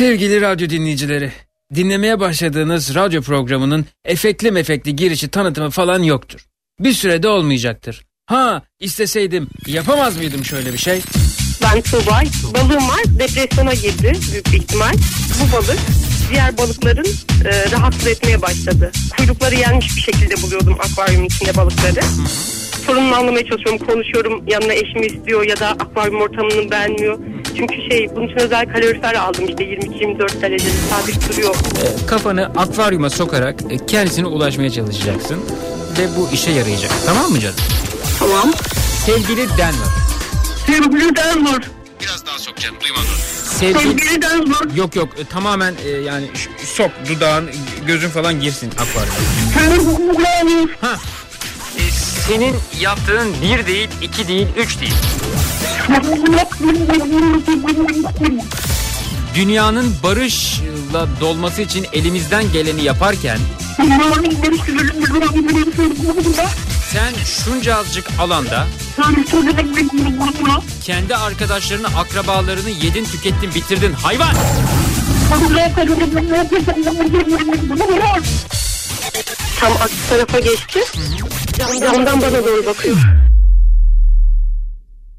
Sevgili radyo dinleyicileri, dinlemeye başladığınız radyo programının efekli mefekli girişi tanıtımı falan yoktur. Bir sürede olmayacaktır. Ha isteseydim yapamaz mıydım şöyle bir şey? Ben Tuğba. Balığım var. Depresyona girdi büyük bir ihtimal. Bu balık diğer balıkların e, rahatsız etmeye başladı. Kuyrukları yenmiş bir şekilde buluyordum akvaryumun içinde balıkları. Sorununu anlamaya çalışıyorum. Konuşuyorum. Yanına eşimi istiyor ya da akvaryum ortamını beğenmiyor. Çünkü şey bunun için özel kalorifer aldım işte 22-24 derecede sabit duruyor. E, kafanı akvaryuma sokarak e, kendisine ulaşmaya çalışacaksın. Ve bu işe yarayacak. Tamam mı canım? Tamam. Sevgili Denver. Sevgili Denver. Biraz daha sok canım duymadım. Sevgili... Sevgili Denver. Yok yok e, tamamen e, yani sok dudağın gözün falan girsin akvaryuma. Senin yaptığın bir değil, iki değil, üç değil. Dünyanın barışla dolması için elimizden geleni yaparken sen şunca azıcık alanda kendi arkadaşlarını, akrabalarını yedin, tükettin, bitirdin hayvan. Tam aksi tarafa geçti. Cam, camdan bana doğru bakıyor.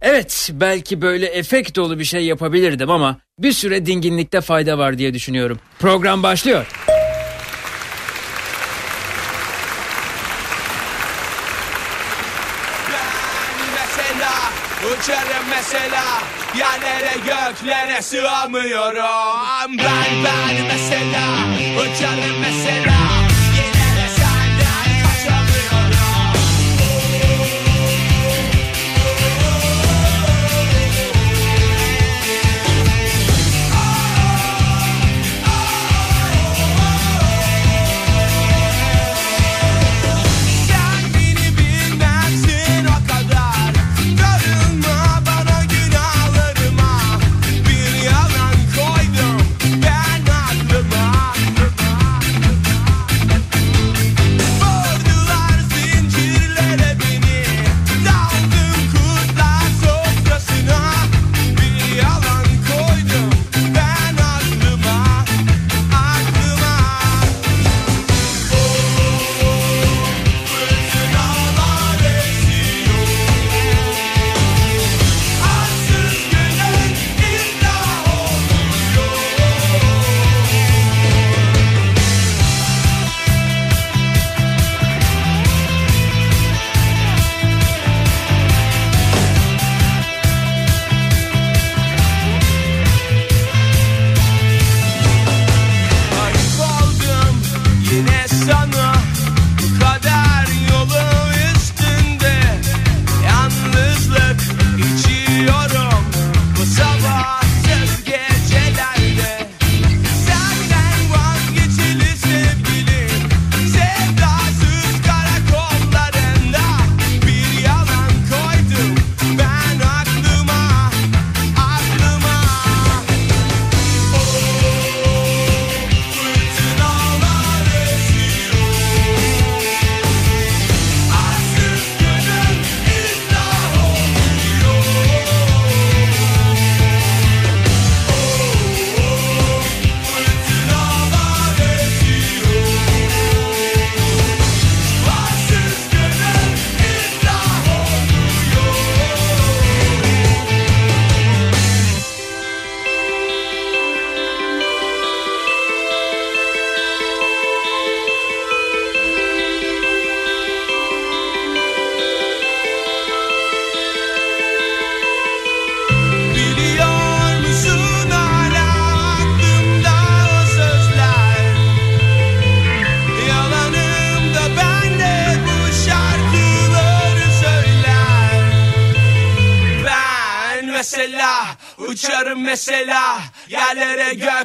Evet belki böyle efekt dolu bir şey yapabilirdim ama bir süre dinginlikte fayda var diye düşünüyorum. Program başlıyor. Uçarım mesela Yerlere göklere sığamıyorum Ben ben mesela Uçarım mesela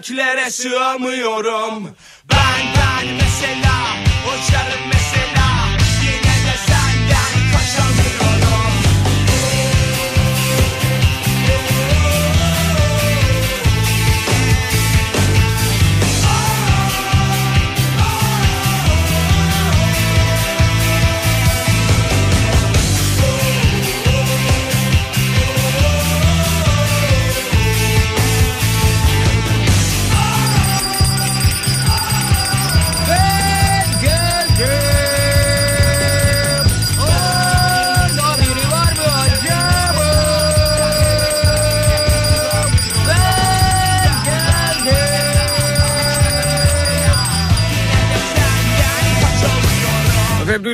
göklere sığamıyorum. Ben ben mesela uçarım mesela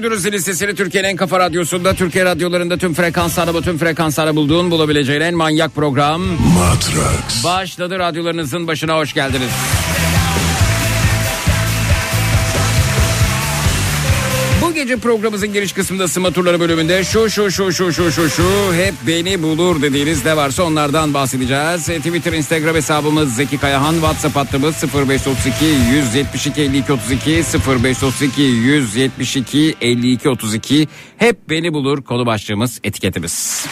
duydunuz sesini Türkiye'nin en kafa radyosunda Türkiye radyolarında tüm frekanslarda bütün frekanslarda bulduğun bulabileceğin en manyak program Matrax. başladı radyolarınızın başına hoş geldiniz. Gece programımızın giriş kısmında sıma turları bölümünde şu şu şu şu şu şu şu hep beni bulur dediğiniz ne varsa onlardan bahsedeceğiz. E, Twitter, Instagram hesabımız Zeki Kayahan, WhatsApp hattımız 0532 172 52 32 0532 172 52 32 hep beni bulur konu başlığımız etiketimiz.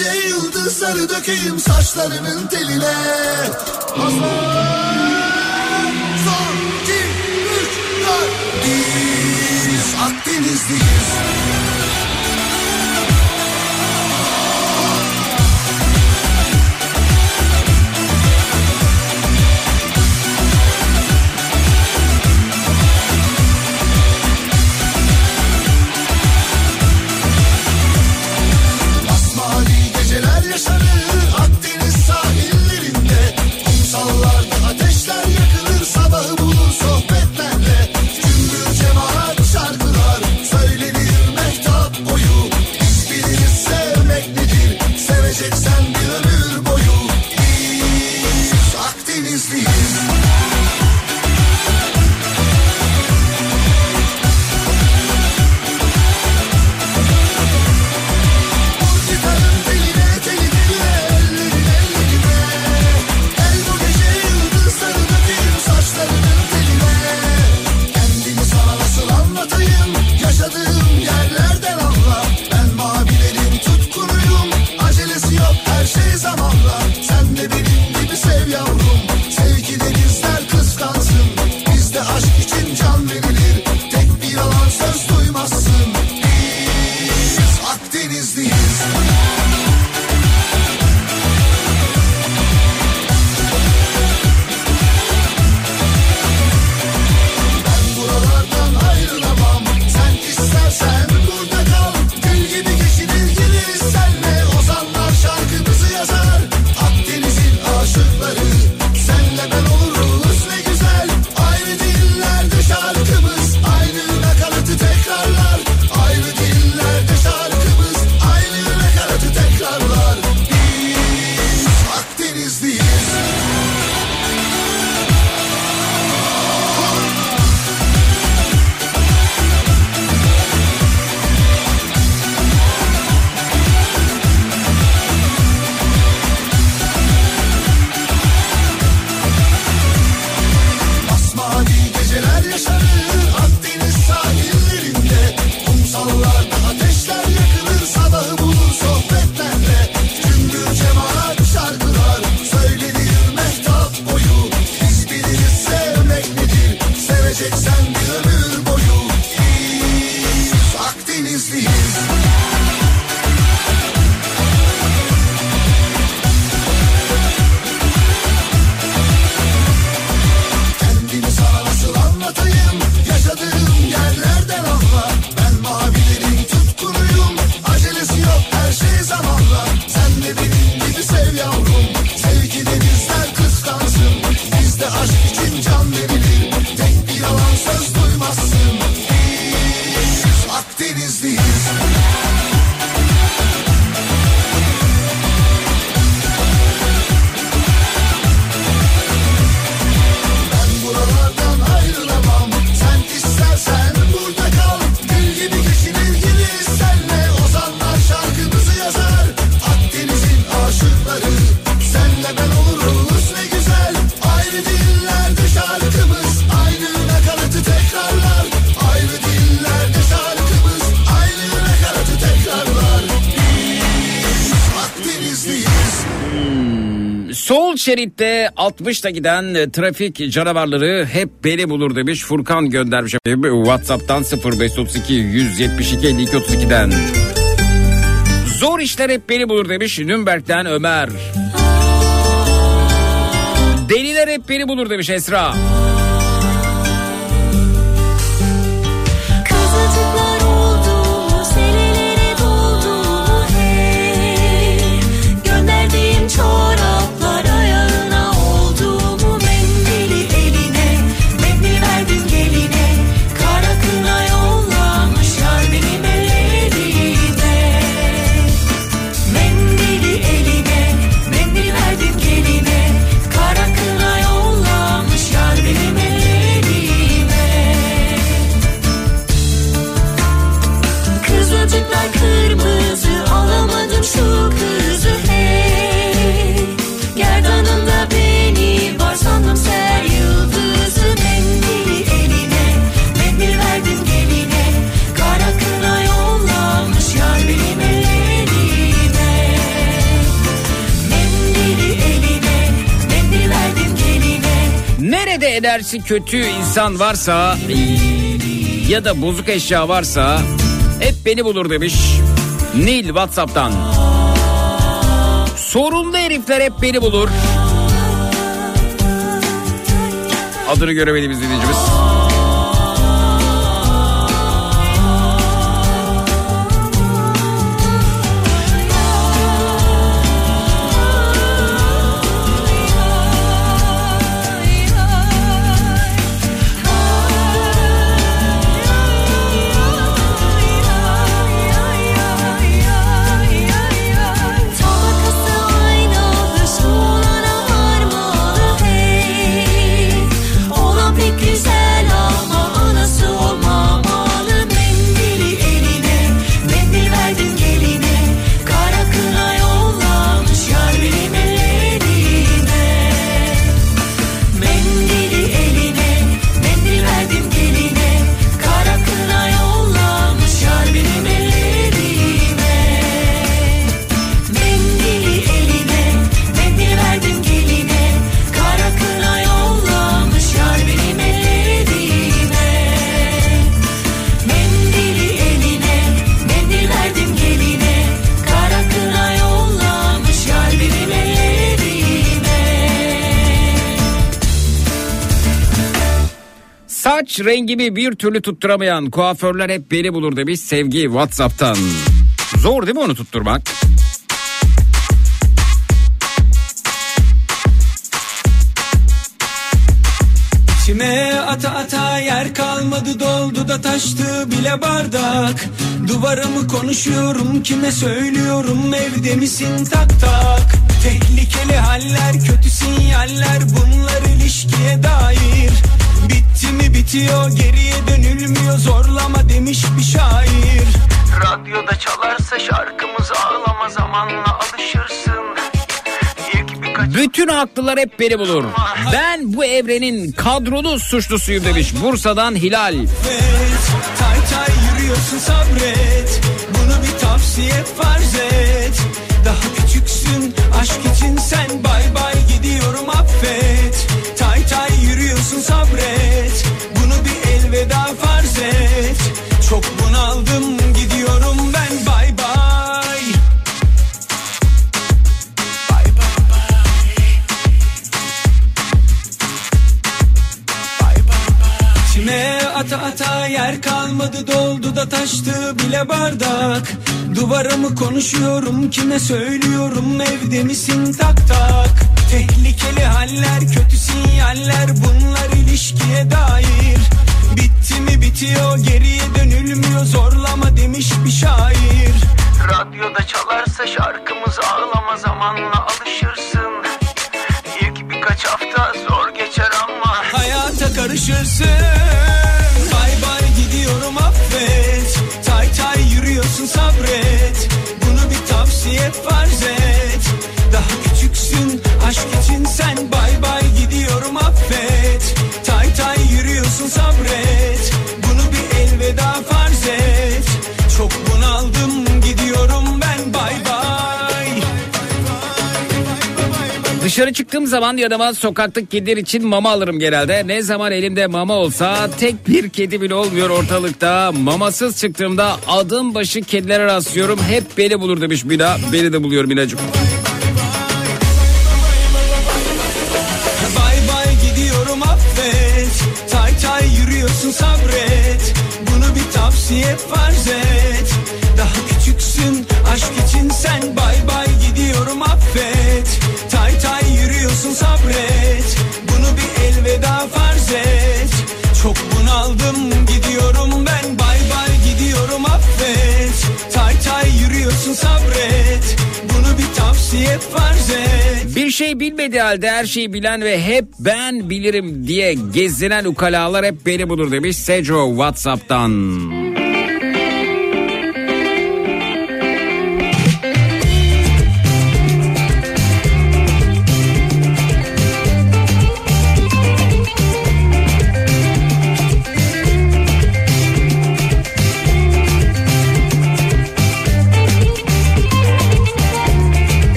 Gece yıldızları dökeyim saçlarının teline. Hazır. Son iki üç dört. Biz Akdenizliyiz şeritte 60'ta giden e, trafik canavarları hep beni bulur demiş. Furkan göndermiş. WhatsApp'tan 0532 172 52 32'den. Zor işler hep beni bulur demiş Nürnberg'den Ömer. Deliler hep beni bulur demiş Esra. Enerjisi kötü insan varsa ya da bozuk eşya varsa hep beni bulur demiş. Nil Whatsapp'tan. Sorunlu herifler hep beni bulur. Adını göremediğimiz dinleyicimiz. Saç rengimi bir türlü tutturamayan kuaförler hep beni bulur demiş Sevgi Whatsapp'tan. Zor değil mi onu tutturmak? İçime ata ata yer kalmadı doldu da taştı bile bardak Duvara mı konuşuyorum kime söylüyorum evde misin tak tak Tehlikeli haller kötü sinyaller bunlar ilişkiye dair Bitti mi bitiyor geriye dönülmüyor. Zorlama demiş bir şair. Radyoda çalarsa şarkımız ağlama zamanla alışırsın. Bütün haklılar hep beni bulur. Ben bu evrenin kadrolu suçlusuyum demiş Bursa'dan Hilal. Tay tay yürüyorsun sabret. Bunu bir tavsiye farz et. Daha küçüksün aşk için sen bay bay gidiyorum affet tay yürüyorsun sabret? Bunu bir elveda farz et. Çok bunaldım gidiyorum ben. Bay bay Bay bay bay Bay İçime ata ata yer kalmadı doldu da taştı bile bardak. Duvara mı konuşuyorum kime söylüyorum? Evde misin? Tak tak Tehlikeli haller kötü sinyaller bunlar ilişkiye dair. Bitti mi bitiyor geriye dönülmüyor zorlama demiş bir şair. Radyoda çalarsa şarkımız ağlama zamanla alışırsın. İlk birkaç hafta zor geçer ama Hayata karışırsın. Bay bay gidiyorum affet. Tay tay yürüyorsun sabret. Bunu bir tavsiye farz et. Daha küçüksün aşk için sen Bay bay gidiyorum affet Tay tay yürüyorsun sabret Bunu bir elveda farz et Çok bunaldım gidiyorum ben bay bay Dışarı çıktığım zaman yanıma sokaktaki kediler için mama alırım genelde. Ne zaman elimde mama olsa tek bir kedi bile olmuyor ortalıkta. Mamasız çıktığımda adım başı kedilere rastlıyorum. Hep beni bulur demiş Mina. Beni de buluyor Minacığım. Sabret. Bunu bir tavsiye farz et Bir şey bilmediği halde her şeyi bilen ve hep ben bilirim diye gezinen ukalalar hep beni bulur demiş Sejo Whatsapp'tan.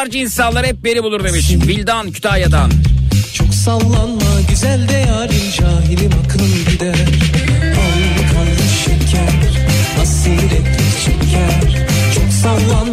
Çıkarcı insanlar hep beni bulur demiş. Bildan Kütahya'dan. Çok sallanma güzel de yarim cahilim aklım gider Al kanlı şeker hasiretli şeker Çok sallanma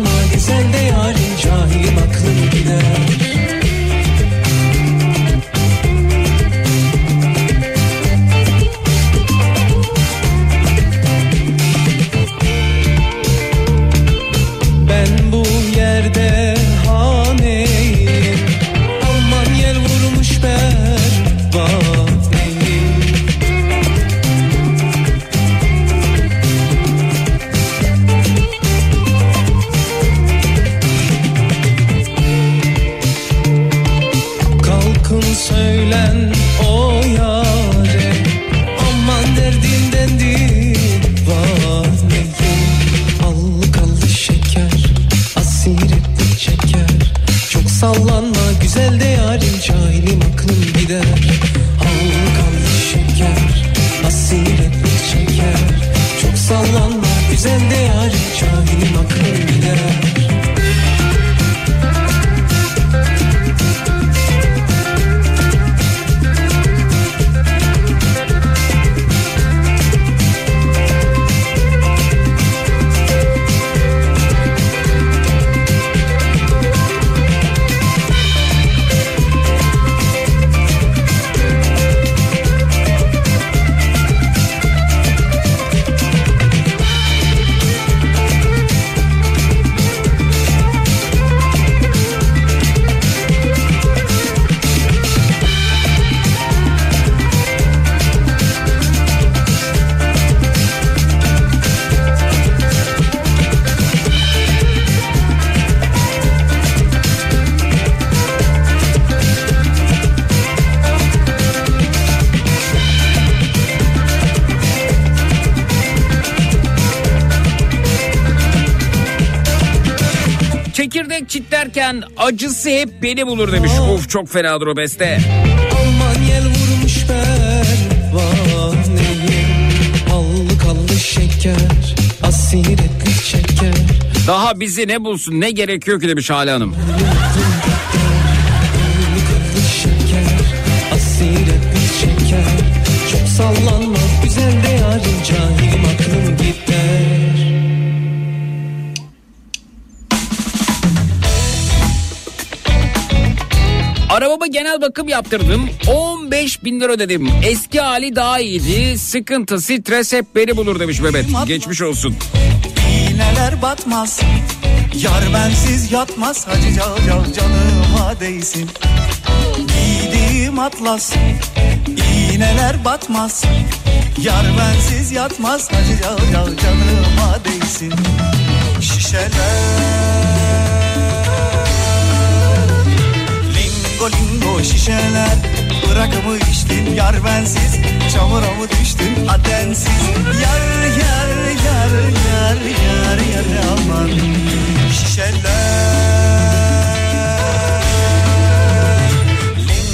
çitlerken acısı hep beni bulur demiş. Of çok fenadır o beste. Aman yel vurmuş pervaneyim Allı kallı şeker Asiretli şeker Daha bizi ne bulsun ne gerekiyor ki demiş Hale Hanım. Bakım yaptırdım. 15 bin lira ödedim. Eski hali daha iyiydi. Sıkıntı, stres hep beni bulur demiş Mehmet. Geçmiş olsun. İğneler batmaz Yar bensiz yatmaz Hacı cal cal canıma değsin Giydiğim atlas İğneler batmaz Yar bensiz yatmaz Hacı cal cal canıma değsin Şişeler Lingo şişeler Bırakımı içtin yar bensiz. Çamura mı düştün adensiz Yar yar yar yar yar yar aman. Şişeler.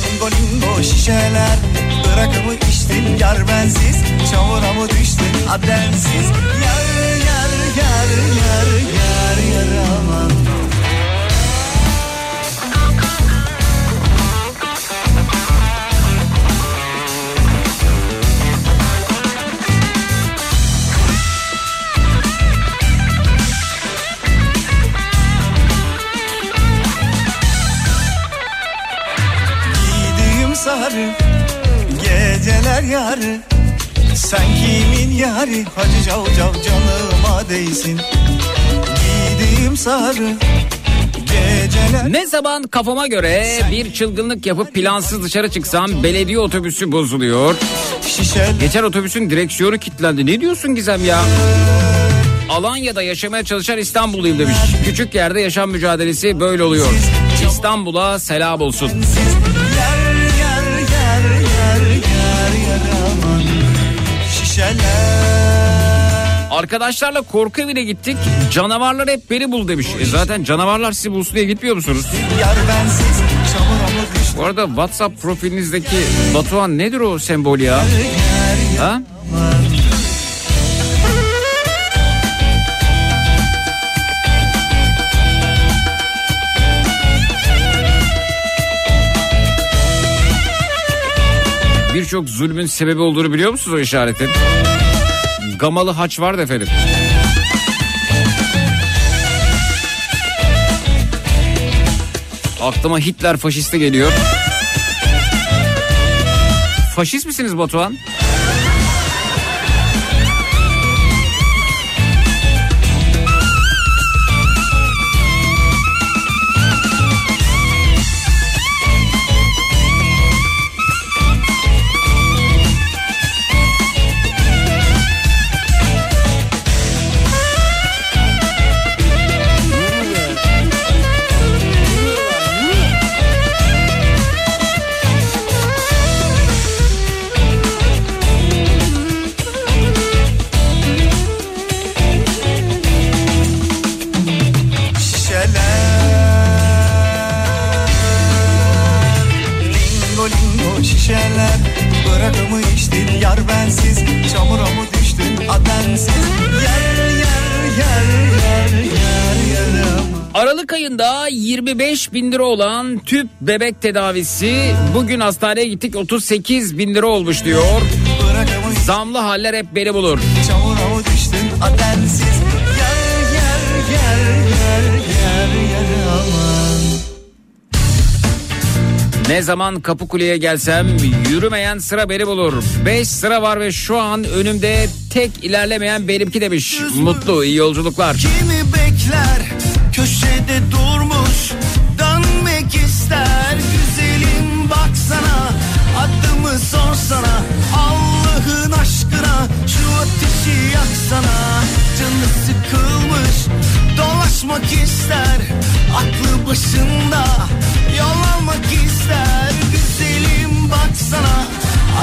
Lingo lingo şişeler Bırakımı içtin yar bensiz. Çamura mı düştün adensiz Yar yar yar yar yar yar aman Sarı geceler yarı Sen kimin yarı Hacı cav cav canıma değsin Giydiğim sarı geceler Ne zaman kafama göre bir çılgınlık yapıp plansız dışarı çıksam belediye otobüsü bozuluyor. Geçen otobüsün direksiyonu kilitlendi. Ne diyorsun Gizem ya? Alanya'da yaşamaya çalışan İstanbulluyum demiş. Küçük yerde yaşam mücadelesi böyle oluyor. İstanbul'a selam olsun. Yar Arkadaşlarla korku evine gittik. Canavarlar hep beni bul demiş. E zaten canavarlar sizi bulsun diye gitmiyor musunuz? Bu arada WhatsApp profilinizdeki Batuhan nedir o sembol ya? Ha? Birçok zulmün sebebi olduğunu biliyor musunuz o işaretin? Gamalı haç vardı efendim. Aklıma Hitler faşisti geliyor. Faşist misiniz Batuhan? Aralık ayında 25 bin lira olan tüp bebek tedavisi bugün hastaneye gittik 38 bin lira olmuş diyor. Zamlı haller hep beni bulur. Ne zaman Kapıkule'ye gelsem yürümeyen sıra beni bulur. 5 sıra var ve şu an önümde tek ilerlemeyen benimki demiş. Mutlu iyi yolculuklar. Kimi bekler köşede durmuş Dönmek ister güzelim baksana. Adımı sorsana Allah'ın aşkına. Şu ateşi yaksana Canı sıkılmış. Dolaşmak ister Aklı başında. Yol almak ister Güzelim baksana.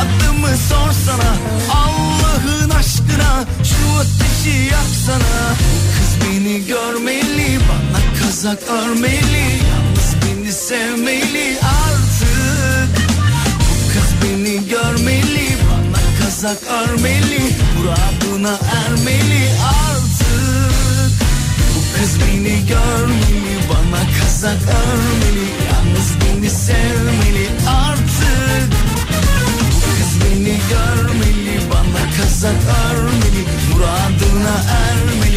Adımı sorsana Allah'ın aşkına. Şu ateşi yaksana. Kız beni görmeli Bana kazak örmeli Yalnız beni sevmeli. Artık Bu kız beni görmeli Bana kazak örmeli Muradına ermeli. Artık Bu kız beni görmeli Bana kazak örmeli Yalnız beni sevmeli. Artık bu kız beni görmeli Bana kazak örmeli Muradına ermeli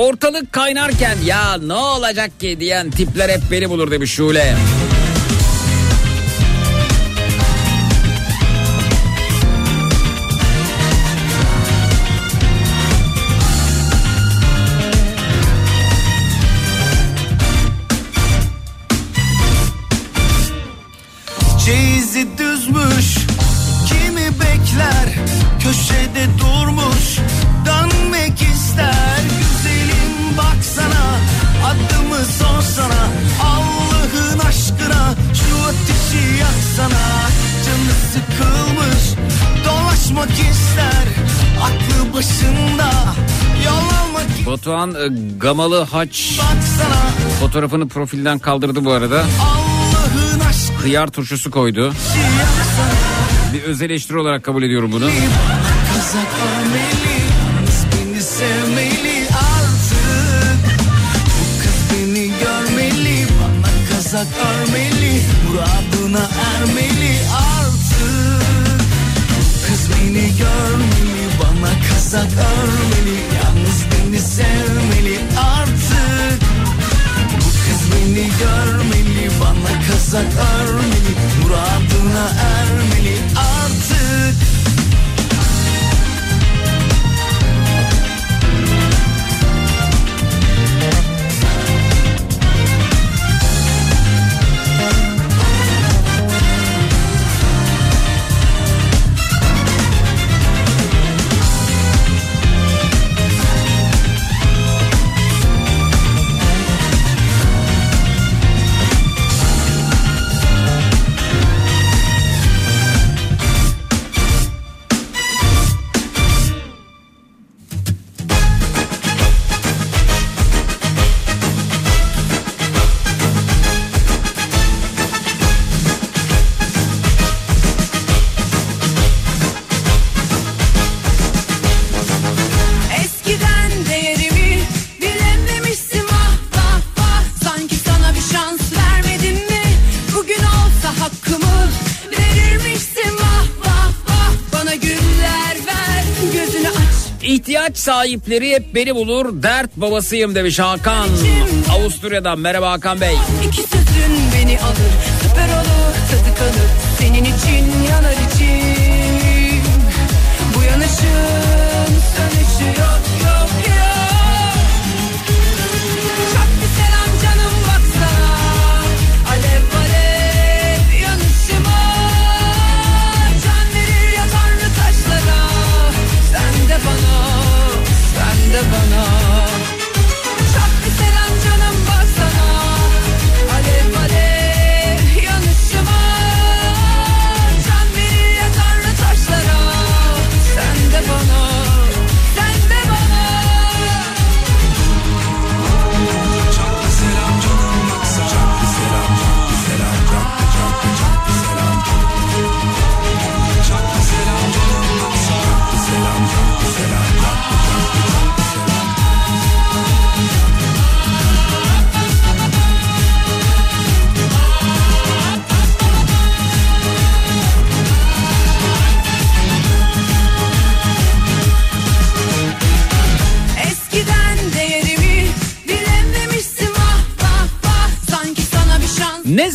Ortalık kaynarken ya ne olacak ki diyen tipler hep beni bulur demiş Şule. Çeyizi Dolaşmak ister Aklı başında Yol almak Batuhan e, Gamalı Haç baksana fotoğrafını profilden kaldırdı bu arada. Hıyar turşusu koydu. Bir öz eleştiri olarak kabul ediyorum bunu. Kazak Bana kazak örmeli Yalnız beni sevmeli artık. Bu kız beni görmeli Bana kazak örmeli Muradına ermeli sahipleri hep beni bulur. Dert babasıyım demiş Hakan. Avusturya'dan merhaba Hakan Bey. İki sözün beni alır süper olur tadı kalır Senin için yanar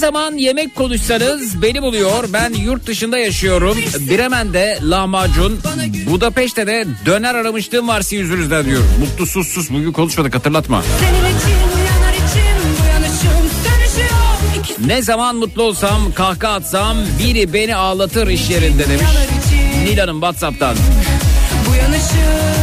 zaman yemek konuşsanız beni buluyor. Ben yurt dışında yaşıyorum. Bremen'de lahmacun, Budapeşte de döner aramışlığım var sizin yüzünüzden diyor. Mutlu sus sus bugün konuşmadık hatırlatma. Yanışım Ne zaman mutlu olsam kahkaha atsam biri beni ağlatır iş yerinde demiş. Nilan'ın Whatsapp'tan. Bu yanışın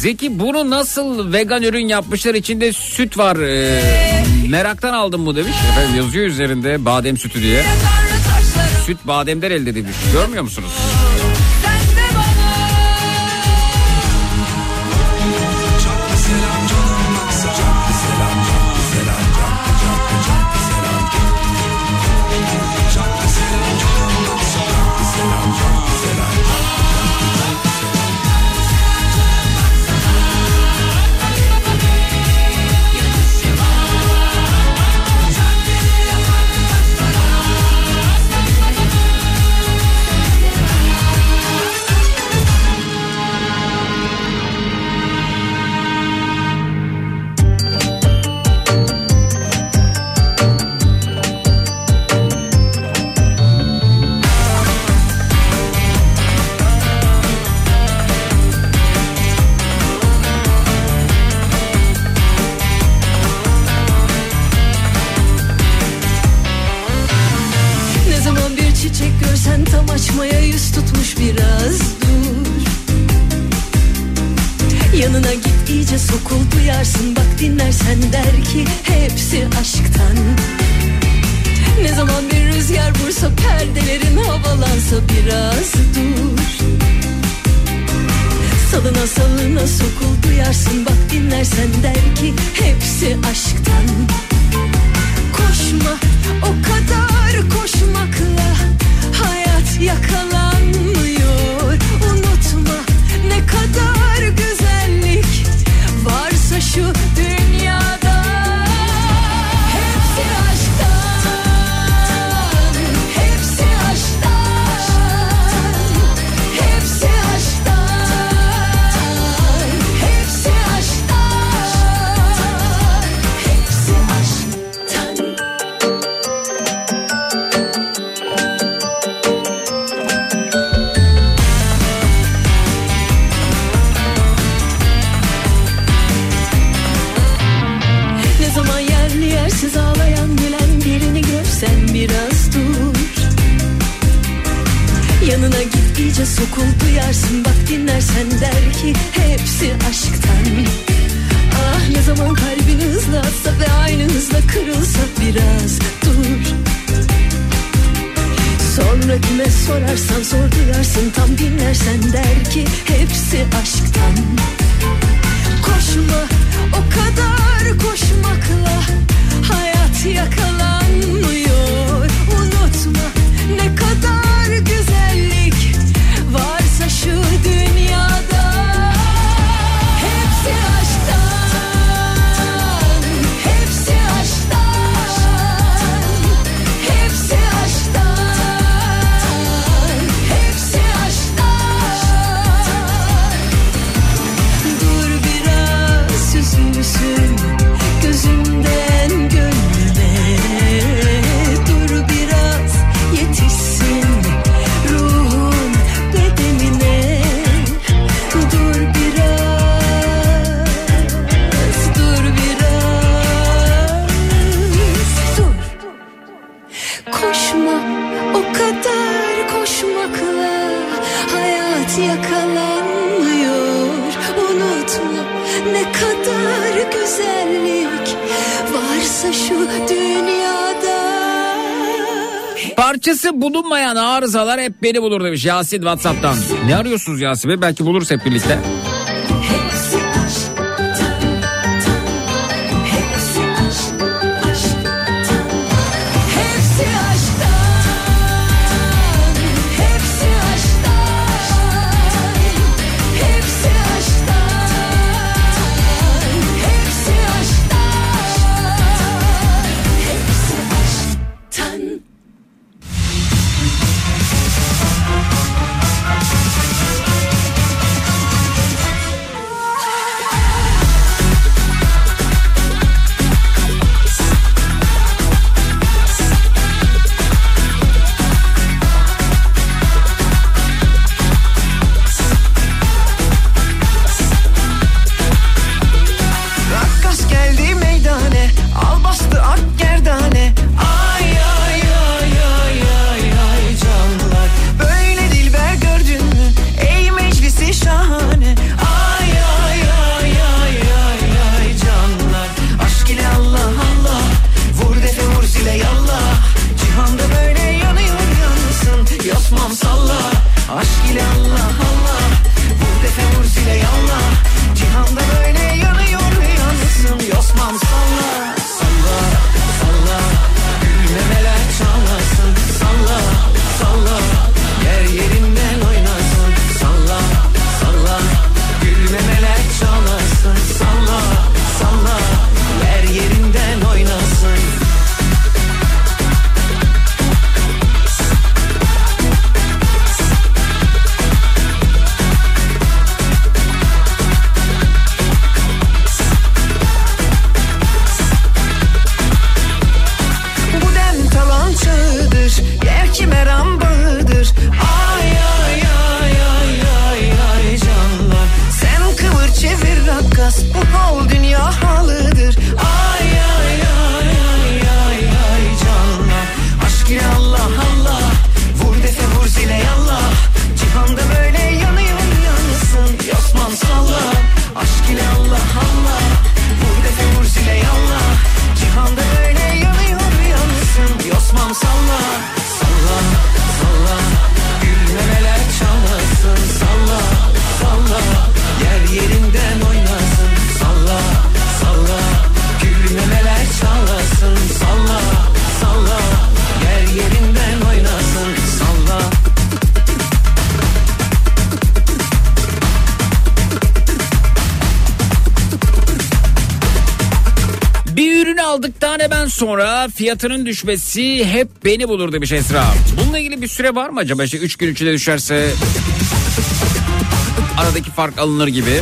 Zeki bunu nasıl vegan ürün yapmışlar içinde süt var. Ee, meraktan aldım bu demiş. Efendim yazıyor üzerinde badem sütü diye. Süt bademden elde edilmiş. Görmüyor musunuz? kadar güzellik varsa şu dünyada. Parçası bulunmayan arızalar hep beni bulur demiş Yasin Whatsapp'tan. Ne arıyorsunuz Yasin Bey? Belki buluruz hep birlikte. sonra fiyatının düşmesi hep beni bulur demiş Esra. Bununla ilgili bir süre var mı acaba? İşte 3 gün içinde düşerse aradaki fark alınır gibi.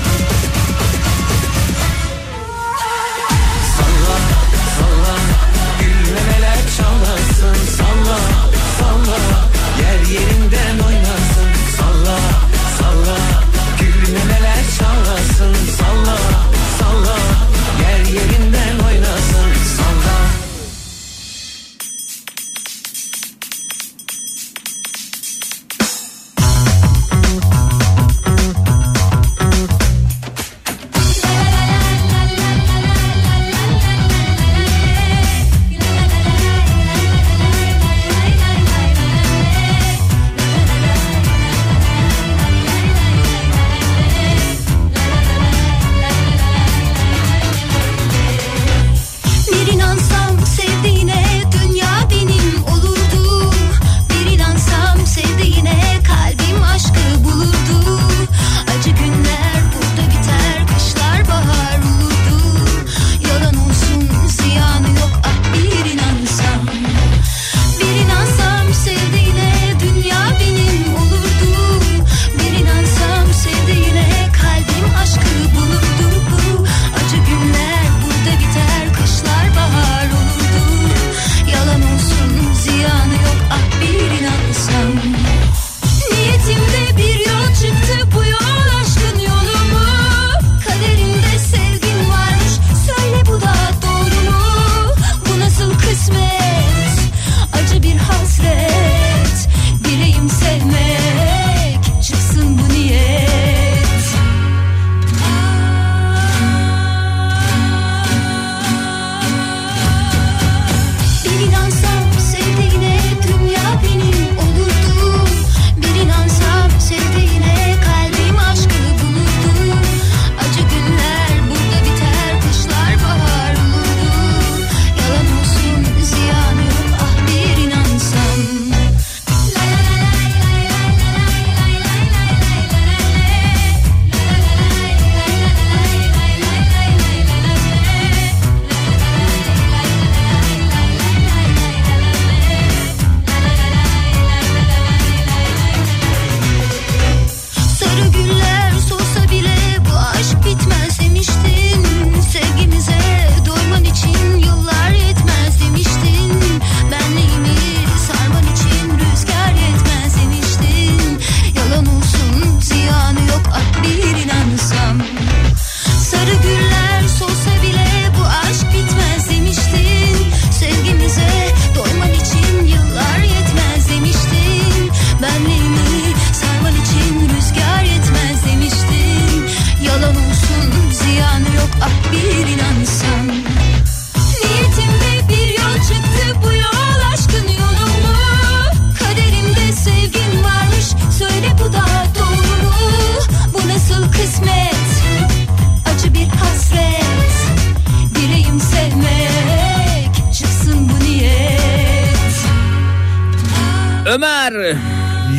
Beyler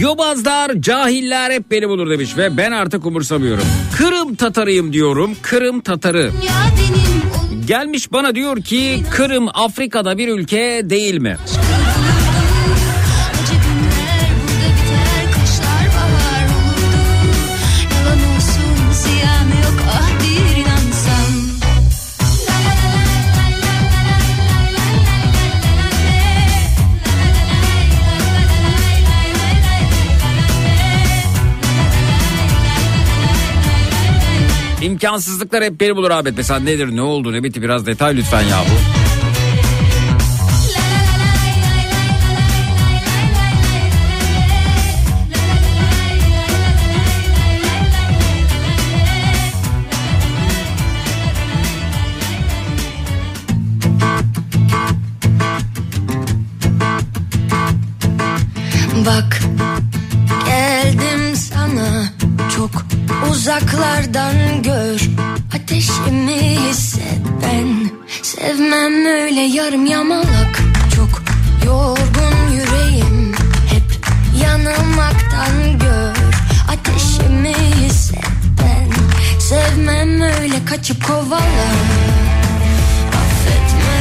yobazlar cahiller hep beni bulur demiş ve ben artık umursamıyorum. Kırım Tatarıyım diyorum Kırım Tatarı. Gelmiş bana diyor ki Kırım Afrika'da bir ülke değil mi? İmkansızlıklar hep beni bulur Ahmet. Mesela nedir ne oldu ne bitti biraz detay lütfen ya bu. Bak uzaklardan gör Ateşimi hisset ben. Sevmem öyle yarım yamalak Çok yorgun yüreğim. Hep yanılmaktan gör Ateşimi hisset ben. Sevmem öyle kaçıp kovala Affetme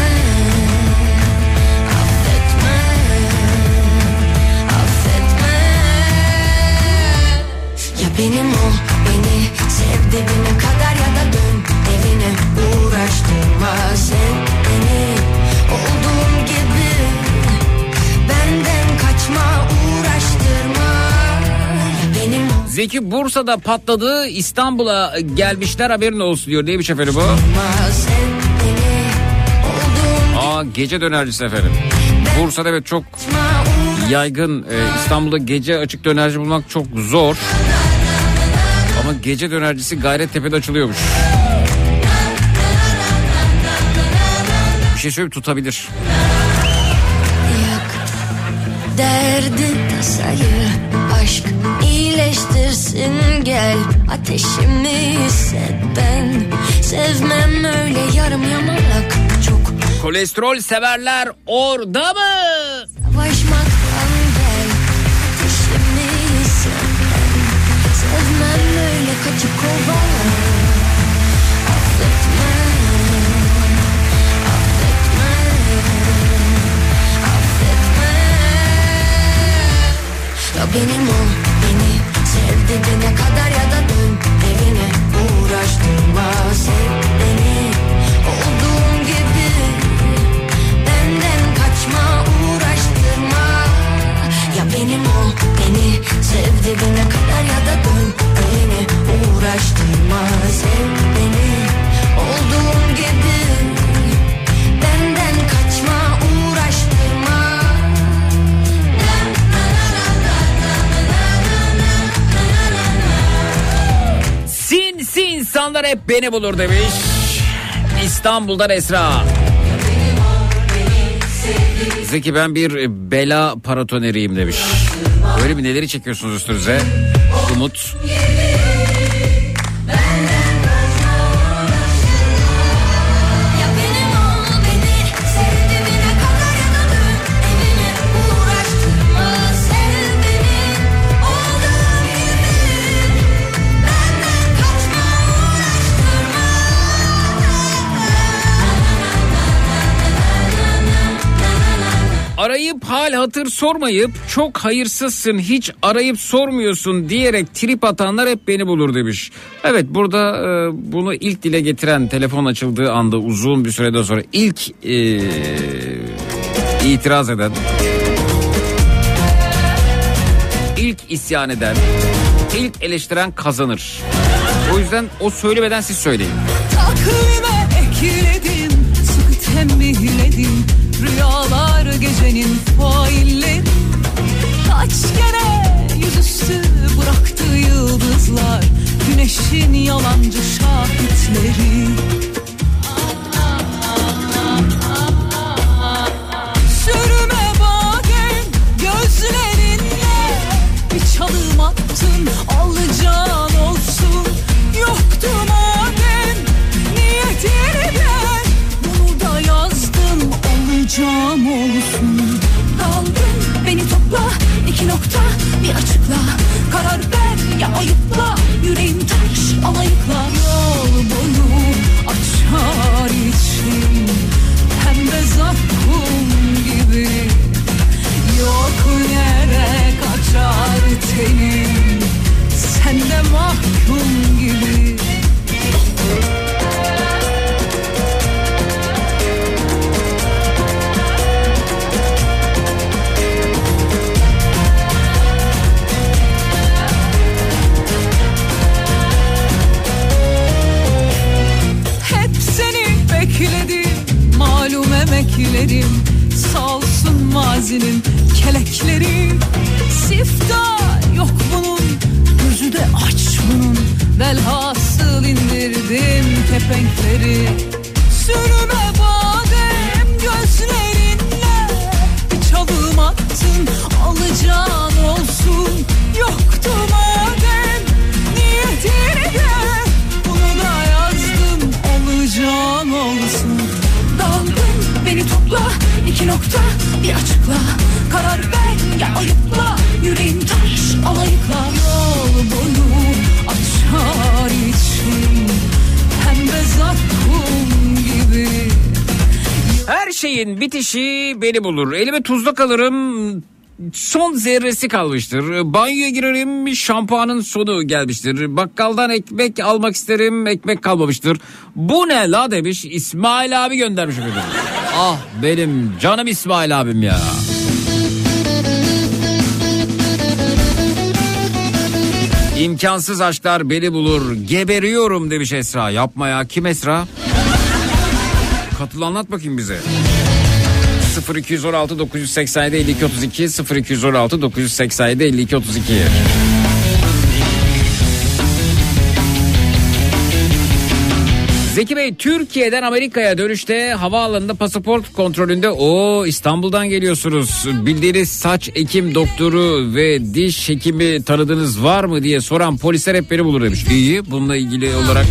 Affetme Affetme. Ya benim o sev dibine kadar ya da dön evine uğraştırma sen beni olduğum gibi benden kaçma uğraştırma benim Zeki Bursa'da patladı İstanbul'a gelmişler haberin olsun diyor. Neymiş efendim bu? sen beni olduğum Aa gece dönercisi efendim. Bursa'da evet çok yaygın. Ee, İstanbul'da gece açık dönerci bulmak çok zor. Ama gece dönercisi Gayrettepe'de açılıyormuş. Bir şey söyleyeyim tutabilir. Yak derdi tasayı aşk iyileştirsin gel ateşimi hisset ben sevmem öyle yarım yamalak çok Kolesterol severler orada mı? savaşmaktan benim ol beni sev dibine kadar ya da dön evine uğraştırma sev beni. Olduğum gibi benden kaçma uğraştırma. Ya benim ol beni sev dibine kadar ya da dön evine uğraştırma sev beni. Olduğum insanlar hep beni bulur demiş. İstanbul'dan Esra. Zeki ben bir bela paratoneriyim demiş. Öyle mi neleri çekiyorsunuz üstünüze? Umut. Ya hal hatır sormayıp çok hayırsızsın hiç arayıp sormuyorsun diyerek trip atanlar hep beni bulur demiş. Evet burada e, bunu ilk dile getiren telefon açıldığı anda uzun bir süreden sonra ilk e, itiraz eden ilk isyan eden ilk eleştiren kazanır. O yüzden o söylemeden siz söyleyin. Takvime ekledim Sıkı tembihledim Rüyalar gecenin failleri Kaç kere yüzüstü bıraktı yıldızlar Güneşin yalancı şahitleri. Sürme badem gözlerinle Bir çalım attın alacağın bir açıkla. Karar ver ya ayıpla. Yüreğim taş alayıkla. Yol boyu açar için Pembe zakkum gibi. Yok yere kaçar tenim. Sen de mahkum gibi Sağ olsun mazinin kelekleri. Siftah yok bunun gözü de aç bunun. Velhasıl indirdim kepenkleri. Sürme badem gözlerinle. Bir çalım attın alacağın olsun. Yoktu madem niyetini de. Bunu da yazdım olacağım olsun topla iki nokta bir açıkla Karar ver ya ayıpla yüreğim taş alayıkla Yol boyu açar için Pembe zakkum gibi Her şeyin bitişi beni bulur. Elime tuzluk alırım. son zerresi kalmıştır. Banyoya girerim şampuanın sonu gelmiştir. Bakkaldan ekmek almak isterim ekmek kalmamıştır. Bu ne la demiş İsmail abi göndermiş efendim. Ah benim canım İsmail abim ya. İmkansız aşklar beni bulur. Geberiyorum demiş Esra. Yapma ya kim Esra? Katıl anlat bakayım bize. 0216 987 52 32 0216 987 52 32 Zeki Bey Türkiye'den Amerika'ya dönüşte havaalanında pasaport kontrolünde o İstanbul'dan geliyorsunuz. Bildiğiniz saç ekim doktoru ve diş hekimi tanıdığınız var mı diye soran polisler hep beni bulur demiş. İyi bununla ilgili olarak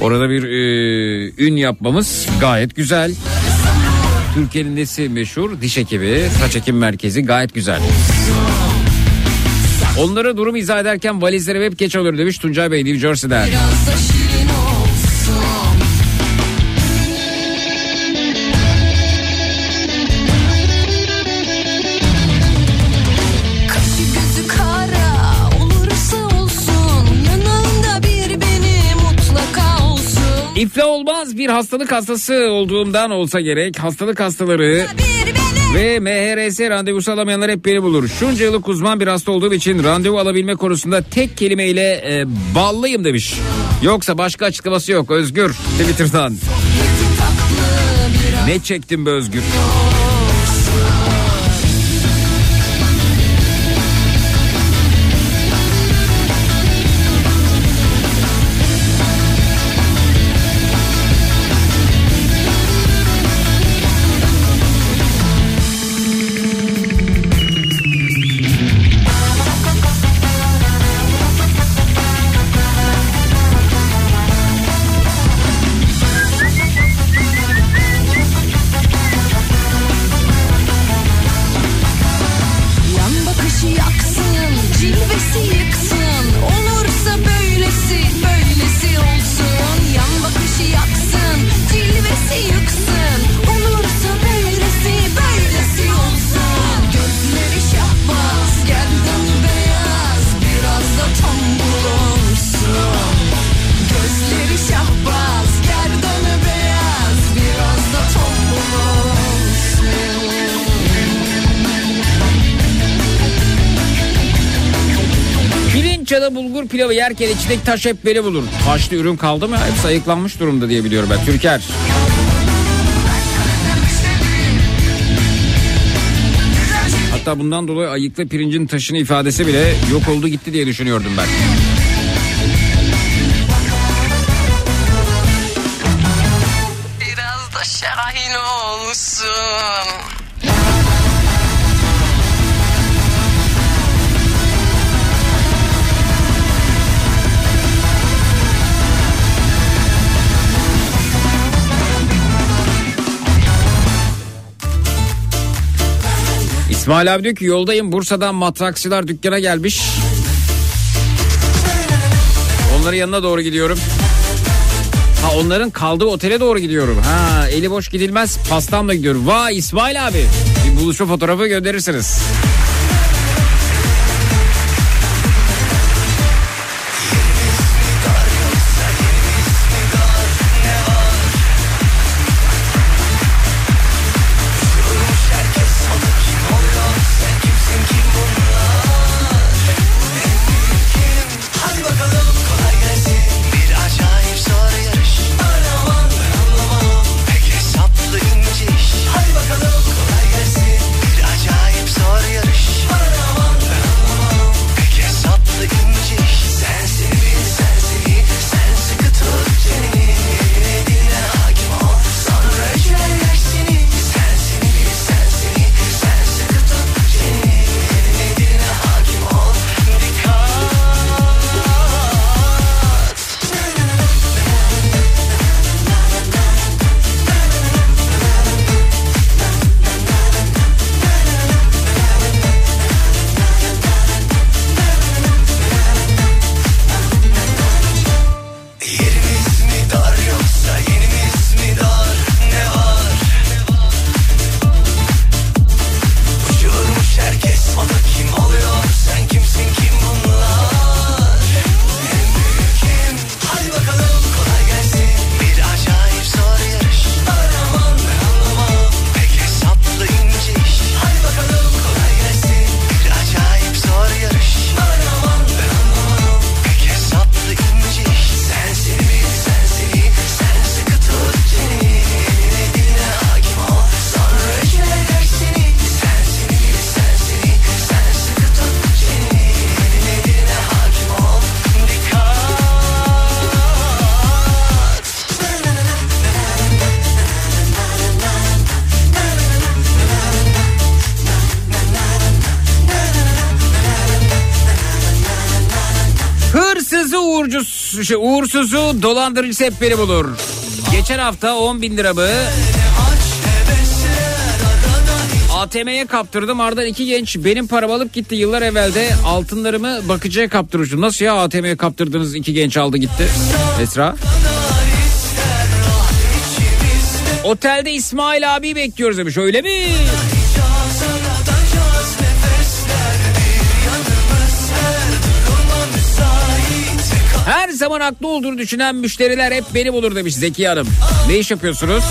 orada bir e, ün yapmamız gayet güzel. Türkiye'nin nesi meşhur? Diş hekimi, saç ekim merkezi gayet güzel. Onlara durum izah ederken valizlere hep geç alıyor demiş Tuncay Bey New Jersey'den. Biraz Bir hastalık hastası olduğumdan olsa gerek. Hastalık hastaları ve MHRS randevusu alamayanlar hep beni bulur. Şunca yıllık uzman bir hasta olduğum için randevu alabilme konusunda tek kelimeyle e, ballıyım demiş. Yoksa başka açıklaması yok Özgür Twitter'dan. Ne çektin be Özgür? Yan pilavı yerken içindeki taş hep beni bulur. Taşlı ürün kaldı mı? Hepsi ayıklanmış durumda diye biliyorum ben. Türker. Hatta bundan dolayı ayıklı pirincin taşını ifadesi bile yok oldu gitti diye düşünüyordum ben. Biraz da şahin İsmail abi diyor ki yoldayım Bursa'dan matrakçılar dükkana gelmiş. Onların yanına doğru gidiyorum. Ha onların kaldığı otele doğru gidiyorum. Ha eli boş gidilmez pastamla gidiyorum. Vay İsmail abi. Bir buluşma fotoğrafı gönderirsiniz. dolandırıcısı hep beni bulur. Geçen hafta 10 bin liramı ATM'ye kaptırdım. Ardından iki genç benim param alıp gitti. Yıllar evvelde altınlarımı bakıcıya kaptırmıştım. Nasıl ya ATM'ye kaptırdınız iki genç aldı gitti. Esra. Otelde İsmail abi bekliyoruz demiş. Öyle mi? zaman haklı olduğunu düşünen müşteriler hep beni bulur demiş Zeki Hanım. Ne iş yapıyorsunuz?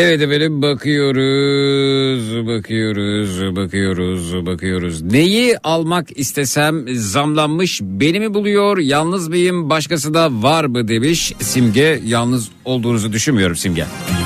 Evet efendim bakıyoruz, bakıyoruz, bakıyoruz, bakıyoruz. Neyi almak istesem zamlanmış beni mi buluyor, yalnız mıyım, başkası da var mı demiş Simge. Yalnız olduğunuzu düşünmüyorum Simge. Simge.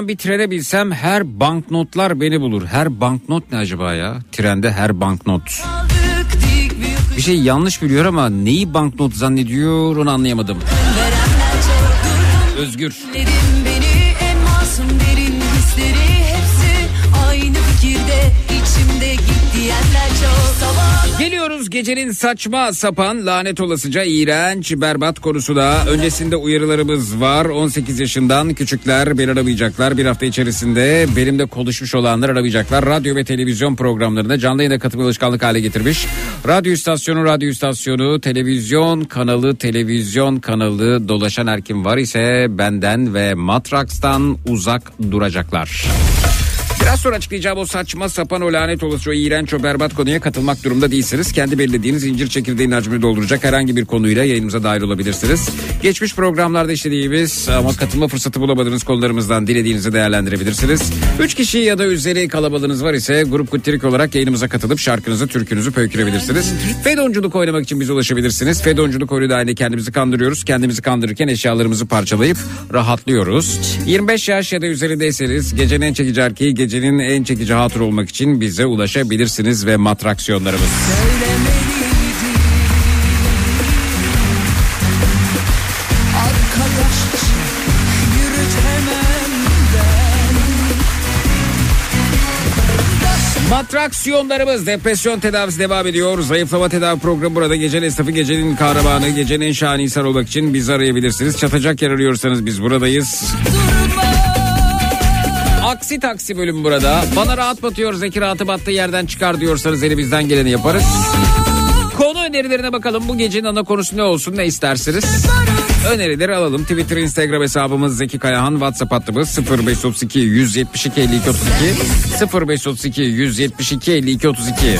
zaman bir trene bilsem her banknotlar beni bulur. Her banknot ne acaba ya? Trende her banknot. Bir şey yanlış biliyor ama neyi banknot zannediyor onu anlayamadım. Özgür. Özgür. Gecenin saçma sapan lanet olasıca iğrenç berbat konusuna. Öncesinde uyarılarımız var. 18 yaşından küçükler beni aramayacaklar. Bir hafta içerisinde benimle konuşmuş olanlar aramayacaklar. Radyo ve televizyon programlarına canlı yayına katılma alışkanlık hale getirmiş. Radyo istasyonu, radyo istasyonu, televizyon kanalı, televizyon kanalı dolaşan her var ise benden ve Matraks'tan uzak duracaklar. Biraz sonra açıklayacağım o saçma sapan o lanet olası o iğrenç o berbat konuya katılmak durumda değilsiniz. Kendi belirlediğiniz incir çekirdeğinin hacmini dolduracak herhangi bir konuyla yayınımıza dahil olabilirsiniz. Geçmiş programlarda işlediğimiz ama katılma fırsatı bulamadığınız konularımızdan dilediğinizi değerlendirebilirsiniz. Üç kişi ya da üzeri kalabalığınız var ise grup kuttirik olarak yayınımıza katılıp şarkınızı türkünüzü pöykürebilirsiniz. Fedonculuk oynamak için bize ulaşabilirsiniz. Fedonculuk oyunu dahilinde kendimizi kandırıyoruz. Kendimizi kandırırken eşyalarımızı parçalayıp rahatlıyoruz. 25 yaş ya da üzerindeyseniz gecenin en çekici erkeği gecenin en çekici hatır olmak için bize ulaşabilirsiniz ve matraksiyonlarımız. Matraksiyonlarımız depresyon tedavisi devam ediyor. Zayıflama tedavi programı burada. Gecenin esnafı, gecenin kahramanı, gecenin en şahane insan olmak için bizi arayabilirsiniz. Çatacak yer arıyorsanız biz buradayız. Aksi taksi bölüm burada. Bana rahat batıyor Zeki rahatı battığı yerden çıkar diyorsanız elimizden geleni yaparız. Konu önerilerine bakalım. Bu gecenin ana konusu ne olsun ne istersiniz? Önerileri alalım. Twitter, Instagram hesabımız Zeki Kayahan. WhatsApp hattımız 0532 172 52 32 0532 172 52 32.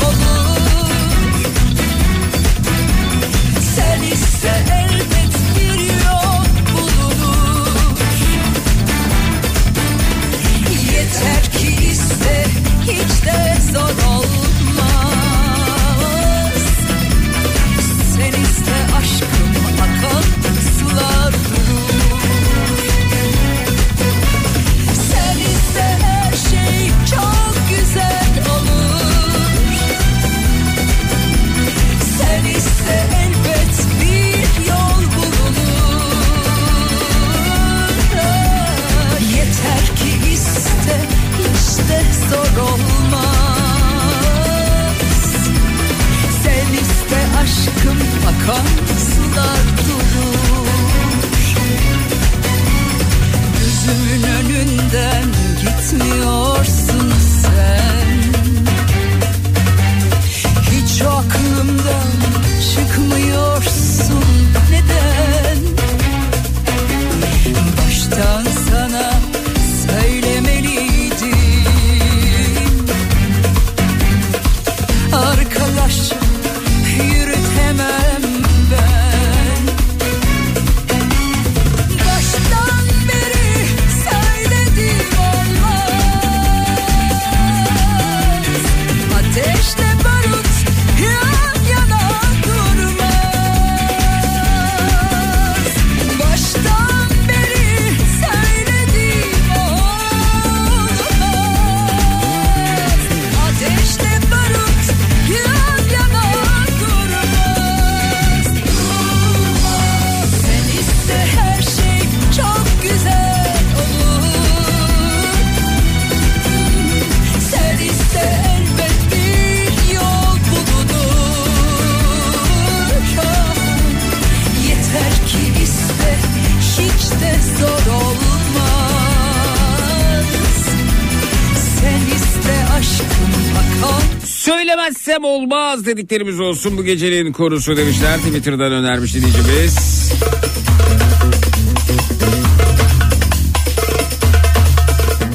dediklerimiz olsun bu gecenin konusu demişler. Twitter'dan önermiş dinleyicimiz.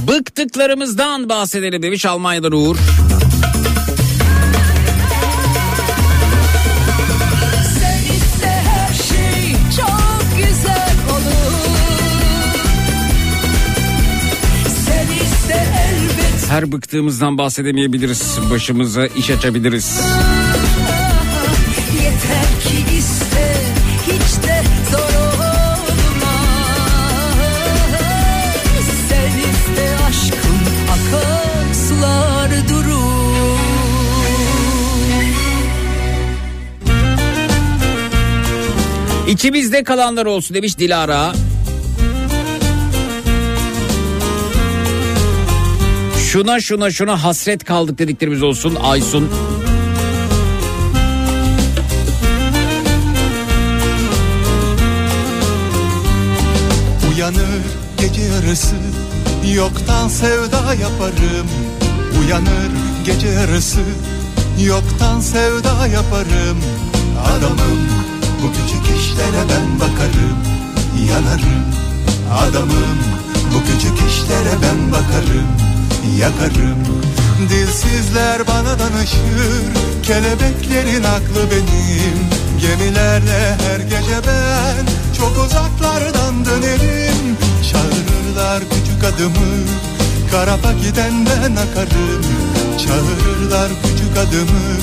Bıktıklarımızdan bahsedelim demiş Almanya'dan Uğur. Şey Her bıktığımızdan bahsedemeyebiliriz. Başımıza iş açabiliriz. İkimizde kalanlar olsun demiş Dilara. Şuna şuna şuna hasret kaldık dediklerimiz olsun Aysun. Uyanır gece yarısı yoktan sevda yaparım. Uyanır gece yarısı yoktan sevda yaparım. Adamım bu küçük işlere ben bakarım Yanarım. Adamım bu küçük işlere ben bakarım Yakarım. Dilsizler bana danışır Kelebeklerin aklı benim. Gemilerle her gece ben Çok uzaklardan dönerim. Çağırırlar küçük adımı Karapa giden ben akarım. Çağırırlar küçük adımı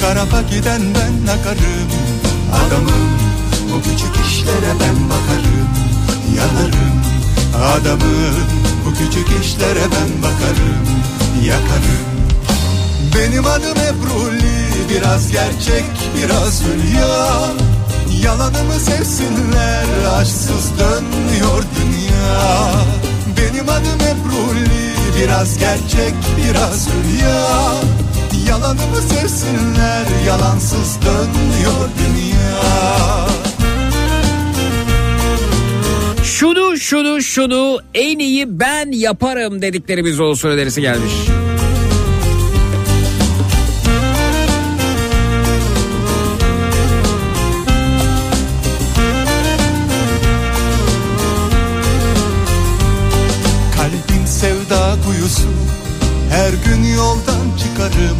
Karapa giden ben akarım Adamım bu küçük işlere ben bakarım Yanarım. Adamım bu küçük işlere ben bakarım Yakarım. Benim adım Ebruli Biraz gerçek biraz hülya. Yalanımı sevsinler Aşksız dönmüyor dünya. Benim adım Ebruli Biraz gerçek biraz hülya Yalanımı sevsinler Yalansız dönmüyor dünya Şunu şunu şunu en iyi ben yaparım dediklerimiz olsun önerisi gelmiş. Kalbim sevda kuyusu Her gün yoldan çıkarım.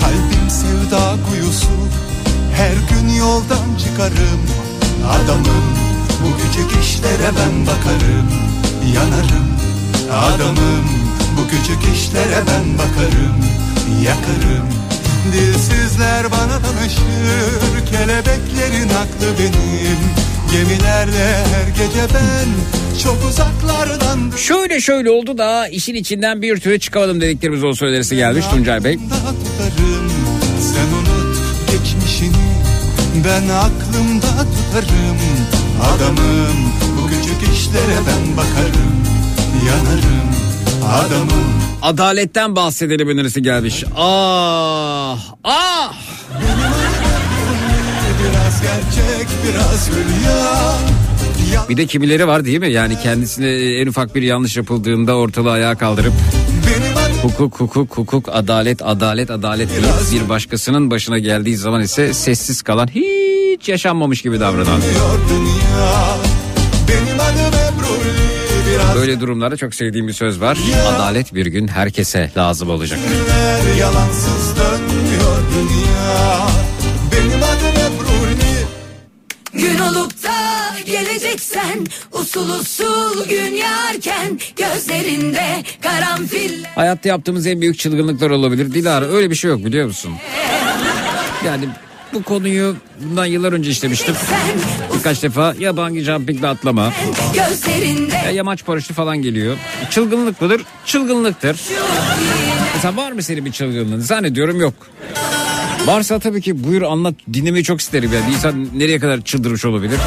Kalbim sevda kuyusu. Her gün yoldan çıkarım. Adamım bu küçük işlere ben bakarım. Yanarım. Adamım bu küçük işlere ben bakarım. Yakarım. Dilsizler bana danışır. Kelebeklerin aklı benim Gemilerle her gece ben Çok uzaklardan Şöyle şöyle oldu da işin içinden bir türlü çıkamadım dediklerimiz olsun önerisi gelmiş Tuncay Bey. Tutarım Sen unut geçmişini Ben aklımda tutarım Adamım bu küçük işlere ben bakarım Yanarım Adamım Adaletten bahsedelim önerisi gelmiş. Ah ah Biraz gerçek biraz hülya Ya- Bir de kimileri var değil mi? Yani kendisine en ufak bir yanlış yapıldığında ortalığı ayağa kaldırıp hukuk hukuk hukuk adalet adalet adalet deyip bir başkasının başına geldiği zaman ise sessiz kalan hiç yaşanmamış gibi davranan. Böyle durumlarda çok sevdiğim bir söz var. Adalet bir gün herkese lazım olacak. yalansız dönmüyor dünya Gün olup da geleceksen usul usul gün yarken gözlerinde karanfil Hayatta yaptığımız en büyük çılgınlıklar olabilir. Dilara öyle bir şey yok biliyor musun? Yani bu konuyu bundan yıllar önce işlemiştim. Birkaç defa ya bungee jumpingle atlama ya yamaç paraşütü falan geliyor. Çılgınlık mıdır? Çılgınlıktır. Mesela var mı senin bir çılgınlığın? Zannediyorum yok. Varsa tabii ki buyur anlat dinlemeyi çok isterim yani. İnsan nereye kadar çıldırmış olabilir?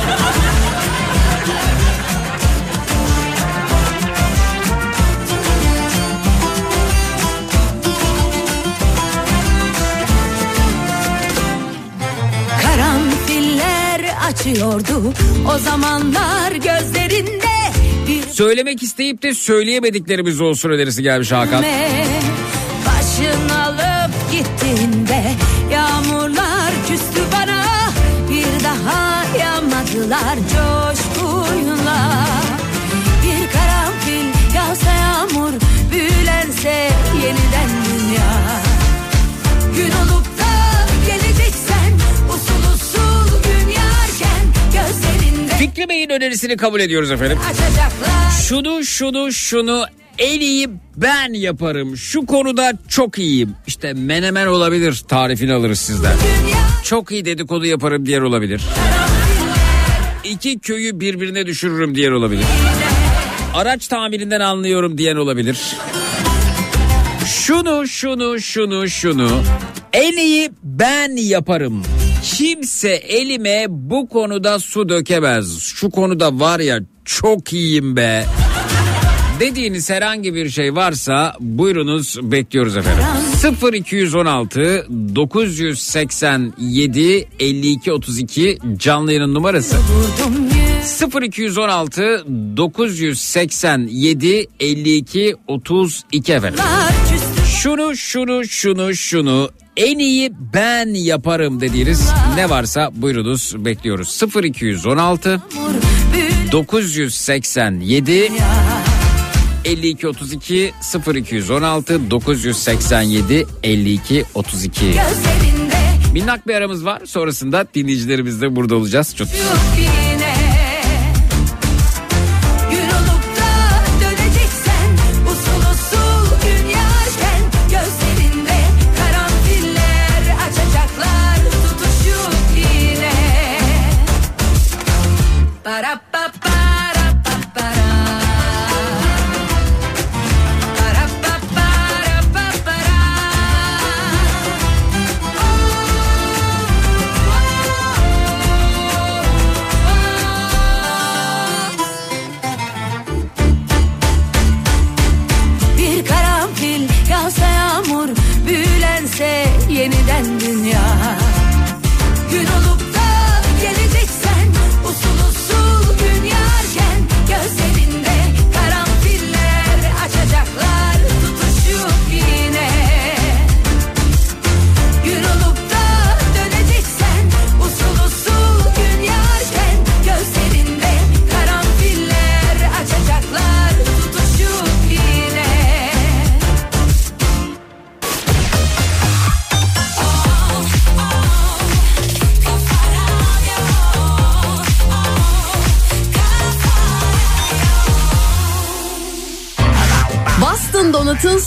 açıyordu o zamanlar gözlerinde bir Söylemek isteyip de söyleyemediklerimiz olsun önerisi gelmiş Hakan. başın alıp gittiğinde yağmadılar coşkuyla bir karanfil yağsa yağmur büyülense yeniden dünya gün olup da geleceksen usul usul gün yarken gözlerinde Fikri Bey'in önerisini kabul ediyoruz efendim. açacaklar Şunu şunu şunu en iyi ben yaparım. Şu konuda çok iyiyim. İşte menemen olabilir tarifini alırız sizden. Çok iyi dedikodu yaparım diğer olabilir. İki köyü birbirine düşürürüm diğer olabilir. Araç tamirinden anlıyorum diyen olabilir. Şunu şunu şunu şunu en iyi ben yaparım. Kimse elime bu konuda su dökemez. Şu konuda var ya çok iyiyim be. Dediğiniz herhangi bir şey varsa buyurunuz bekliyoruz efendim. 0216 987 52 32 canlı yayının numarası. vurdum yüz 0216 987 52 32 efendim. Şunu şunu şunu şunu en iyi ben yaparım dediğiniz ne varsa buyurunuz bekliyoruz. 0216 987 52 32 0216 987 52 32 Gözlerinde Minnak bir aramız var. Sonrasında dinleyicilerimiz de burada olacağız. Çok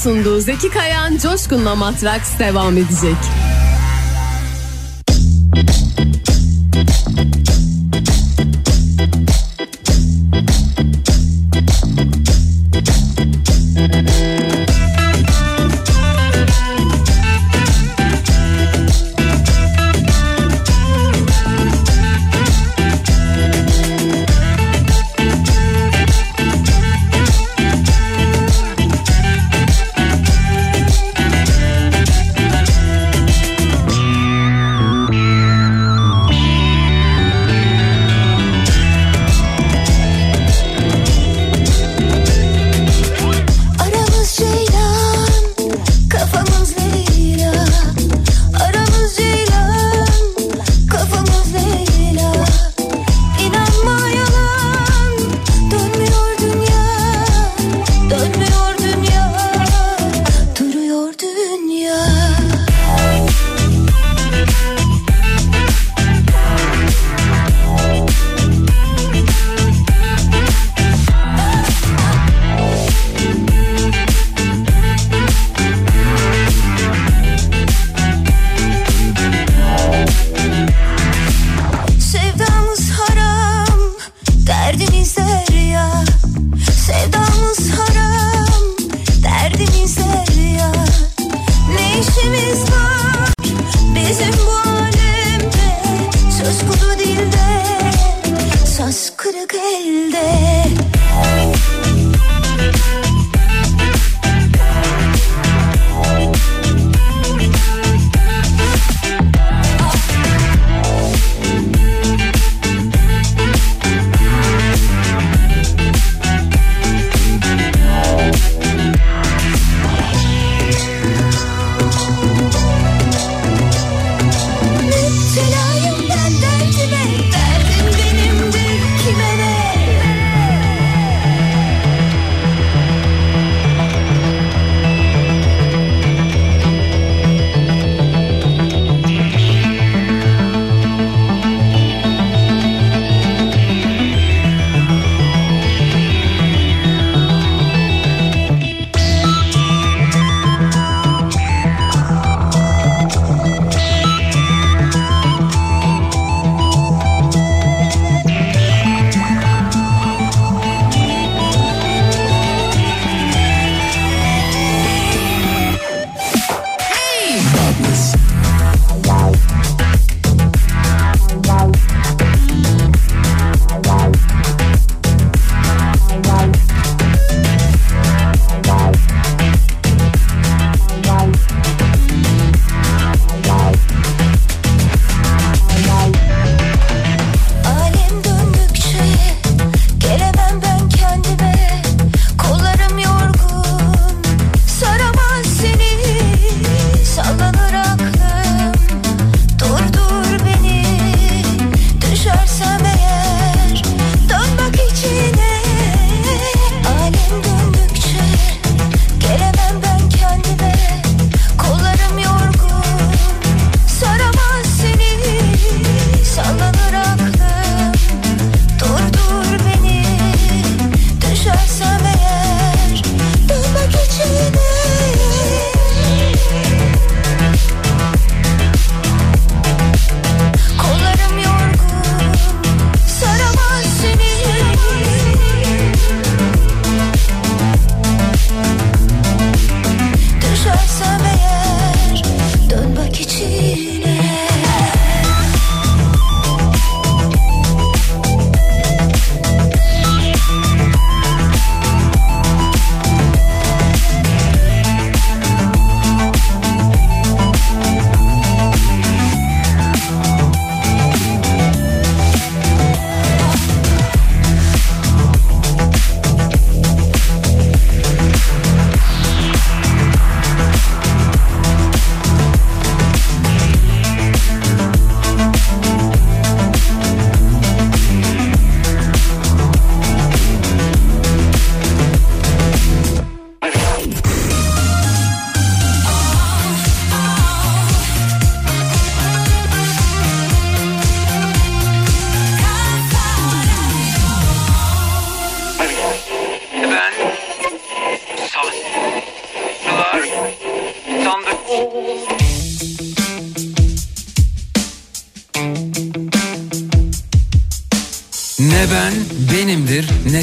sunduğu Zeki Kayan Coşkun'la Matraks devam edecek.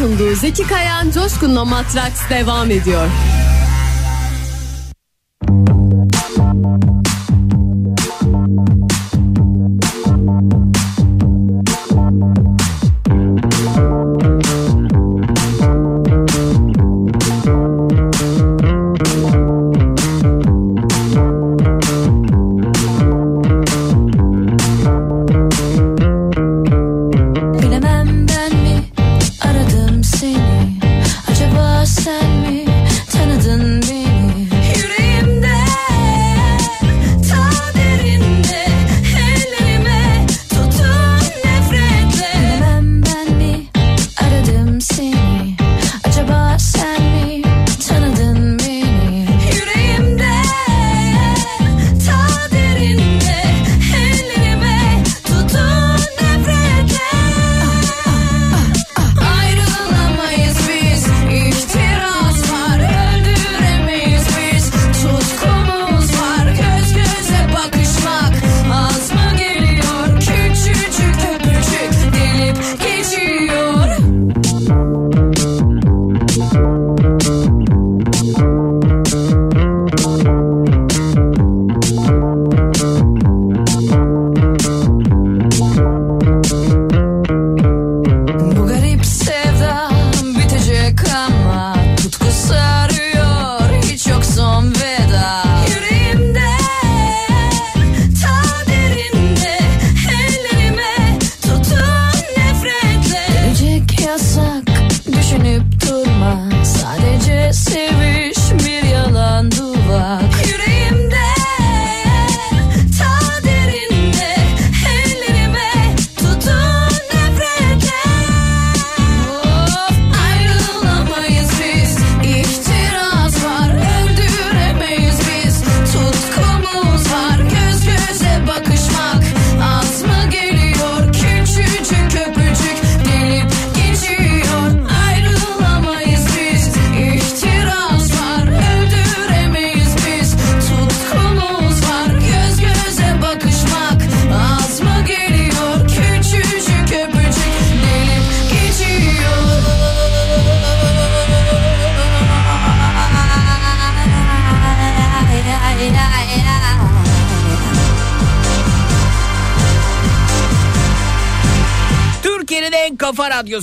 sunduğu Zeki Kayan Coşkun'la Matraks devam ediyor.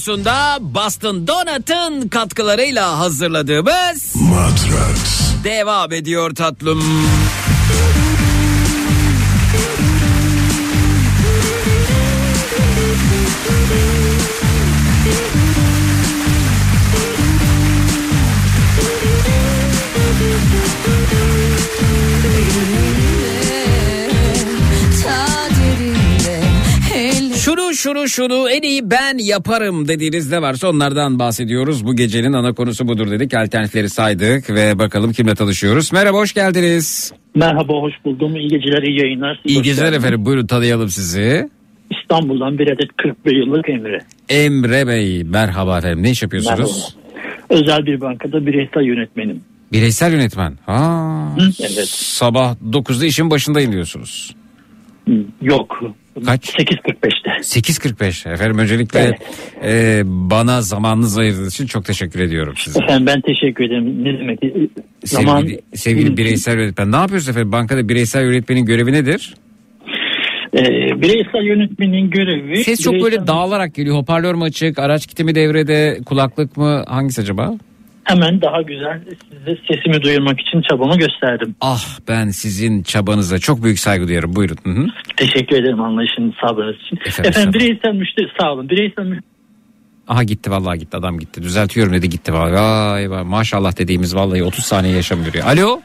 Radyosunda Boston Donut'ın katkılarıyla hazırladığımız Matrax. devam ediyor tatlım. Şunu şunu en iyi ben yaparım dediğiniz ne varsa onlardan bahsediyoruz. Bu gecenin ana konusu budur dedik. Alternatifleri saydık ve bakalım kimle tanışıyoruz. Merhaba hoş geldiniz. Merhaba, hoş buldum. İyi geceler, iyi yayınlar. İyi Hoş geceler geldiniz. efendim buyurun tanıyalım sizi. İstanbul'dan bir adet 41 yıllık Emre. Emre Bey merhaba efendim ne iş yapıyorsunuz? Merhaba. Özel bir bankada bireysel yönetmenim. Bireysel yönetmen. Ha, Hı, evet. Sabah 9'da işin başındayım diyorsunuz. Yok. Kaç? 8.45'te. 8.45 efendim öncelikle Evet. e, bana zamanınızı ayırdığınız için çok teşekkür ediyorum size. Efendim ben teşekkür ederim. Ne demek? Zaman Sevgili, sevgili bireysel yönetmen ne yapıyorsunuz efendim bankada bireysel yönetmenin görevi nedir? Ee, bireysel yönetmenin görevi... Ses çok bireysel- böyle dağılarak geliyor. Hoparlör mü açık, araç kiti mi devrede, kulaklık mı? Hangisi acaba? Hemen daha güzel size sesimi duyurmak için çabamı gösterdim. Ah ben sizin çabanıza çok büyük saygı duyuyorum. Buyurun. Hı hı. Teşekkür ederim anlayışınız, sabrınız için. Efendim, Efendim, bireysel müşteri sağ olun. Bireysel müşteri Aha gitti vallahi gitti adam gitti. Düzeltiyorum dedi gitti vallahi. Vay vay maşallah dediğimiz vallahi 30 saniye yaşam görüyor. Alo.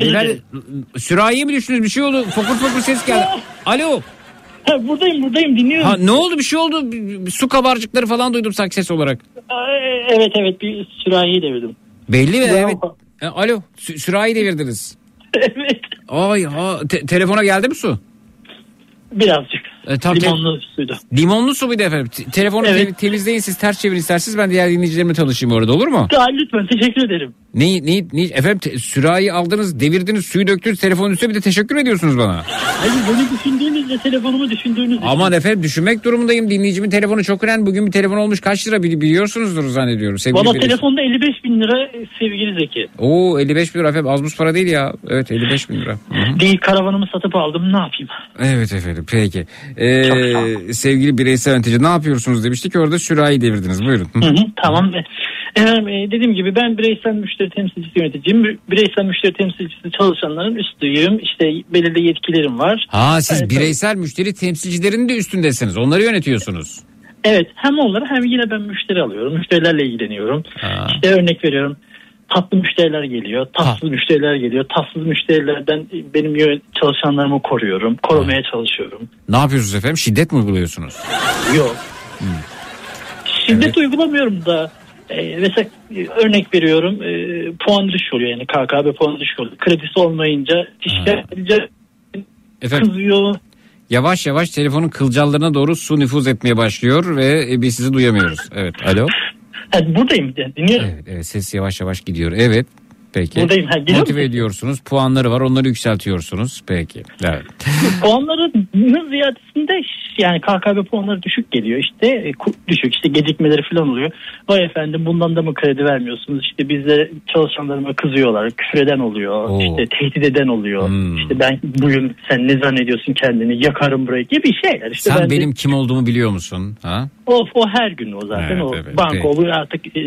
Beyler, sürahiye mi düştünüz bir şey oldu fokur fokur ses geldi. Alo. Ha, buradayım buradayım dinliyorum. Ha, ne oldu bir şey oldu Bir- bir su kabarcıkları falan duydum sanki ses olarak. Aa, Evet evet bir sürahiyi devirdim. Belli mi? Evet. Alo sü- sürahi devirdiniz. evet Ay ha te- telefona geldi mi su? birazcık. E, te- Limonlu suydu. limonlu su muydu efendim? Te- telefonu Evet. te- temizleyin siz ters çevirin isterseniz ben diğer dinleyicilerimle tanışayım orada olur mu? Daha lütfen teşekkür ederim. Neyi, neyi, neyi- efendim te- sürahi aldınız devirdiniz suyu döktünüz telefonun üstüne bir de teşekkür ediyorsunuz bana. Hayır bunu düşündüğünüzle telefonumu düşündüğünüz Aman efendim düşünmek durumundayım dinleyicimin telefonu çok önemli bugün bir telefon olmuş kaç lira bili- biliyorsunuzdur zannediyorum. Sevgili Valla birisi. telefonda 55 bin lira sevgili Zeki. Oo 55 bin lira efendim az buz para değil ya. Evet 55 bin lira. Hı hı. Değil karavanımı satıp aldım ne yapayım? Evet efendim peki. Ee, sevgili bireysel yönetici ne yapıyorsunuz demiştik orada sürahi devirdiniz buyurun. Hı. Hı tamam. Efendim, e, dediğim gibi ben bireysel müşteri temsilcisi yöneticiyim. Bireysel müşteri temsilcisi çalışanların üstüyüm. İşte belirli yetkilerim var. Ha siz Evet, bireysel müşteri temsilcilerinin de üstündesiniz onları yönetiyorsunuz. Evet hem onları hem yine ben müşteri alıyorum. Müşterilerle ilgileniyorum. Ha. İşte örnek veriyorum. Tatlı müşteriler geliyor. Tatsız müşteriler geliyor. Tatsız müşterilerden benim çalışanlarımı koruyorum. Korumaya çalışıyorum. Ne yapıyorsunuz efendim şiddet mi uyguluyorsunuz? Yok. Şiddet uygulamıyorum da e, mesela e, örnek veriyorum e, puan düşük oluyor yani KKB puanı düşük oluyor. Kredisi olmayınca şikayet edince kızıyor. yavaş yavaş telefonun kılcallarına doğru su nüfuz etmeye başlıyor ve e, biz sizi duyamıyoruz. Evet alo. Ha, buradayım dinliyorum. Evet, evet ses yavaş yavaş gidiyor. Evet. Peki. Buradayım, ha, Motive musun? ediyorsunuz. Puanları var. Onları yükseltiyorsunuz. Peki. Evet. Puanların ziyadesinde yani KKB puanları düşük geliyor işte e, düşük işte gecikmeleri falan oluyor. Vay efendim bundan da mı kredi vermiyorsunuz işte bizde çalışanlarıma kızıyorlar küfür eden oluyor Oo. işte tehdit eden oluyor Hmm. işte ben bugün sen ne zannediyorsun kendini yakarım burayı gibi şeyler işte Sen ben de- benim kim olduğumu biliyor musun? Ha? o, o her gün o zaten Evet, o evet, banka peki. olur artık e,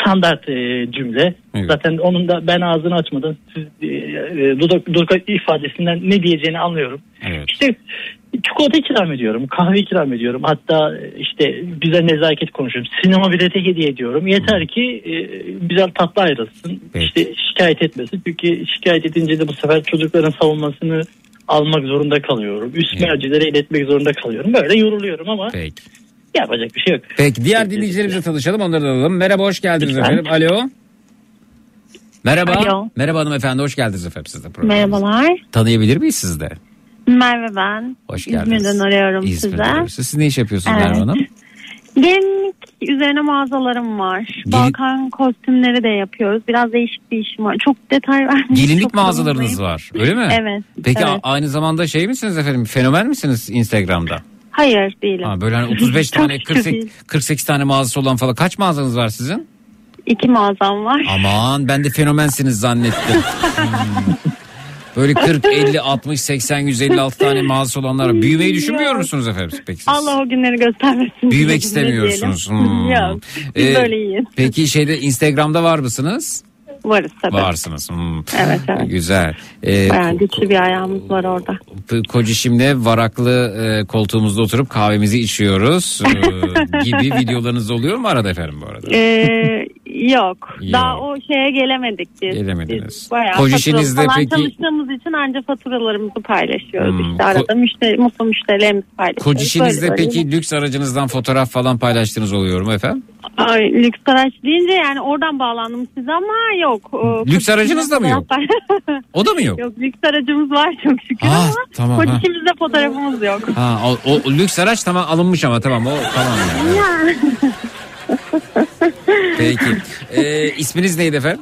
standart e, cümle Evet. zaten onun da ben ağzını açmadan siz e, e, dudak, dudak ifadesinden ne diyeceğini anlıyorum. Evet. İşte çikolata ikram ediyorum, kahve ikram ediyorum. Hatta e, işte güzel nezaket konuşuyorum. Sinema bileti hediye ediyorum. Yeter ki e, güzel tatlı ayrılsın. Peki. İşte şikayet etmesin. Çünkü şikayet edince de bu sefer çocukların savunmasını almak zorunda kalıyorum. Üst Evet. mercilere iletmek zorunda kalıyorum. Böyle yoruluyorum ama Peki. Yapacak bir şey yok. Peki diğer dinleyicilerimize tanışalım. Onları da alalım. Merhaba hoş geldiniz Lütfen. efendim. Alo. Merhaba. Alo. Merhaba hanımefendi hoş geldiniz efendim siz de programımıza. Merhabalar. Tanıyabilir miyiz siz de? Merve ben. Hoş geldiniz. İzmir'den arıyorum İzmir'den size. arıyorsunuz. Siz ne iş yapıyorsunuz Evet. Merve Hanım? Gelinlik üzerine mağazalarım var. Balkan kostümleri de yapıyoruz. Biraz değişik bir işim var. Çok detay vermeyeyim. Gelinlik çok mağazalarınız var öyle mi? Evet. Peki evet. aynı zamanda şey misiniz efendim fenomen misiniz Instagram'da? Hayır değilim. Ha, böyle hani 35 Çok tane şükür 48, değil. 48 tane mağazası olan falan kaç mağazanız var sizin? İki mağazam var. Aman ben de fenomensiniz zannettim. Hmm. Böyle 40, 50, 60, 80, 156 tane mağazası olanlar var. Büyümeyi düşünmüyor musunuz efendim peki siz? Allah o günleri göstermesin. Büyümek istemiyorsunuz. Hmm. Yok. Biz Ee, böyle iyiyiz. Peki şeyde Instagram'da var mısınız? Varız tabii. Varsınız. Hmm. Evet evet. Güzel. Ee, Bayağı güçlü bir ayağımız var orada. Kocişimle varaklı e, koltuğumuzda oturup kahvemizi içiyoruz e, gibi videolarınız oluyor mu arada efendim bu arada? Ee, yok. Yok. Daha o şeye gelemedik biz. Gelemediniz. Biz bayağı falan peki- çalıştığımız için ancak faturalarımızı paylaşıyoruz. Hmm, İşte arada müşteri, mutlu müşterilerimizi paylaşıyoruz. Kocişinizde Böyle böyle. peki lüks aracınızdan fotoğraf falan paylaştığınız oluyor mu efendim? Ay, lüks araç deyince yani oradan bağlandım size ama yok. O, Lüks aracınız da mı yok? O da mı yok? yok lüks aracımız var çok şükür Ah, ama tamam, ha. kocişimizde fotoğrafımız yok. Ha, o, o lüks araç tamam alınmış ama tamam o tamam. yani. Peki. Ee, isminiz neydi efendim?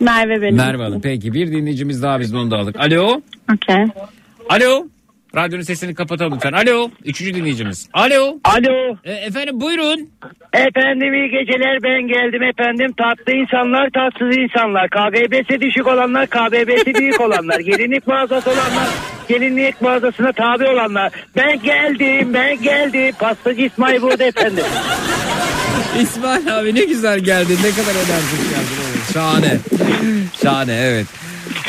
Merve benim. Merve Hanım. Peki bir dinleyicimiz daha biz de onu da aldık. Alo. Okey. Alo. Radyonun sesini kapatalım lütfen. Alo. Üçüncü dinleyicimiz. Alo. Alo. E, efendim buyurun. Efendim iyi geceler ben geldim efendim. Tatlı insanlar tatsız insanlar. KBB'si düşük olanlar KBB'si büyük olanlar. Gelinlik mağazası olanlar gelinlik mağazasına tabi olanlar. Ben geldim ben geldim. Pastacı İsmail burada efendim. İsmail abi ne güzel geldin. Ne kadar enerjik geldin. Şahane. Şahane evet.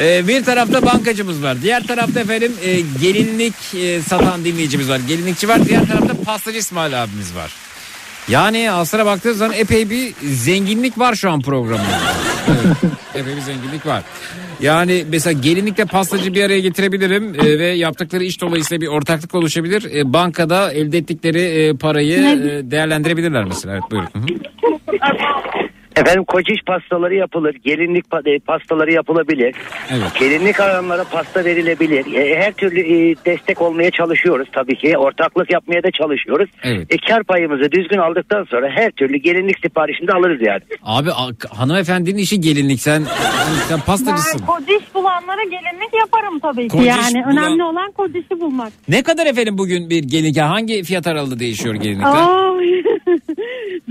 Ee, bir tarafta bankacımız var. Diğer tarafta efendim e, gelinlik e, satan dinleyicimiz var. Gelinlikçi var. Diğer tarafta pastacı İsmail abimiz var. Yani aslına baktığınız zaman epey bir zenginlik var şu an programda. Evet, epey bir zenginlik var. Yani mesela gelinlikle pastacı bir araya getirebilirim e, ve yaptıkları iş dolayısıyla bir ortaklık oluşabilir. E, bankada elde ettikleri e, parayı e, değerlendirebilirler mesela. Evet buyurun. Hı hı. Efendim kociş pastaları yapılır. Gelinlik e, pastaları yapılabilir. Evet. Gelinlik alanlara pasta verilebilir. E, her türlü e, destek olmaya çalışıyoruz tabii ki. Ortaklık yapmaya da çalışıyoruz. Evet. E, kar payımızı düzgün aldıktan sonra her türlü gelinlik siparişini de alırız yani. Abi hanımefendinin işi gelinlik sen sen pastacısın. Ben kodiş bulanlara gelinlik yaparım tabii ki. Kodiş yani bulan- önemli olan kodişi bulmak. Ne kadar efendim bugün bir gelinlik hangi fiyat aralığında değişiyor gelinlikler? Aa,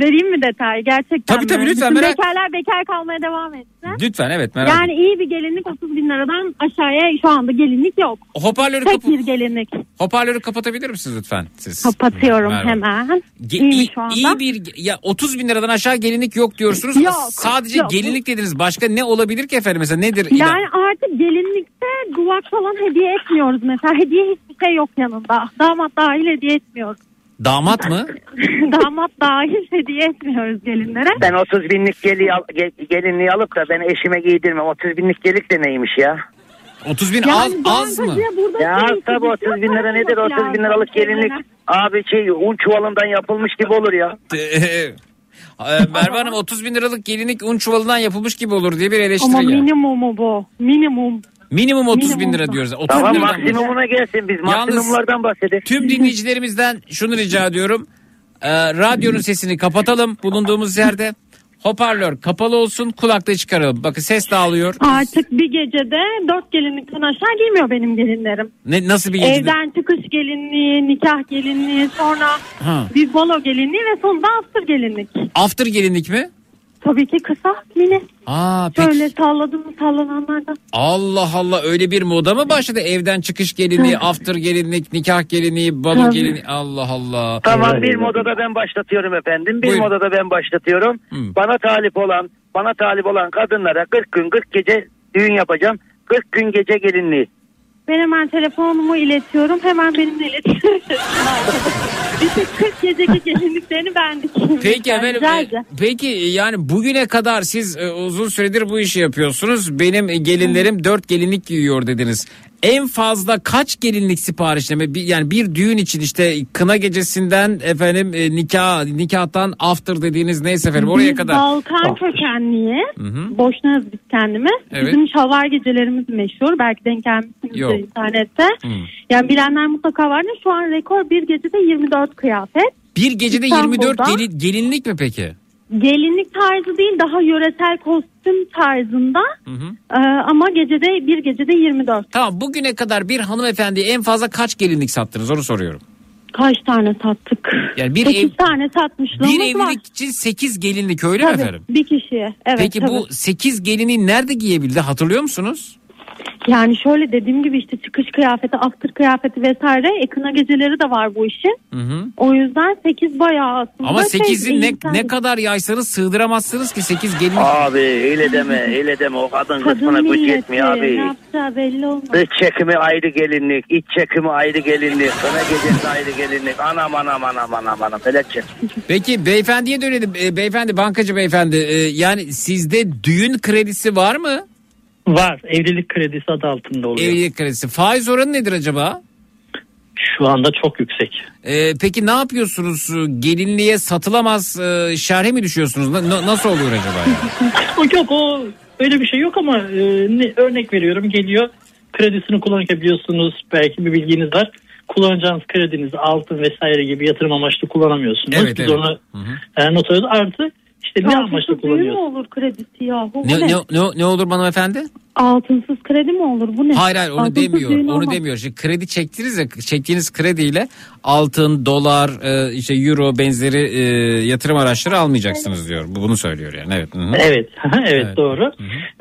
Vereyim mi detay gerçekten Tabii, tabii, mi? lütfen, Bütün merak- bekarlar bekar kalmaya devam etsin. Lütfen evet merak Yani iyi bir gelinlik 30 bin liradan aşağıya şu anda gelinlik yok. Hoparlörü, Tek kapı- bir gelinlik. hoparlörü kapatabilir misiniz lütfen siz? Kapatıyorum Merhaba. hemen. Ge- İyi şu anda? iyi bir ya 30 bin liradan aşağı gelinlik yok diyorsunuz. Yok, Sadece yok. gelinlik dediniz. Başka ne olabilir ki efendim mesela nedir? Yani artık gelinlikte duvak falan hediye etmiyoruz mesela. Hediye hiçbir şey yok yanında. Damat dahil hediye etmiyoruz. Damat mı? Damat dahil hediye etmiyoruz gelinlere. Ben 30 binlik geli, al- ge- gelinliği alıp da ben eşime giydirmem. 30 binlik gelik de neymiş ya? 30 bin Yani az, az mı? Ya şey tabii 30 bin lira nedir? 30 bin liralık gelinlik. Abi şey un çuvalından yapılmış gibi olur ya. Ee, Merve Hanım 30 bin liralık gelinlik un çuvalından yapılmış gibi olur diye bir eleştiri Ama ya. minimumu bu. Minimum. Minimum 30 bin minimum. lira diyoruz. 30 Tamam bin liradan- maksimumuna gelsin biz maksimumlardan bahsedelim. Tüm dinleyicilerimizden şunu rica ediyorum. Ee, radyonun sesini kapatalım bulunduğumuz yerde. Hoparlör kapalı olsun kulaklığı çıkaralım. Bakın ses dağılıyor. Artık bir gecede dört gelinlikten aşağı giymiyor benim gelinlerim. Ne, nasıl bir gecede? Evden çıkış gelinliği, nikah gelinliği, sonra Ha. bir balo gelinliği ve sonunda after gelinlik. After gelinlik mi? Tabii ki kısa, mini. Aa peki. Şöyle salladım mı sallananlardan. Allah Allah öyle bir moda mı başladı? Evden çıkış gelinliği, after gelinlik, nikah gelinliği, balo Tabii. gelinliği. Allah Allah. Tamam bir modada ben başlatıyorum efendim. Bir Buyurun. modada ben başlatıyorum. Hı. Bana talip olan, bana talip olan kadınlara 40 gün 40 gece düğün yapacağım. 40 gün gece gelinliği. Ben hemen telefonumu iletiyorum. Hemen benimle iletişim. işte 40 geceki gelinliklerini ben dikeyim. Peki efendim. E, ederim. Peki yani bugüne kadar siz e, uzun süredir bu işi yapıyorsunuz. Benim e, gelinlerim dört gelinlik giyiyor dediniz. En fazla kaç gelinlik siparişleme yani bir düğün için işte kına gecesinden efendim e, nikah nikahtan after dediğiniz neyse efendim oraya Biz kadar. Balkan kökenliyiz. hı. Boşnağız biz kendimiz. Evet. Bizim şalvar gecelerimiz meşhur. Belki denk gelmişsinizdir Yok. internette. Hı. Yani bilenler mutlaka vardır. Şu an rekor bir gecede 24 kıyafet. Bir gecede İstanbul'da. 24 gelin- gelinlik mi peki? Gelinlik tarzı değil daha yöresel kostüm tarzında. Hı hı. Ee, ama gecede bir gecede 24. Tamam bugüne kadar bir hanımefendiye en fazla kaç gelinlik sattınız onu soruyorum. Kaç tane sattık? Yani bir 8 ev- tane satmışlığımız Bir var. evlilik için 8 gelinlik öyle mi Tabii, efendim? Bir kişiye. Evet, Peki tabii. bu 8 gelini nerede giyebildi hatırlıyor musunuz? Yani şöyle dediğim gibi işte çıkış kıyafeti, after kıyafeti vesaire. Ekına geceleri de var bu işin. Hı hı. O yüzden 8 bayağı aslında. Ama şey, 8'i ne, insan- ne kadar yaysanız sığdıramazsınız ki 8 gelinlik. Abi öyle deme öyle deme o kadın Kadın kısmına güç yetmiyor ne abi. yapacağı belli olmaz. Dış çekimi ayrı gelinlik, iç çekimi ayrı gelinlik, kına gecesi ayrı gelinlik. Anam anam anam anam anam. Melekçe. Peki beyefendiye dönelim. E, beyefendi bankacı beyefendi. E, yani sizde düğün kredisi var mı? Var. Evlilik kredisi adı altında oluyor. Evlilik kredisi. Faiz oranı nedir acaba? Şu anda çok yüksek. E, peki ne yapıyorsunuz? Gelinliğe satılamaz e, şerhe mi düşüyorsunuz? Na- na- nasıl oluyor acaba? Yani? O yok o öyle bir şey yok ama e, ne, örnek veriyorum geliyor kredisini kullanabiliyorsunuz belki bir bilginiz var. Kullanacağınız kredinizi altın vesaire gibi yatırım amaçlı kullanamıyorsunuz. Evet, Biz evet. onu e, not alıyoruz. Artı İşte ne amaçla mü kullanıyorsun? olur kredisi yahu? Bu Ne, ne? ne, ne, ne olur bana efendi? Altınsız kredi mi olur? Bu ne? Hayır hayır onu Altınsız demiyor. Onu olmaz. demiyor. Şimdi kredi çektiniz ya çektiğiniz krediyle altın, dolar, e, işte euro benzeri e, yatırım araçları almayacaksınız diyor. Bu- Bunu söylüyor yani. Evet. Hı hı. Evet, evet, Evet. doğru.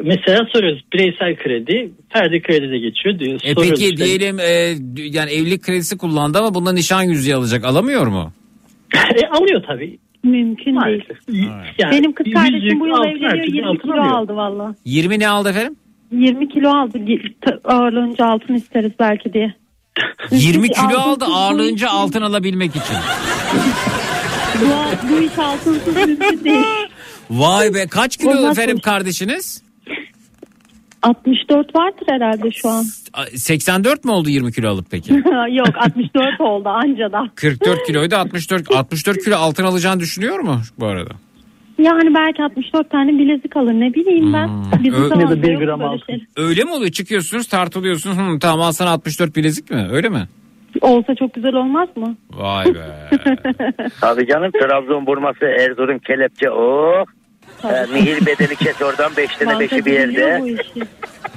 Mesela soruyoruz bireysel kredi, ferdi kredi de geçiyor diyor. E peki işte. diyelim e, yani evlilik kredisi kullandı ama bundan nişan yüzüğü alacak. Alamıyor mu? E, alıyor tabii. Mümkün değil. Maalesef. Yani Benim kız kardeşim bu yıl altın, evleniyor her türlü 20 altın kilo alıyor. aldı valla. 20 ne aldı efendim? 20 kilo aldı. Ağırlığınca altın isteriz belki diye. 20 Hiç kilo altınsız aldı ağırlığınca iş- altın alabilmek için. Bu, bu iş altınsız mümkün değil. Vay be kaç kilo Olmaz efendim kardeşiniz? 64 vardır herhalde şu an. A- 84 mi oldu 20 kilo alıp peki? Yok 64 oldu anca da. 44 kiloydu 64 64 kilo altın alacağını düşünüyor mu bu arada? Yani belki 64 tane bilezik alır ne bileyim ben. Bizim Ö- Ya da bir yok gram böyle altın. şey. Öyle mi oluyor? Çıkıyorsunuz tartılıyorsunuz. Hı, tamam al sana 64 bilezik mi? Öyle mi? Olsa çok güzel olmaz mı? Vay be. Tabii canım Trabzon burması Erzurum kelepçe oh. Ee, mihir bedeli kes oradan beş tane beşi bir yerde.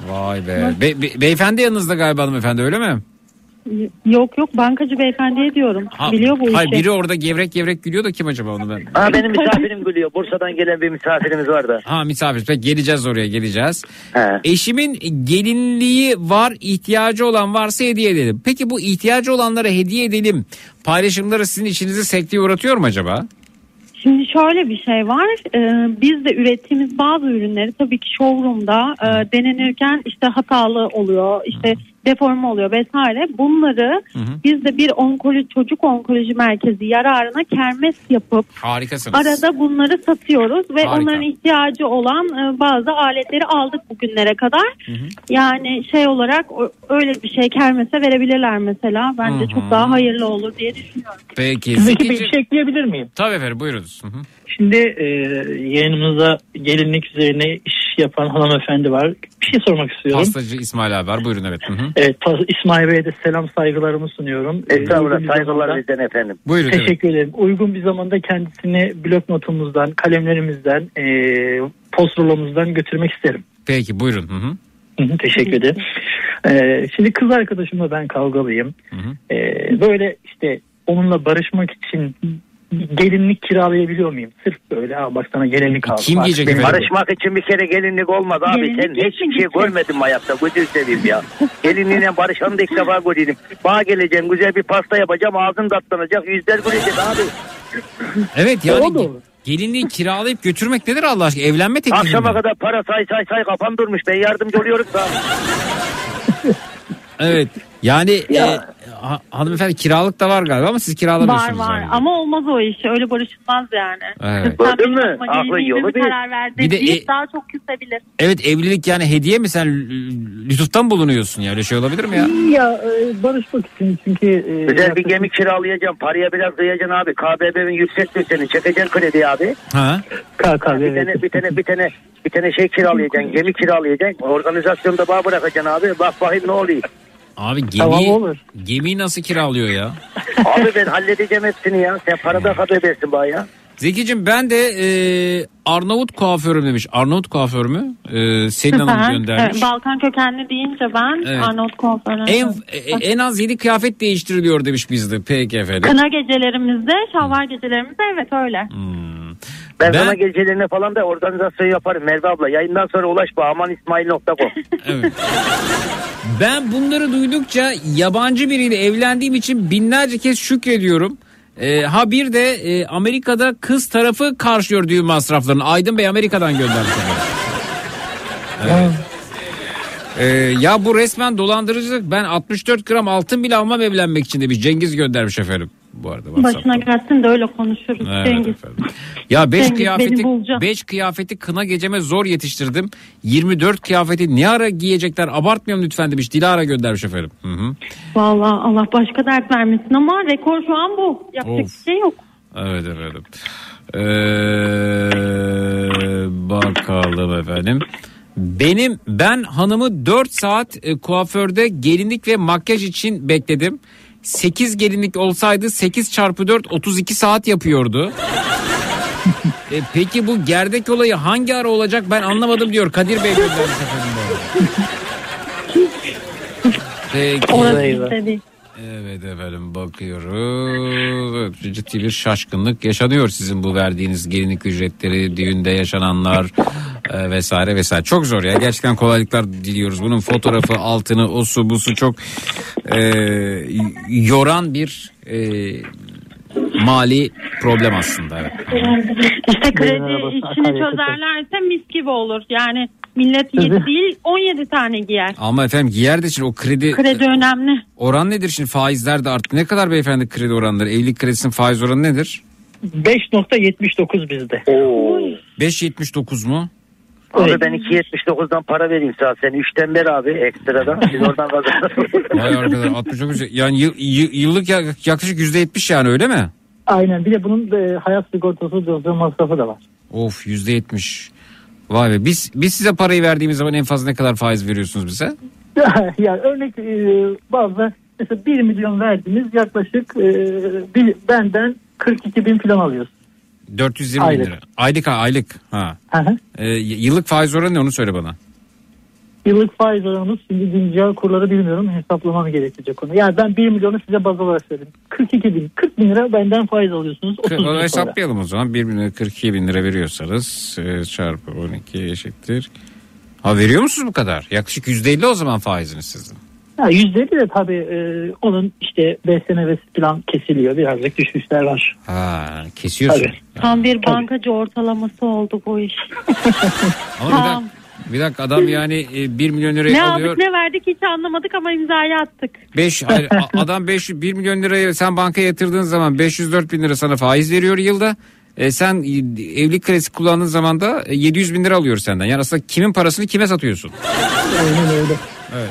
Vay be. Be- be- beyefendi yanınızda galiba hanımefendi öyle mi? Yok yok bankacı beyefendiye diyorum. Ha, biliyor bu hayır işi. biri orada gevrek gevrek gülüyor da kim acaba onu ben? Ha benim misafirim gülüyor. Bursa'dan gelen bir misafirimiz var da. Ha misafir. Peki geleceğiz oraya geleceğiz. He. Eşimin gelinliği var ihtiyacı olan varsa hediye edelim. Peki bu ihtiyacı olanlara hediye edelim. Paylaşımları sizin içinizi sekteye uğratıyor mu acaba? Şimdi şöyle bir şey var. Ee, biz de ürettiğimiz bazı ürünleri tabii ki showroom'da e, denenirken işte hatalı oluyor, işte deforme oluyor vesaire. Bunları biz de bir onkoloji çocuk onkoloji merkezi yararına kermes yapıp Harikasınız. arada bunları satıyoruz ve Harika. onların ihtiyacı olan e, bazı aletleri aldık bugünlere kadar. Yani şey olarak o- öyle bir şey kermese verebilirler mesela. Bence Hı hı. çok daha hayırlı olur diye düşünüyorum. Peki. Bey bir şey ekleyebilir miyim? Tabii efendim buyurunuz. Hı hı. Şimdi e, yayınımızda gelinlik üzerine iş yapan hanımefendi var. Bir şey sormak istiyorum. Pastacı İsmail abi var buyurun evet. Hı hı. Evet, pas- İsmail Bey'e de selam saygılarımı sunuyorum. E, Estağfurullah saygılar bizden efendim. Buyurun. Teşekkür ederim. Uygun bir zamanda kendisini blok notumuzdan, kalemlerimizden, e, postrolomuzdan götürmek isterim. Peki buyurun. Hı hı. Hı hı, Teşekkür ederim. E, şimdi kız arkadaşımla ben kavgalıyım. Hı hı. E, böyle işte onunla barışmak için gelinlik kiralayabiliyor muyum? Sırf böyle ha bak sana gelinlik aldım. Kim Bak, giyecek benim- efendim? Barışmak için bir kere gelinlik olmaz abi. Gelinlik Sen hiç şey mi hayatta? Gözünü seveyim ya. Gelinliğine barışanı da ilk defa göreyim. Bana geleceğim güzel bir pasta yapacağım. Ağzın tatlanacak. Yüzler gülecek abi. Evet yani O da ge- olur. gelinliği kiralayıp götürmek nedir Allah aşkına? Evlenme teklifi Akşama mi? kadar para say say say kafam durmuş. Ben yardımcı oluyorum da. Evet. Yani e, ha- hanımefendi kiralık da var galiba ama siz kiralamıyorsunuz. Var var yani. ama olmaz o iş. Öyle barışılmaz yani. Evet. Gördün mü? Aklı yolu bir bir. karar ver Bir de, e- daha çok küsebilir. Evet evlilik yani hediye mi sen lütuftan bulunuyorsun ya öyle şey olabilir mi ya? Ya e, barışmak için çünkü e, Güzel bir gemi kiralayacağım. Paraya biraz kıyacaksın abi. KBB'nin yüksek seni. Çekeceksin kredi abi. Ha? KKV Bir tane bir tane bir tane bir tane şey kiralayacaksın. Gemi kiralayacaksın. Organizasyonda bağ bırakacaksın abi. Bak bakayım ne oluyor. Abi gemi Tamam, olur. gemiyi nasıl kiralıyor ya? Abi ben halledeceğim hepsini ya. Sen parada KBB'sin bana ya. Zekicim ben de e, Arnavut kuaförüm demiş. Arnavut kuaför mü? E, Selin Hanım Süper. göndermiş. Evet, Balkan kökenli deyince ben Evet. Arnavut kuaförü. En, e, en az 7 kıyafet değiştiriliyor demiş bizde. Peki efendim. Kına gecelerimizde, şalvar gecelerimizde evet öyle. Ben, Ben- sana gecelerine falan da organizasyon yaparım Merve abla. Yayından sonra ulaş bana amanismail.com. Evet. Ben bunları duydukça yabancı biriyle evlendiğim için binlerce kez şükrediyorum. Ee, ha bir de e, Amerika'da kız tarafı karşılıyor düğün masraflarını. Aydın Bey Amerika'dan göndermiş. Evet. Ee, ya bu resmen dolandırıcılık. Ben 64 gram altın bile almam evlenmek için demiş. Cengiz göndermiş efendim. Bu arada WhatsApp'ta. Başına gelsin de öyle konuşuruz. Evet Cengiz. efendim. Ya 5 Cengiz, kıyafeti beni bulacaksın. 5 kıyafeti kına geceme zor yetiştirdim. 24 kıyafeti ne ara giyecekler abartmayalım lütfen demiş. Dilara göndermiş efendim. Hı hı. Vallahi Allah başka dert vermesin ama rekor şu an bu. Yapacak Of. bir şey yok. Evet efendim. Ee, bakalım efendim. Benim ben hanımı 4 saat e, kuaförde gelinlik ve makyaj için bekledim. 8 gelinlik olsaydı 8 çarpı 4 32 saat yapıyordu. E, peki bu gerdek olayı hangi ara olacak ben anlamadım diyor Kadir Bey göndermiş efendim. Peki. Orası bizde değil. Evet efendim bakıyoruz. Ciddi bir şaşkınlık yaşanıyor sizin bu verdiğiniz gelinlik ücretleri, düğünde yaşananlar e, vesaire vesaire. Çok zor ya gerçekten kolaylıklar diliyoruz. Bunun fotoğrafı, altını, o su, bu su çok e, yoran bir e, mali problem aslında. Evet. İşte kredi akaryakıtı. çözerlerse mis gibi olur. Yani millet 7 değil 17 tane giyer. Ama efendim giyer de için o kredi, Kredi önemli. oran nedir şimdi faizler de arttı. Ne kadar beyefendi kredi oranları? Evlilik kredisinin faiz oranı nedir? 5.79 bizde. Oo. 5.79 mu? Abi ben 2.79'dan para vereyim sana. Sen 3'ten ver abi ekstradan. Biz oradan kazanırız. Vay arkadaş 69 yani yıl- yıl- yıllık ya- yaklaşık %70 yani öyle mi? Aynen bir de bunun e, hayat sigortası dozda masrafı da var. Of %70. Vay be biz biz size parayı verdiğimiz zaman en fazla ne kadar faiz veriyorsunuz bize? yani örnek e, bazı mesela 1 milyon verdiğimiz yaklaşık e, bir, benden 42 bin falan alıyoruz. 420 bin Aylık. lira. Aylık ha aylık. Ha. Hı hı. Y- yıllık faiz oranı ne onu söyle bana. Yıllık faiz oranımız şimdi güncel kurları bilmiyorum hesaplamam gerekecek onu. Yani ben 1 milyonu size baz olarak söyledim. 42 bin 40 bin lira benden faiz alıyorsunuz. 30 K- bin onu hesaplayalım o zaman. 1 bin lira 42 bin lira veriyorsanız e, çarpı 12 eşittir. Ha veriyor musunuz bu kadar? Yaklaşık %50 o zaman faiziniz sizin. Ha, %50 de tabii e, onun işte 5 sene ve falan kesiliyor. Birazcık düşüşler var. Ha kesiyorsun. Tabii. Tam bir bankacı ortalaması oldu bu iş. Ama bir dakika, bir dakika adam yani e, 1 milyon lirayı Ne alıyor. aldık ne verdik hiç anlamadık ama imzayı attık. 5 adam 5 1 milyon lirayı sen bankaya yatırdığın zaman 504 bin lira sana faiz veriyor yılda. E, sen e, evlilik kredisi kullandığın zaman da e, 700 bin lira alıyor senden. Yani aslında kimin parasını kime satıyorsun? Aynen öyle. Evet.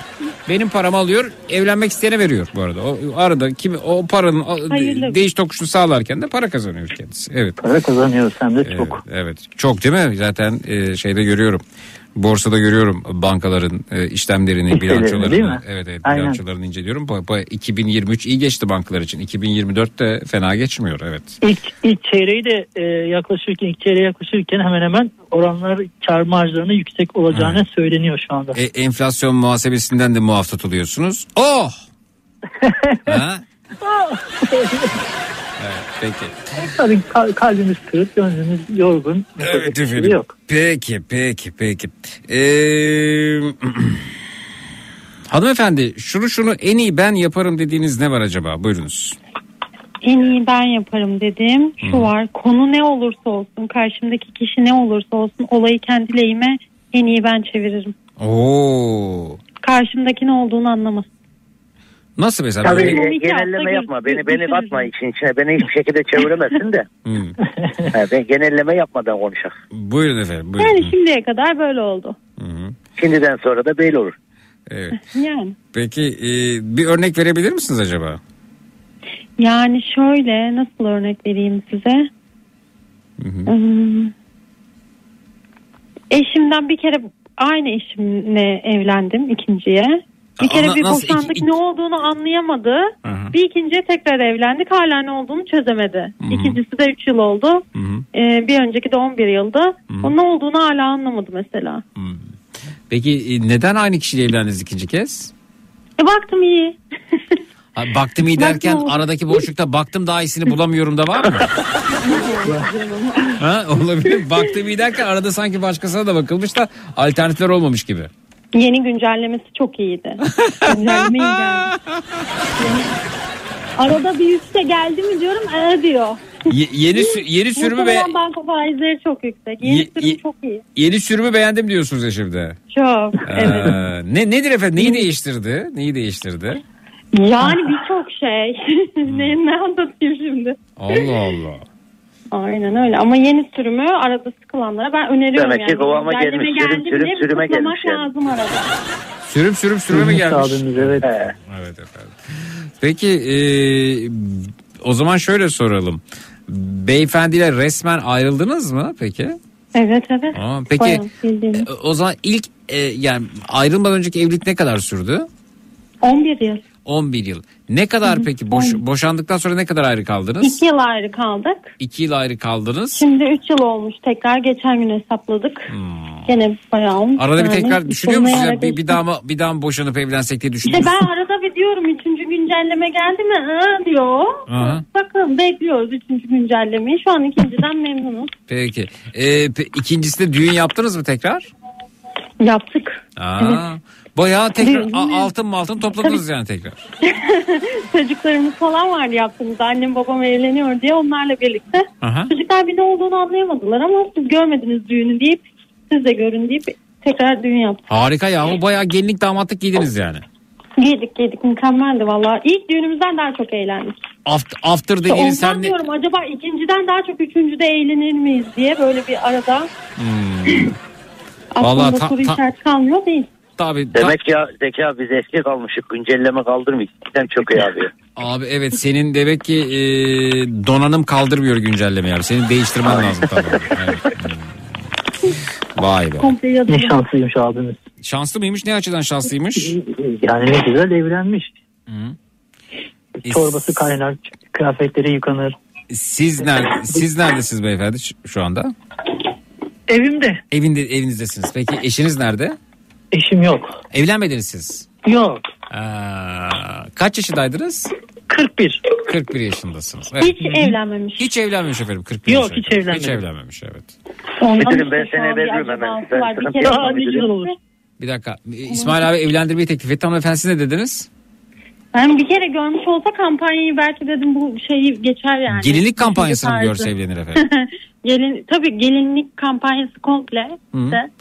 Benim paramı alıyor, evlenmek isteyene veriyor bu arada. O arada kim o paranın Hayırlı. değiş tokuşunu sağlarken de para kazanıyor kendisi. Evet. Para kazanıyoruz hem de Evet, çok. evet. Çok değil mi? Zaten e, şeyde görüyorum. Borsada görüyorum bankaların e, işlemlerini, bilançolarını. Evet, evet Aynen. bilançolarını inceliyorum. Bu, bu 2023 iyi geçti bankalar için. 2024 de fena geçmiyor evet. İlk, ilk çeyreği de e, yaklaşırken ilk çeyreğe yaklaşırken hemen hemen oranlar kar marjlarının yüksek olacağını söyleniyor şu anda. E, enflasyon muhasebesinden de muaf tutuluyorsunuz. Oh! ha? Evet, peki. Tabii kal- kalbimiz kırık, gönlümüz yorgun. Evet şey efendim. Yok. Peki peki peki. Ee, hanımefendi şunu şunu en iyi ben yaparım dediğiniz ne var acaba? Buyurunuz. En iyi ben yaparım dediğim şu var. Konu ne olursa olsun, karşımdaki kişi ne olursa olsun olayı kendi lehime en iyi ben çeviririm. Oo. Karşımdaki ne olduğunu anlamasın. Nasıl mesela? Tabii Böyle- genelleme yapma. Beni beni katma işin içine. Beni hiçbir şekilde çeviremezsin de. Hmm. Ha, ben genelleme yapmadan konuşak. Buyurun efendim. Buyurun. Yani şimdiye kadar böyle oldu. Hı hı. Şimdiden sonra da böyle olur. Evet. Yani. Peki e, bir örnek verebilir misiniz acaba? Yani şöyle nasıl örnek vereyim size? Hmm. Eşimden bir kere aynı eşimle evlendim ikinciye. Bir kere Ana- bir boşandık İki- ne olduğunu anlayamadı. Hı hı. Bir ikinciye tekrar evlendik hala ne olduğunu çözemedi. Hı hı. İkincisi de 3 yıl oldu. Hı hı. Ee, bir önceki de 11 yıldı. O ne olduğunu hala anlamadı mesela. Peki e, neden aynı kişiyle evlendiniz ikinci kez? E, baktım iyi. Baktım iyi derken Baktım. aradaki boşlukta baktım daha iyisini bulamıyorum da var mı? ha, olabilir. Baktım iyi derken arada sanki başkasına da bakılmış da alternatifler olmamış gibi. Yeni güncellemesi çok iyiydi. Güncelleme iyi geldi. Arada bir üste geldi mi diyorum ee diyor. Ye- yeni sü- yeni sürümü be banka faizleri çok yüksek. Yeni Ye- sürüm çok iyi. yeni sürümü beğendim diyorsunuz ya şimdi. Çok. Evet. Ee, ne nedir efendim? Neyi değiştirdi? Neyi değiştirdi? Yani birçok şey. ne, ne anlatayım şimdi? Allah Allah. Aynen öyle ama yeni sürümü arada sıkılanlara ben öneriyorum Demek ki yani. kıvama Güncelleme gelmiş, sürüm, geldi sürüm, sürüme gelmiş yani. lazım arada. Sürüm sürüm sürüme mi gelmiş? Sağlığınız, evet. Evet efendim. Peki e, o zaman şöyle soralım. Beyefendiyle resmen ayrıldınız mı peki? Evet evet. Aa, peki Bayağı e, o zaman ilk e, yani ayrılmadan önceki evlilik ne kadar sürdü? 11 yıl. 11 yıl. Ne kadar peki boş, boşandıktan sonra ne kadar ayrı kaldınız? İki yıl ayrı kaldık. 2 yıl ayrı kaldınız. Şimdi üç yıl olmuş tekrar. Geçen gün hesapladık. Gene bayağı olmuş. Hmm. Arada bir yani. tekrar düşünüyor musunuz? ya? Bir, bir daha mı bir daha mı boşanıp evlensek diye düşünüyor İşte ben arada bir diyorum üçüncü güncelleme geldi mi? Ha diyor. Aha. Bakın bekliyoruz üçüncü güncellemeyi. Şu an ikinciden memnunuz. Peki. Ee, pe- ikincisi de düğün yaptınız mı tekrar? Yaptık. Aa, Bayağı tekrar a- altın mı altın topladınız yani tekrar. Çocuklarımız falan vardı yaptığımızda. Annem babam evleniyor diye onlarla birlikte. Aha. Çocuklar bir ne olduğunu anlayamadılar ama siz görmediniz düğünü deyip siz de görün deyip tekrar düğün yaptık. Harika ya. Bayağı gelinlik damatlık giydiniz yani. Giydik giydik mükemmeldi valla. İlk düğünümüzden daha çok eğlendik. After, after İşte dediğiniz ondan sen diyorum acaba ikinciden daha çok üçüncüde eğlenir miyiz diye böyle bir arada Hmm. aklımda Vallahi ta- soru ta- işareti kalmıyor değil. Tabii. ta- Demek ya Zeki abi biz eski kalmışık. Güncelleme kaldırmıyor. Sistem çok iyi abi. Abi evet senin demek ki e, donanım kaldırmıyor güncelleme abi. Senin değiştirmen lazım tabii. Evet. Vay be. Ne şanslıymış abimiz. Şanslı mıymış? Ne açıdan şanslıymış? Yani ne güzel evlenmiş. Hı. Çorbası kaynar, kıyafetleri yıkanır. Siz nerede, siz neredesiniz beyefendi şu anda? Evimde. Evinde evinizdesiniz. Peki eşiniz nerede? Eşim yok. Evlenmediniz siz. Yok. Aa, kaç yaşındaydınız? 41. 41 yaşındasınız. Evet. Hiç evlenmemiş. Hiç evlenmemiş efendim 41 Yok, hiç kadar. evlenmedi. Hiç evlenmemiş evet. Müdürüm, ben seni an bir hemen. var. Bir sıkıntı kere yok. Daha ne güzel olur. Bir dakika. İsmail abi evlendirmeyi teklif etti ama efendim siz ne dediniz? Ben bir kere görmüş olsa kampanyayı belki dedim bu şeyi geçer yani. Gelinlik kampanyasını mı Tarzı. görse evlenir efendim? Gelin, tabii gelinlik kampanyası komple. Hı. de.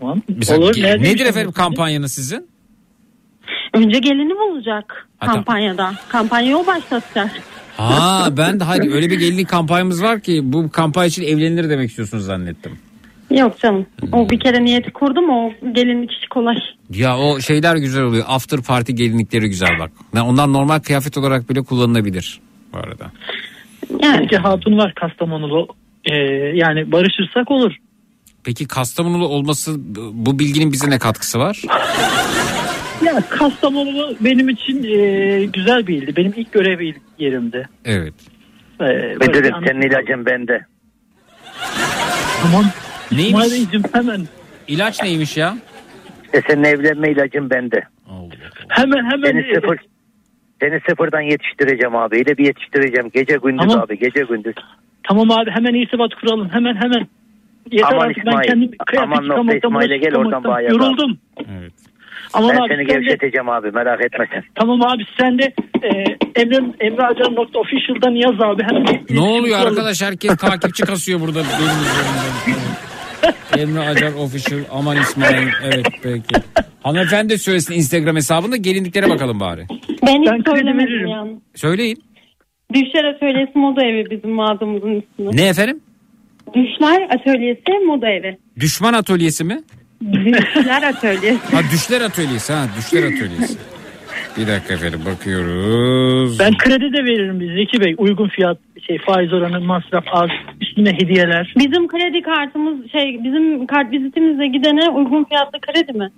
Tamam. Mesela Olur. ge- nerede nedir bir- efendim kampanyanız sizin? Önce gelini bulacak Ha, tamam. kampanyada. Kampanyayı o başlatacak. Ha ben de hayır öyle bir gelinlik kampanyamız var ki bu kampanya için evlenilir demek istiyorsunuz zannettim. Yok canım. Hmm. O bir kere niyeti kurdu mu o gelinlik işi kolay. Ya o şeyler güzel oluyor. After party gelinlikleri güzel bak. Yani onlar normal kıyafet olarak bile kullanılabilir bu arada. Yani hatun var Kastamonulu. Ee, yani barışırsak olur. Peki Kastamonulu olması bu bilginin bize ne katkısı var? Ya Kastamonu benim için e, güzel bir ildi. Benim ilk görev il- yerimdi. Evet. Ee, Müdürüm senin ilacın bende. Tamam. Neymiş? İsmail Beyciğim hemen İlaç neymiş ya? İşte senin evlenme ilacın bende. hemen hemen Seni sıfır seni sıfırdan yetiştireceğim abi. Öyle bir yetiştireceğim. Gece gündüz Tamam. abi. Gece gündüz. Tamam abi hemen irtibat kuralım. Hemen hemen. Yeter Aman artık İsmail. ben kendim kıyafet Aman nokta İsmail'e gel, oradan bağ. Yoruldum. Evet. Aman ben abi seni sen de, gevşeteceğim abi. Merak etme sen. tamam abi sen de e, Emre, Emre Acar nokta official'dan yaz abi. Hemen Ne oluyor kuralım. arkadaş herkes takipçi kasıyor burada. Emre Acar Official aman İsmail evet peki. Hanımefendi söylesin Instagram hesabında gelinliklere bakalım bari. ben hiç Ben söylemedim yani. Söyleyin. Düşler Atölyesi Moda Evi bizim mağazamızın ismi. Ne efendim? Düşler Atölyesi Moda Evi. Düşman atölyesi mi? Düşler Atölyesi. Ha düşler atölyesi ha düşler atölyesi. Bir dakika efendim bakıyoruz. Ben kredi de veririm biz Zeki Bey. Uygun fiyat, şey faiz oranı, masraf az, üstüne hediyeler. Bizim kredi kartımız şey bizim kart vizitimizle gidene uygun fiyatlı kredi mi?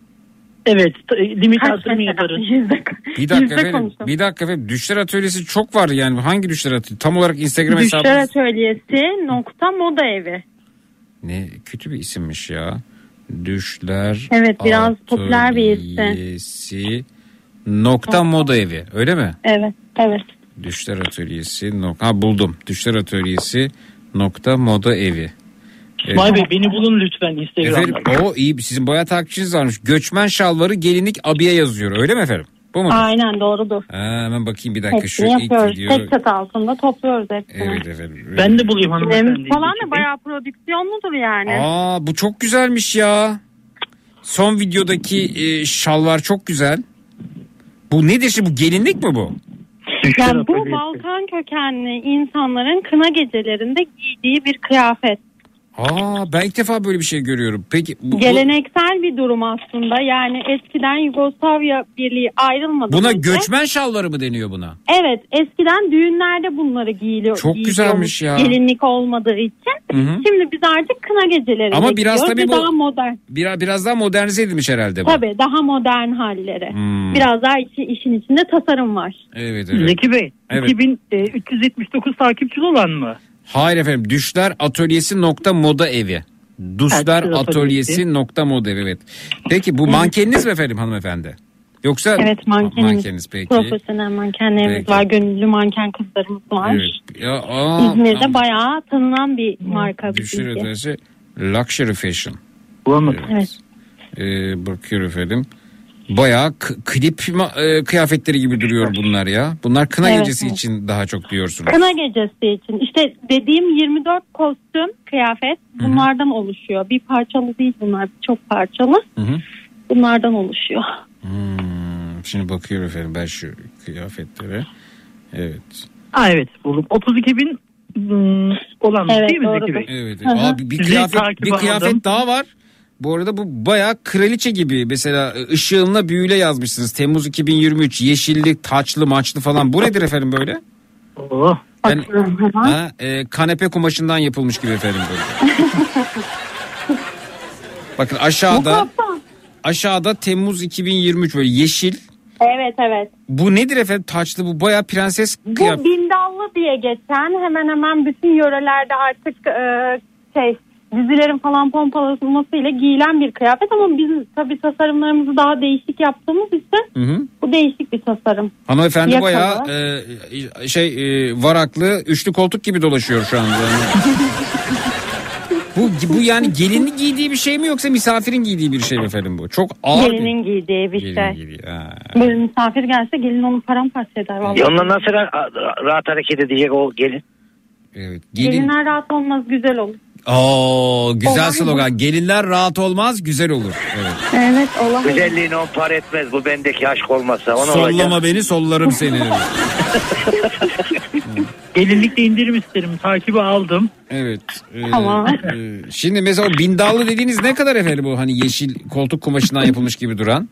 Evet, t- limit Kaç artırımı mesela? yaparız. Bir dakika efendim. konuşalım. Bir dakika efendim. Düşler atölyesi çok var yani. Hangi düşler atölyesi? Tam olarak Instagram Düşler hesabınız. Atölyesi nokta moda evi. Ne kötü bir isimmiş ya. Düşler Evet, biraz popüler bir isim. Atölyesi nokta moda evi öyle mi? Evet, evet. Düşler atölyesi nokta ha buldum. Düşler atölyesi nokta moda evi. İsmail Bey beni bulun lütfen Instagram'da. Efendim o iyi sizin bayağı takipçiniz varmış. Göçmen şalvarı gelinlik abiye yazıyor öyle mi efendim? Bu mu? Aynen doğrudur. Ha, hemen bakayım bir dakika şu Hepsini ilk yapıyoruz. video. Tek çatı altında topluyoruz hepsini. Evet efendim. Ben de bulayım hanımefendi. Falan da bayağı prodüksiyonludur yani. Aa bu çok güzelmiş ya. Son videodaki e, şalvar çok güzel. Bu nedir şimdi bu gelinlik mi bu? Yani bu. Balkan kökenli insanların kına gecelerinde giydiği bir kıyafet. Aa ben ilk defa böyle bir şey görüyorum. Peki bu, bu- Geleneksel bir durum aslında. Yani eskiden Yugoslavya Birliği ayrılmadan buna önce- göçmen şalvarı mı deniyor buna? Evet eskiden düğünlerde bunları giyiliyor. Çok güzelmiş ya. Gelinlik olmadığı için. Hı hı. Şimdi biz artık kına geceleri Ama biraz giyiyoruz tabii bu- daha modern. Biraz, biraz daha modernize edilmiş herhalde bu. Tabii daha modern halleri. Hmm. Biraz daha içi, işin içinde tasarım var. Evet evet. Zeki Bey Evet. 2379 takipçili olan mı? Hayır efendim düşler atölyesi nokta moda evi. Duşlar Düşler atölyesi nokta moda evi evet. Peki bu mankeniniz mi efendim hanımefendi? Yoksa Evet mankenimiz. mankeniniz peki. Profesyonel mankenlerimiz Peki. var. Gönüllü manken kızlarımız var. Evet. Ya, aa, İzmir'de tamam. bayağı tanınan bir marka Düşler bizimki. atölyesi luxury fashion. Bulamadım. Evet. Ee, bakıyorum efendim. Bayağı k- klip e, kıyafetleri gibi duruyor bunlar ya. Bunlar kına Evet, gecesi evet. için daha çok diyorsunuz. Kına gecesi için. İşte dediğim 24 kostüm, kıyafet bunlardan oluşuyor. Bir parçalı değil bunlar. Çok parçalı. Hı hı. Bunlardan oluşuyor. Hmm, şimdi bakıyorum efendim ben şu kıyafetlere. Evet. Ha evet buldum. 32 bin hmm, olan Evet, değil mi doğrudur. Zeki Bey? Evet. Abi bir kıyafet bir kıyafet daha var. Bu arada bu bayağı kraliçe gibi. Mesela e, ışığınla büyüle yazmışsınız. Temmuz 2023 yeşilli, taçlı, maçlı falan. Bu nedir efendim böyle? Oh. Hemen. ha, e, kanepe kumaşından yapılmış gibi efendim böyle. Bakın aşağıda aşağıda Temmuz 2023 böyle yeşil. Evet evet. Bu nedir efendim? Taçlı bu bayağı prenses Bu kıyafet. bindallı diye geçen hemen hemen bütün yörelerde artık e, şey dizilerin falan pompalanmasıyla giyilen bir kıyafet ama biz tabii tasarımlarımızı daha değişik yaptığımız için Hı hı. bu değişik bir tasarım. Hanımefendi Yakalı. bayağı e, şey e, varaklı üçlü koltuk gibi dolaşıyor şu anda. Bu bu yani gelinin giydiği bir şey mi yoksa misafirin giydiği bir şey mi efendim bu? Çok ağır Gelinin giydiği bir bir şey. gelin giydiği. Ha. Böyle misafir gelse gelin onu paramparça eder vallahi. Ya onunla nasıl ra- rahat hareket edecek o gelin? Evet. Gelin. Gelinler rahat olmaz güzel olur. Oo, güzel Olay mı? slogan. Gelinler rahat olmaz, güzel olur. Evet. Evet olay. Güzelliğini on par etmez bu bendeki aşk olmasa. Ona olacak. Sollama beni, sollarım seni. Gelinlikle indirim isterim. Takibi aldım. Evet. e, Tamam. e, şimdi mesela o bindallı dediğiniz ne kadar efendim bu hani yeşil koltuk kumaşından yapılmış gibi duran?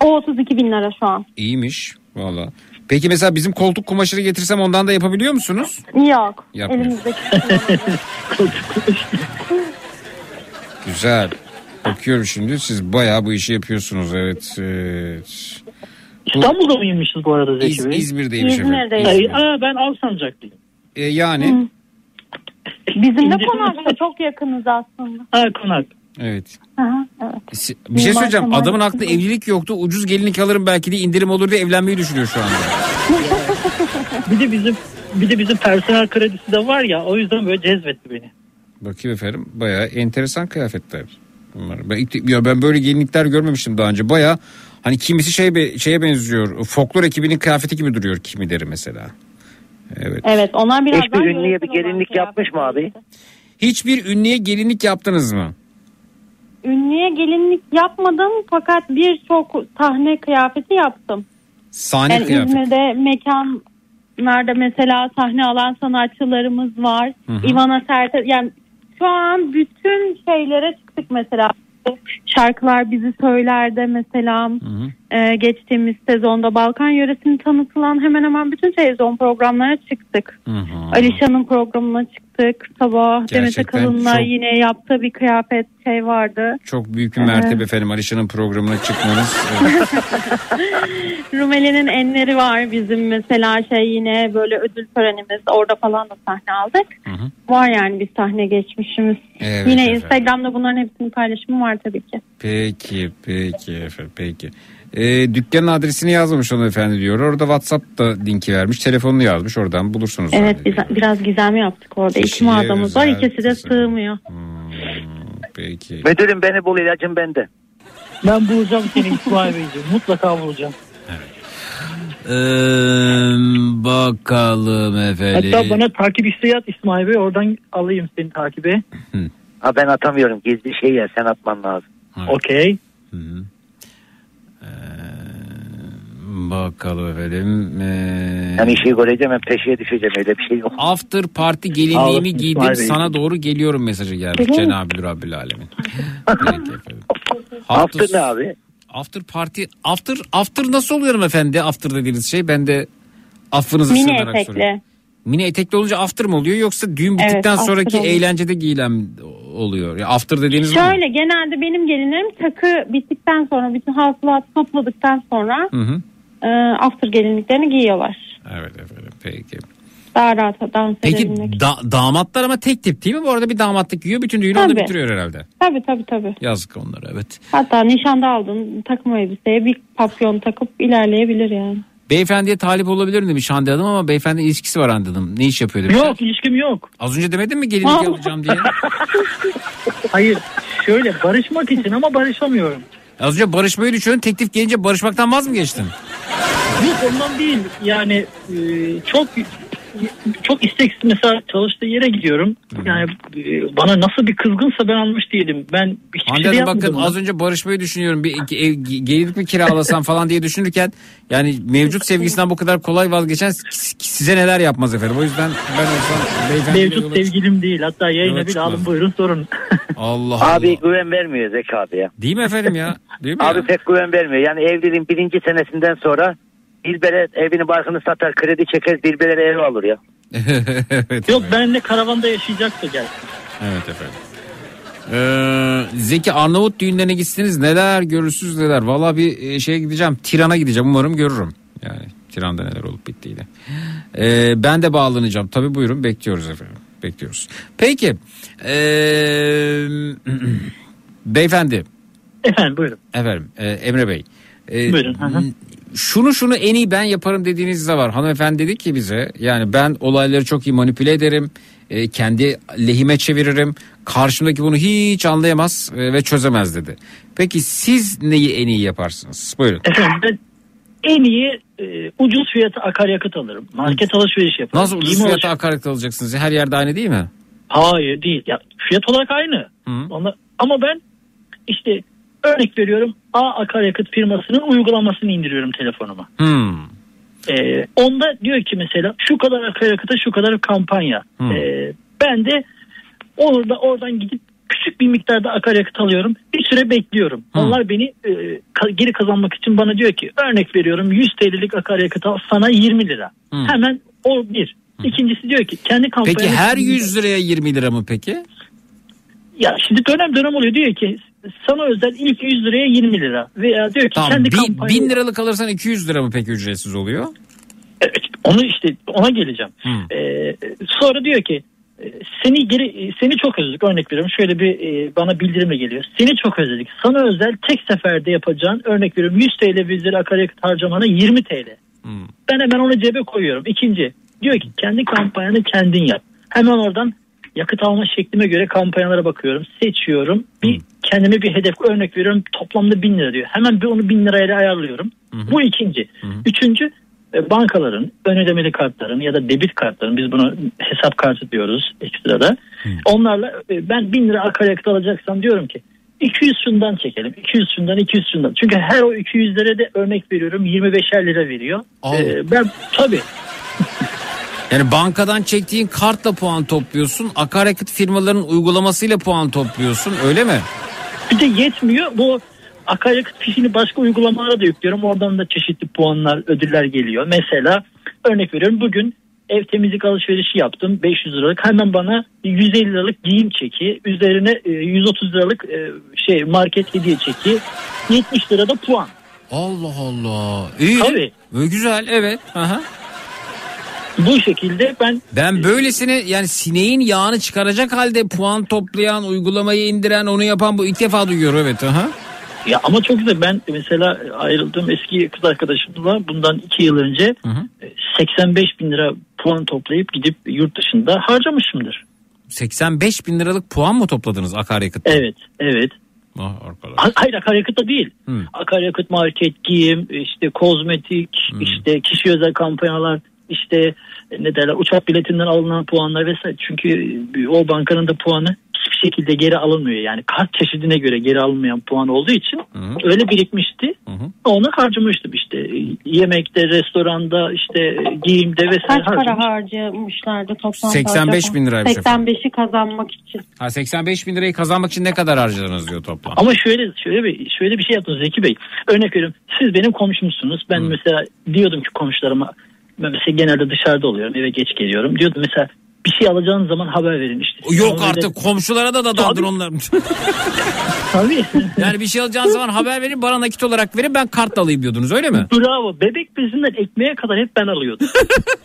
O 32 bin lira şu an. İyiymiş valla. Peki mesela bizim koltuk kumaşını getirsem ondan da yapabiliyor musunuz? Yok. Elimizdeki. Güzel. Bakıyorum şimdi siz bayağı bu işi yapıyorsunuz evet. evet. İstanbul'da mıymışız bu arada Zeki İz, Bey? İzmir'deymiş efendim. İzmir'deyim. Ay, İzmir. aa, ben Alsancak'lıyım. E, yani Bizim de İndirim- konakla çok yakınız aslında. Ha konak. Evet. Aha, evet. Bir şey söyleyeceğim. Kemal Adamın aklında evlilik yoktu. Ucuz gelinlik alırım belki de indirim olur diye evlenmeyi düşünüyor şu anda. Bir de bizim bir de bizim personel kredisi de var ya o yüzden böyle cezbetti beni. Bakayım efendim. Bayağı enteresan kıyafetler. Bunlar. Ben, ya ben böyle gelinlikler görmemiştim daha önce. Bayağı hani kimisi şey be- şeye benziyor. Folklor ekibinin kıyafeti gibi duruyor kimileri mesela. Evet. Evet onlar biraz Hiçbir ünlüye bir gelinlik yapmış mı abi? Hiçbir ünlüye gelinlik yaptınız mı? Ünlüye gelinlik yapmadım fakat birçok sahne kıyafeti yaptım. Sahne Yani kıyafeti. İzmir'de mekanlarda mesela sahne alan sanatçılarımız var. Hı hı. Ivana Sertel yani şu an bütün şeylere çıktık mesela. Şarkılar bizi söylerdi mesela. Ee, geçtiğimiz sezonda Balkan yöresini tanıtılan hemen hemen bütün televizyon programlara çıktık. Alişan'ın programına çıktık. Sabah Demet Akalın'la çok- yine yaptığı bir kıyafet şey vardı. Çok büyük bir mertebe efendim Alişan'ın programına çıkmanız. Evet. Rumeli'nin enleri var bizim mesela şey yine böyle ödül törenimiz orada falan da sahne aldık. Var yani bir sahne geçmişimiz. Evet yine efendim. Instagram'da bunların hepsinin paylaşımı var tabii ki. Peki, peki efendim, peki. Ee, dükkanın adresini yazmamış hanımefendi diyor. Orada WhatsApp'ta linki vermiş. Telefonunu yazmış. Oradan bulursunuz. Evet biz, biraz gizemli yaptık orada. İki Kişiye mağazamız var ikisi de sığmıyor. Peki. Müdürüm beni bul ilacım bende. Ben bulacağım seni İsmail Beyciğim. Mutlaka bulacağım. bakalım efendim. Hatta bana takip isteği at İsmail Bey. Oradan alayım seni takibe. Ha ben atamıyorum gizli şey ya sen atman lazım. Okey. Bakalım efendim. Ee, Yani işi göreceğim ben peşeye düşeceğim öyle bir şey yok. After party gelinliğimi giydim İsmail Bey. sana doğru geliyorum mesajı gelmiş. Cenab-ı Rabbil Alemin. After ne abi? After party after after nasıl oluyor hanımefendi after dediğiniz şey ben de affınızı Mini sığınarak etekli. soruyorum. Mini etekli olunca after mı oluyor yoksa düğün Evet, bittikten after sonraki oluyor. eğlencede giyilen oluyor? Ya after dediğiniz? Şöyle genelde benim gelinlerim takı bittikten sonra bütün hasılatı topladıktan sonra Hı hı. e, after gelinliklerini giyiyorlar. Evet efendim peki. Daha rahat dans Peki edebilmek. da- damatlar ama tek tip değil mi? Bu arada bir damatlık giyiyor bütün düğünü Tabii. bitiriyor herhalde. Tabii tabii tabii. Yazık onlara evet. Hatta nişanda aldın takım elbiseye bir papyon takıp ilerleyebilir yani. Beyefendiye talip olabilirim demiş Hande Hanım ama beyefendi ilişkisi var Hande Hanım. Ne iş yapıyor demiş. Yok ilişkim yok. Az önce demedin mi gelinlik alacağım diye? Hayır şöyle barışmak için ama barışamıyorum. Az önce barışmayı düşünün teklif gelince barışmaktan vaz mı geçtin? Yok ondan değil yani e, çok çok isteksiz mesela çalıştığı yere gidiyorum. Yani e, bana nasıl bir kızgınsa ben almış değilim. Ben hiçbir Hande şey Hanım yapmadım. bakın ona. az önce barışmayı düşünüyorum. Bir iki ev, gelinlik mi kiralasam falan diye düşünürken yani mevcut sevgisinden bu kadar kolay vazgeçen size neler yapmaz efendim. O yüzden ben olsam beyefendiyle Mevcut yola- sevgilim değil. Hatta Yola yayına bile çıkmaz. alın buyurun sorun. Allah Allah. Abi güven vermiyor Zeki abi ya. Değil mi efendim ya? Değil mi Abi ya? pek güven vermiyor. Yani evliliğin birinci senesinden sonra Dilber'e evini barkını satar kredi çeker Dilber'e ev alır ya. evet, Yok benimle karavanda yaşayacaksa gel. evet efendim. Ee, Zeki Arnavut düğünlerine gitsiniz neler görürsünüz neler. Valla bir e, şeye gideceğim. Tiran'a gideceğim umarım görürüm. Yani Tiran'da neler olup bittiğini. Ee, ben de bağlanacağım. Tabii buyurun bekliyoruz efendim. Bekliyoruz. Peki. Ee, beyefendi. Efendim buyurun. Efendim e, Emre Bey. E, Buyurun, hı hı. Şunu şunu en iyi ben yaparım dediğiniz de var. Hanımefendi dedi ki bize yani ben olayları çok iyi manipüle ederim. e, kendi lehime çeviririm. Karşımdaki bunu hiç anlayamaz e, ve çözemez dedi. Peki siz neyi en iyi yaparsınız? Buyurun. Efendim ben en iyi e, ucuz fiyatı akaryakıt alırım. Market alışveriş yaparım. Nasıl ucuz fiyata akaryakıt alacaksınız? Her yerde aynı değil mi? Hayır değil. Ya, fiyat olarak aynı. Ona- ama ben işte örnek veriyorum A akaryakıt firmasının uygulamasını indiriyorum telefonuma. Hmm. Ee, onda diyor ki mesela şu kadar akaryakıta şu kadar kampanya. Hmm. Ee, ben de orada oradan gidip küçük bir miktarda akaryakıt alıyorum. Bir süre bekliyorum. Onlar beni e, geri kazanmak için bana diyor ki örnek veriyorum 100 TL'lik akaryakıt al sana 20 lira. Hmm. Hemen o bir. İkincisi diyor ki kendi kampanyanı... Peki her 100 liraya 20 lira mı peki? Ya şimdi dönem dönem oluyor diyor ki sana özel ilk 100 liraya 20 lira. Veya diyor ki Tamam kendi bin, kampanyanı... bin liralık alırsan 200 lira mı peki ücretsiz oluyor? Evet, onu işte ona geleceğim. Ee, sonra diyor ki e, seni geri e, seni çok özledik örnek veriyorum şöyle bir e, bana bildirimle geliyor. Seni çok özledik. Sana özel tek seferde yapacağın örnek veriyorum 100 TL bizleri akaryakıt harcamana 20 TL. Ben hemen onu cebe koyuyorum. İkinci diyor ki kendi kampanyanı kendin yap. Hemen oradan yakıt alma şeklime göre kampanyalara bakıyorum. Seçiyorum. Bir kendime bir hedef örnek veriyorum. Toplamda 1000 lira diyor. Hemen bir onu 1000 lirayla ayarlıyorum. Bu ikinci. Üçüncü e, bankaların ön ödemeli kartların ya da debit kartların biz bunu hesap kartı diyoruz ekstrada. Onlarla e, ben 1000 lira akaryakıt alacaksam diyorum ki 200 şundan çekelim. 200 şundan 200 şundan. Çünkü her o 200 lira de örnek veriyorum 25'er lira veriyor. Allah. E, ben tabii Yani bankadan çektiğin kartla puan topluyorsun. Akaryakıt firmalarının uygulamasıyla puan topluyorsun öyle mi? Bir de yetmiyor. Bu akaryakıt fişini başka uygulamalara da yüklüyorum. Oradan da çeşitli puanlar, ödüller geliyor. Mesela örnek veriyorum bugün ev temizlik alışverişi yaptım 500 liralık. Hemen bana 150 liralık giyim çeki, üzerine e, 130 liralık e, şey market hediye çeki, 70 lirada puan. Allah Allah. İyi. Tabii. Güzel evet. Aha. Bu şekilde ben Ben böylesine yani sineğin yağını çıkaracak halde puan toplayan, uygulamayı indiren, onu yapan bu ilk defa duyuyorum evet. Aha. ya ama çok güzel ben mesela ayrıldığım eski kız arkadaşımla bundan 2 yıl önce e, 85 bin lira puan toplayıp gidip yurt dışında harcamışımdır. 85 bin liralık puan mı topladınız akaryakıt? Evet, evet. Ah arkadaş. Ha- Hayır akaryakıt da değil. Hı. Akaryakıt market, giyim, işte kozmetik, işte kişi özel kampanyalar, işte e, ne derler uçak biletinden alınan puanlar vesaire. Çünkü o bankanın da puanı hiçbir şekilde geri alınmıyor. Yani kart çeşidine göre geri alınmayan puan olduğu için öyle birikmişti. Onu harcamıştım işte yemekte, restoranda, işte giyimde vesaire Kaç para harcamıştım. harcamışlardı toplam? 85 bin efendim. 85'i kazanmak için. Ha 85 bin lirayı kazanmak için ne kadar harcadınız diyor toplam. Ama şöyle şöyle bir şöyle bir şey yaptınız Zeki Bey. Örnek veriyorum. Siz benim komşumsunuz. Ben mesela diyordum ki komşularıma mesela genelde dışarıda oluyorum. Eve geç geliyorum. Diyordum mesela bir şey alacağınız zaman haber verin işte. Yok Ama öyle- artık komşulara da dadandır onlar. Tabii. yani bir şey alacağınız zaman haber verin bana nakit olarak verin ben kart alayım diyordunuz öyle mi? Bravo. Bebek bezinden ekmeğe kadar hep ben alıyordum.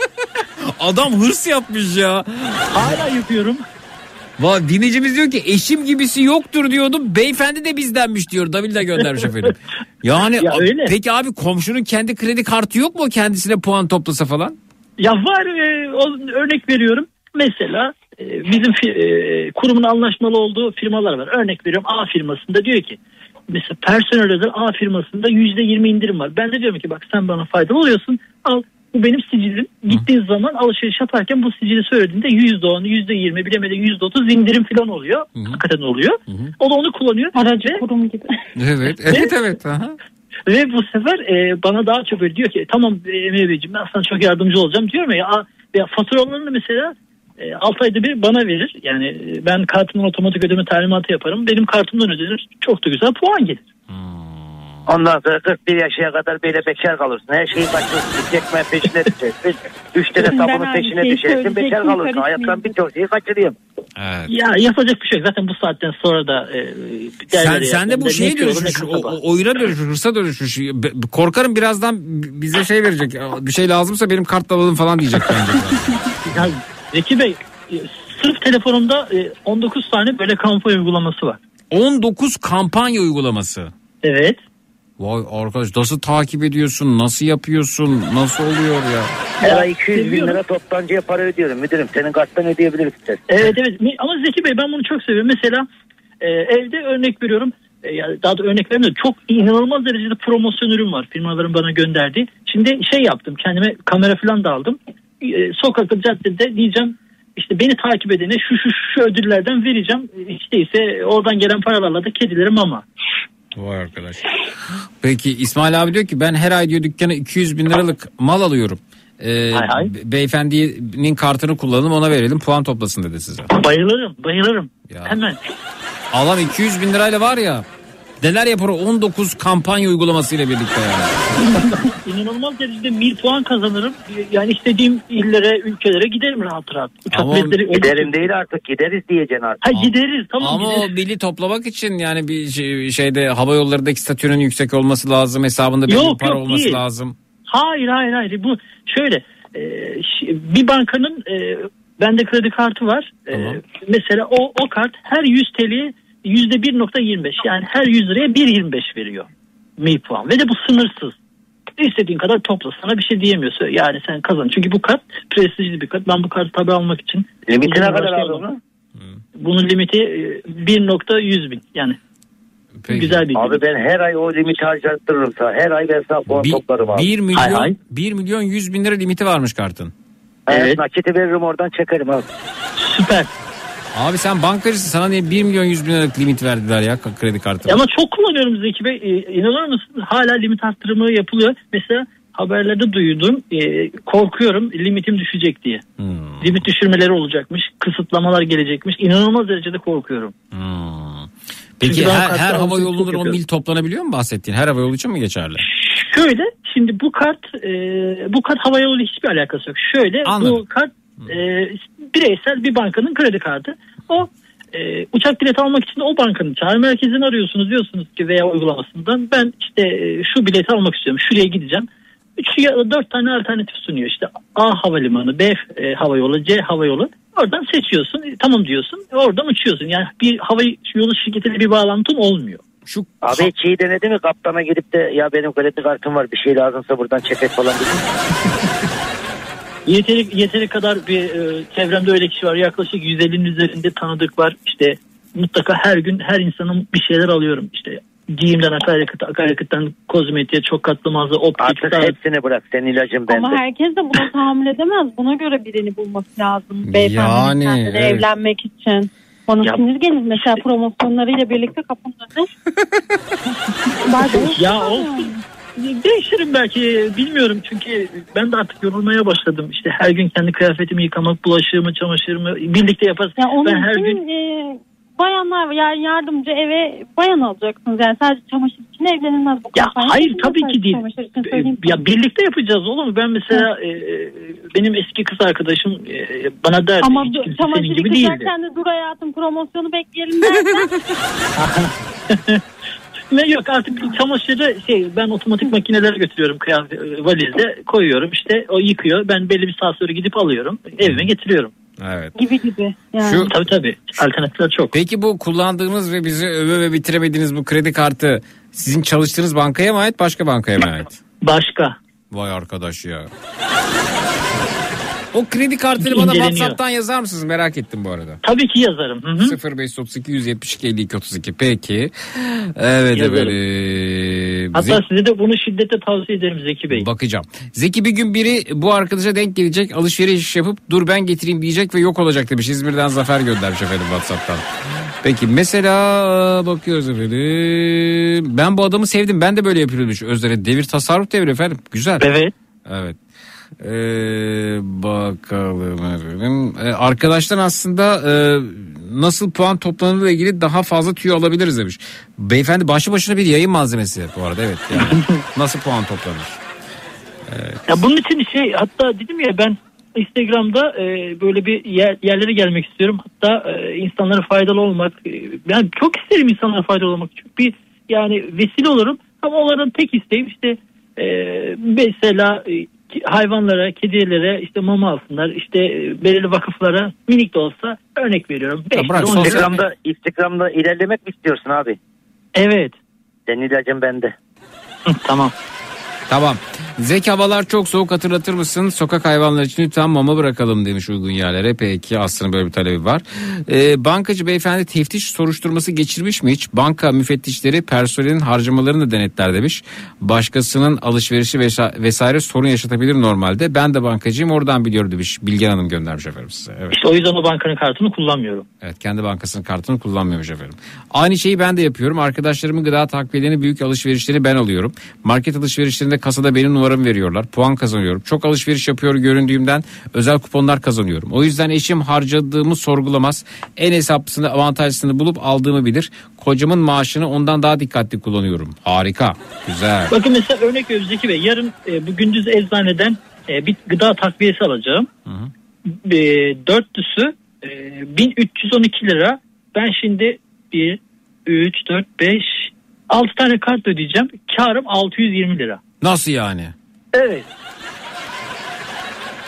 Adam hırs yapmış ya. Hala yapıyorum. Va dinleyicimiz diyor ki eşim gibisi yoktur diyordum. Beyefendi de bizdenmiş diyor. Davil de göndermiş efendim. Yani Ya öyle. peki abi komşunun kendi kredi kartı yok mu kendisine puan toplasa falan? Ya var e, o- örnek veriyorum. Mesela e, bizim fi- e, kurumun anlaşmalı olduğu firmalar var. Örnek veriyorum A firmasında diyor ki mesela personel özel A firmasında yüzde yirmi indirim var. Ben de diyorum ki bak sen bana faydalı oluyorsun. Al bu benim sicilim. Gittiğin zaman alışveriş yaparken bu sicili söylediğinde yüzde on, yüzde yirmi bilemedi yüzde otuz indirim falan oluyor. Hakikaten oluyor. O da onu kullanıyor. Aracı Ve- kurum gibi. Evet evet evet. Aha. Ve bu sefer e, bana daha çok böyle diyor ki tamam e, Emre Beyciğim ben sana çok yardımcı olacağım diyorum ya. Ya, faturalarını mesela e, 6 ayda bir bana verir. Yani e, ben kartımdan otomatik ödeme talimatı yaparım. Benim kartımdan ödenir. Çok da güzel puan gelir. Ondan sonra 41 yaşına kadar böyle bekar kalırsın. Her şeyi kaçırırsın. Çekme peşine düşersin. Üç tane sabunun peşine şeyi düşersin. Bekar kalırsın. Hayattan birçok şeyi kaçırıyorum. Evet. Ya yapacak bir şey yok. Zaten bu saatten sonra da e, Sen, sen de bu şeye dönüşmüş, o, o- oyuna dönüşmüş, hırsa dönüşmüş. Korkarım birazdan bize şey verecek. Bir şey lazımsa benim kartla alalım falan diyecek bence. Ya Zeki Bey e, sırf telefonumda e, 19 tane böyle kampanya uygulaması var. 19 kampanya uygulaması. Evet. Vay arkadaş nasıl takip ediyorsun? Nasıl yapıyorsun? Nasıl oluyor ya? Her ay 200 bin lira toptancıya para ödüyorum. Müdürüm senin karttan ödeyebiliriz. Evet evet ama Zeki Bey ben bunu çok seviyorum. Mesela e, evde örnek veriyorum. E, ya daha da örnek vermiyorum. Çok inanılmaz derecede promosyon ürün var firmaların bana gönderdiği. Şimdi şey yaptım kendime kamera falan da aldım. E, sokakta caddede diyeceğim işte beni takip edene şu şu şu ödüllerden vereceğim. İşte ise oradan gelen paralarla da kedilere mama. Vay arkadaş. Peki İsmail abi diyor ki ben her ay diyor dükkana 200 bin liralık mal alıyorum. Ee, Hay hay. be- beyefendinin kartını kullanalım ona verelim puan toplasın dedi size. Bayılırım bayılırım. Ya. Hemen. Alan 200 bin lirayla var ya neler yapar o 19 kampanya uygulamasıyla birlikte yani. İnanılmaz derecede mil puan kazanırım. Yani istediğim illere, ülkelere giderim rahat rahat. Uçak Ama biletleri Giderim değil artık gideriz diyeceksin artık. Ha gideriz tamam Ama o gideriz. milli toplamak için yani bir şey- şeyde hava yollarındaki statünün yüksek olması lazım. Hesabında belli Yok, para yok, olması değil. lazım. Hayır hayır hayır. Bu şöyle e, bir bankanın e, bende kredi kartı var. E, Tamam. mesela o o kart her 100 TL'ye yüzde 1.25 yani her 100 liraya 1.25 veriyor mi puan ve de bu sınırsız. İstediğin kadar topla sana bir şey diyemiyorsun. Yani sen kazan. Çünkü bu kart prestijli bir kart. Ben bu kartı tabi almak için. Limitine uzun kadar uğraşıyorum. aldın mı? Bunun limiti e, 1.100 bin. Yani Peki. güzel bir Abi limit. ben her ay o limiti harcattırırım sana. Her ay ben sana puan Bir, toplarım abi. 1 milyon Hay hay. 1 milyon 100 bin lira limiti varmış kartın. Evet. Evet. Nakiti veririm oradan çekerim abi. Süper. Abi sen bankacısın sana niye 1 milyon 100 bin liralık limit verdiler ya kredi kartı? Ama çok kullanıyorum Zeki Bey. Ee, inanır mısın? Hala limit arttırımı yapılıyor. Mesela haberlerde duydum. Ee, korkuyorum limitim düşecek diye. Hmm, Limit düşürmeleri olacakmış. Kısıtlamalar gelecekmiş. İnanılmaz derecede korkuyorum. hmm. Peki Çünkü her, her hava yolundan o yapıyorum. mil toplanabiliyor mu bahsettiğin? Her hava yolu için mi geçerli? Şöyle şimdi bu kart e, bu kart havayolu hiçbir alakası yok. Şöyle Anladım. bu kart e, bireysel bir bankanın kredi kartı. O e, uçak bileti almak için o bankanın çağrı merkezini arıyorsunuz diyorsunuz ki veya uygulamasından ben işte e, şu bileti almak istiyorum şuraya gideceğim. Üç ya da dört tane alternatif sunuyor işte A havalimanı, B e, havayolu, C havayolu. Oradan seçiyorsun, e, tamam diyorsun, oradan uçuyorsun. Yani bir hava yolu şirketiyle bir bağlantın olmuyor. Şu Abi hiç iyi denedi mi kaptana gidip de ya benim kredi kartım var bir şey lazımsa buradan çek falan dedi. Yeteri, yeteri kadar bir e, çevremde öyle kişi var. Yaklaşık 150'nin üzerinde tanıdık var. İşte mutlaka her gün her insanın bir şeyler alıyorum. İşte giyimden akaryakıt, akaryakıttan kozmetiğe, çok katlı mağaza, optik, Artık saat. hepsini bırak senin ilacın bende. Ama herkes de buna tahammül edemez. Buna göre birini bulması lazım. Beyefendinin Yani, evet. evlenmek için. Bana Ya- sinir gelir mesela promosyonlarıyla birlikte kapının önüne. Ya olsun. Değişirim belki bilmiyorum çünkü ben de artık yorulmaya başladım. İşte her gün kendi kıyafetimi yıkamak, bulaşığımı, çamaşırımı birlikte yaparız. Ya onun ben her gün e, bayanlar yani yardımcı eve bayan alacaksınız. Yani sadece çamaşır için evlenilmez bu Ya kampanya. hayır Sadece tabii ki değil. Çamaşır söyleyeyim. Ya birlikte yapacağız oğlum. Ben mesela e, e, benim eski kız arkadaşım e, bana derdi Ama hiç kimse çamaşır senin gibi değildi. yıkarken de dur hayatım promosyonu bekleyelim dersen Ne yok artık çamaşırı şey ben otomatik makinelere götürüyorum kıyafet valizde koyuyorum işte o yıkıyor ben belli bir saat sonra gidip alıyorum evime getiriyorum. Evet. gibi gibi. Yani. Şu- Tabii tabii alternatifler çok. Peki bu kullandığımız ve bizi öve ve bitiremediğiniz bu kredi kartı sizin çalıştığınız bankaya mı ait başka bankaya mı ait? Başka. Vay arkadaş ya. O kredi kartını bana. WhatsApp'tan yazar mısınız? Merak ettim bu arada. Tabii ki yazarım. Hı hı. 0532 172 52 32 peki. Evet Yazarım. efendim. Hatta Zeki- size de bunu şiddetle tavsiye ederim Zeki Bey. Bakacağım. Zeki bir gün biri bu arkadaşa denk gelecek alışveriş yapıp dur ben getireyim diyecek ve yok olacak demiş. İzmir'den Zafer göndermiş efendim Whatsapp'tan. Peki mesela bakıyoruz efendim. Ben bu adamı sevdim ben de böyle yapıyorum demiş Özler'e. Devir tasarruf devri efendim. Güzel. Evet. Evet. Ee, bakalım efendim. Ee, arkadaştan aslında e, nasıl puan toplanırla ilgili daha fazla tüyo alabiliriz demiş. Beyefendi başlı başına bir yayın malzemesi bu arada evet. Yani nasıl puan toplanır? Ya bunun için şey hatta dedim ya ben Instagram'da e, böyle bir yer, yerlere gelmek istiyorum. Hatta e, insanlara faydalı olmak. e, yani çok isterim insanlara faydalı olmak. Çünkü bir yani vesile olurum. Ama onların tek isteğim işte e, mesela e, hayvanlara, kedilere işte mama alsınlar. İşte e, belirli vakıflara minik de olsa örnek veriyorum. On lira. Instagram'da, Instagram'da ilerlemek mi istiyorsun abi? Evet. Senin ilacın bende. tamam. Tamam. Zek havalar çok soğuk hatırlatır mısın? Sokak hayvanları için lütfen mama bırakalım demiş uygun yerlere. Peki aslında böyle bir talebi var. Ee, bankacı beyefendi teftiş soruşturması geçirmiş mi hiç? Banka müfettişleri personelin harcamalarını da denetler demiş. Başkasının alışverişi vesa- vesaire sorun yaşatabilir normalde. Ben de bankacıyım oradan biliyorum demiş. Bilgen Hanım göndermiş efendim size. Evet. İşte o yüzden o bankanın kartını kullanmıyorum. Evet kendi bankasının kartını kullanmıyormuş efendim. Aynı şeyi ben de yapıyorum. Arkadaşlarımın gıda takviyelerini büyük alışverişlerini ben alıyorum. Market alışverişlerinde kasada benim numaramı veriyorlar. Puan kazanıyorum. Çok alışveriş yapıyor göründüğümden özel kuponlar kazanıyorum. O yüzden eşim harcadığımı sorgulamaz. En hesaplısını avantajlısını bulup aldığımı bilir. Kocamın maaşını ondan daha dikkatli kullanıyorum. Harika. Güzel. Bakın mesela örnek veriyorum Zeki Bey. Yarın e, bu gündüz eczaneden e, bir gıda takviyesi alacağım. E, dörtlüsü e, 1312 lira. Ben şimdi 1, 3, 4, 5, 6 tane kart ödeyeceğim. Karım 620 lira. Nasıl yani? Evet.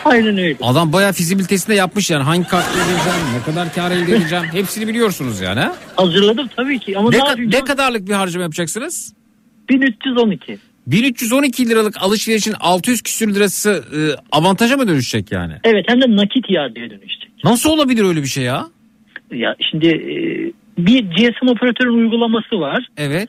Aynen öyle. Adam bayağı fizibilitesinde yapmış yani. Hangi kartla ödeyeceğim, ne kadar kar elde edeceğim. Hepsini biliyorsunuz yani. ha? Hazırladım tabii ki. Ama Ne, ne, ka- ne kadarlık bir harcama yapacaksınız? 1312. 1312 liralık alışverişin 600 küsür lirası e, avantaja mı dönüşecek yani? Evet hem de nakit iadeye dönüşecek. Nasıl olabilir öyle bir şey ya? Ya şimdi e, bir GSM operatörün uygulaması var. Evet.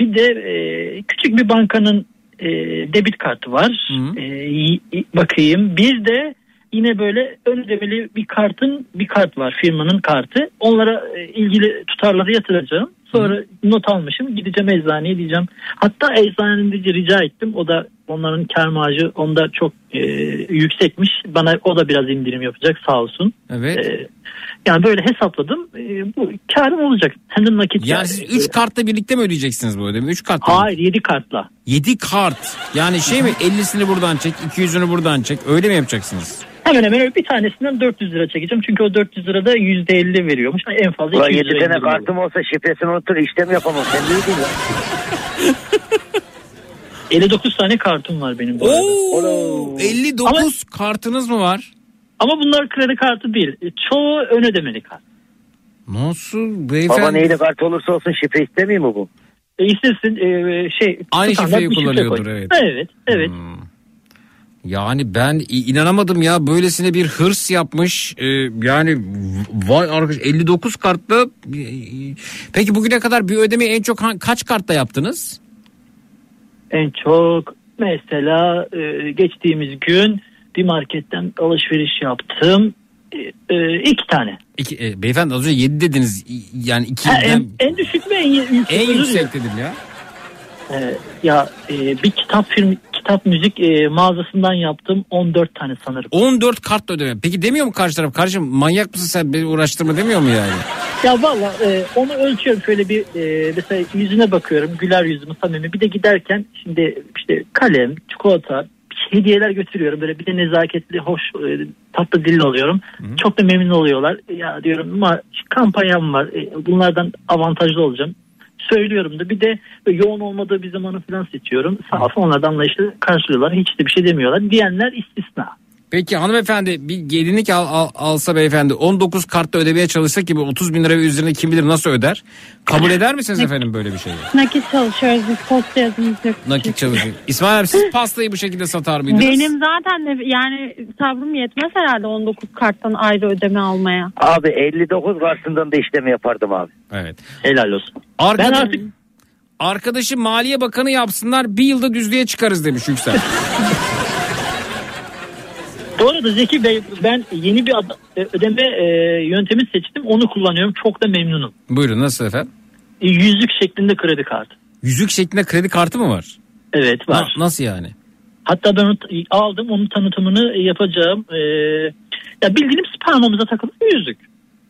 Bir de e, küçük bir bankanın e, debit kartı var. E, y- y- bakayım. Bir de yine böyle ön ödemeli bir kartın bir kart var firmanın kartı. Onlara e, ilgili tutarları yatıracağım. Sonra not almışım. Gideceğim eczaneye diyeceğim. Hatta eczanenin de rica ettim. O da onların kar marjı onda çok e, yüksekmiş. Bana o da biraz indirim yapacak sağ olsun. Evet. E, yani böyle hesapladım. E, bu karım olacak. Hem de nakit. Yani siz 3 kartla birlikte mi ödeyeceksiniz bu ödemi? 3 kart mı? Hayır 7 kartla. 7 kart. Yani şey mi 50'sini buradan çek 200'ünü buradan çek öyle mi yapacaksınız? Hemen hemen öyle bir tanesinden 400 lira çekeceğim. Çünkü o 400 lirada %50 veriyormuş. Yani en fazla Ulan 200 7 lira tane indirim olur. kartım olsa şifresini unutur işlem yapamam. Sen neydin ya? 59 tane kartım var benim bu arada. Oo, 59 kartınız mı var? Ama bunlar kredi kartı değil. E, Çoğu ön ödemeli kart. Nasıl beyefendi? Baba neyle kart olursa olsun şifre istemiyor mu bu? E, istesin e, şey. Aynı şifreyi şifre kullanıyordur, koy. evet. Evet. Evet. Yani ben inanamadım ya böylesine bir hırs yapmış. Ee, yani vay arkadaş 59 kartla. e, e, Peki bugüne kadar bir ödemeyi en çok kaç kartla yaptınız? En çok mesela geçtiğimiz gün bir marketten alışveriş yaptım. e, iki tane. İki, e, beyefendi az önce 7 dediniz. Yani 2 Ha, en, en düşük ve en yüksek. en yüksek dedim ya. Ee, ya e, bir kitap film kitap müzik e, mağazasından yaptım 14 tane sanırım. 14 kartla ödeme. Peki demiyor mu karşı taraf? Kardeşim manyak mısın sen beni uğraştırma demiyor mu yani? Ya valla e, onu ölçüyorum şöyle bir e, mesela yüzüne bakıyorum güler yüzümü samimi bir de giderken şimdi işte kalem çikolata hediyeler götürüyorum böyle bir de nezaketli hoş e, tatlı dilli oluyorum. Çok da memnun oluyorlar. Ya diyorum ama kampanyam var e, bunlardan avantajlı olacağım. Söylüyorum da bir de yoğun olmadığı bir zamanı falan seçiyorum. Sağ olsun onlar da anlayışlı karşılıyorlar. Hiç de bir şey demiyorlar. Diyenler istisna. Peki hanımefendi bir gelinlik al, al- alsa beyefendi 19 kartla ödemeye çalışsa ki bu 30 bin lira ve üzerine kim bilir nasıl öder? Kabul eder misiniz efendim böyle bir şeyi? Nakit çalışıyoruz biz posta yazımız yok. Nakit çalışıyor. İsmail abi siz pastayı bu şekilde satar mıydınız? Benim zaten de yani sabrım yetmez herhalde 19 karttan ayrı ödeme almaya. Abi 59 karşısından da işlem yapardım abi. Evet. Helal olsun. Arkada- Ben artık Arkadaşı Maliye Bakanı yapsınlar bir yılda düzlüğe çıkarız demiş Yüksel. Bu arada Zeki Bey ben yeni bir e, ödeme e, yöntemi seçtim. Onu kullanıyorum. Çok da memnunum. Buyurun nasıl efendim? E, yüzlük şeklinde kredi kartı. Yüzük şeklinde kredi kartı mı var? Evet var. Na- nasıl yani? Hatta ben aldım. Onun tanıtımını yapacağım. E, ya bildiğiniz parmağımıza takılı bir yüzük.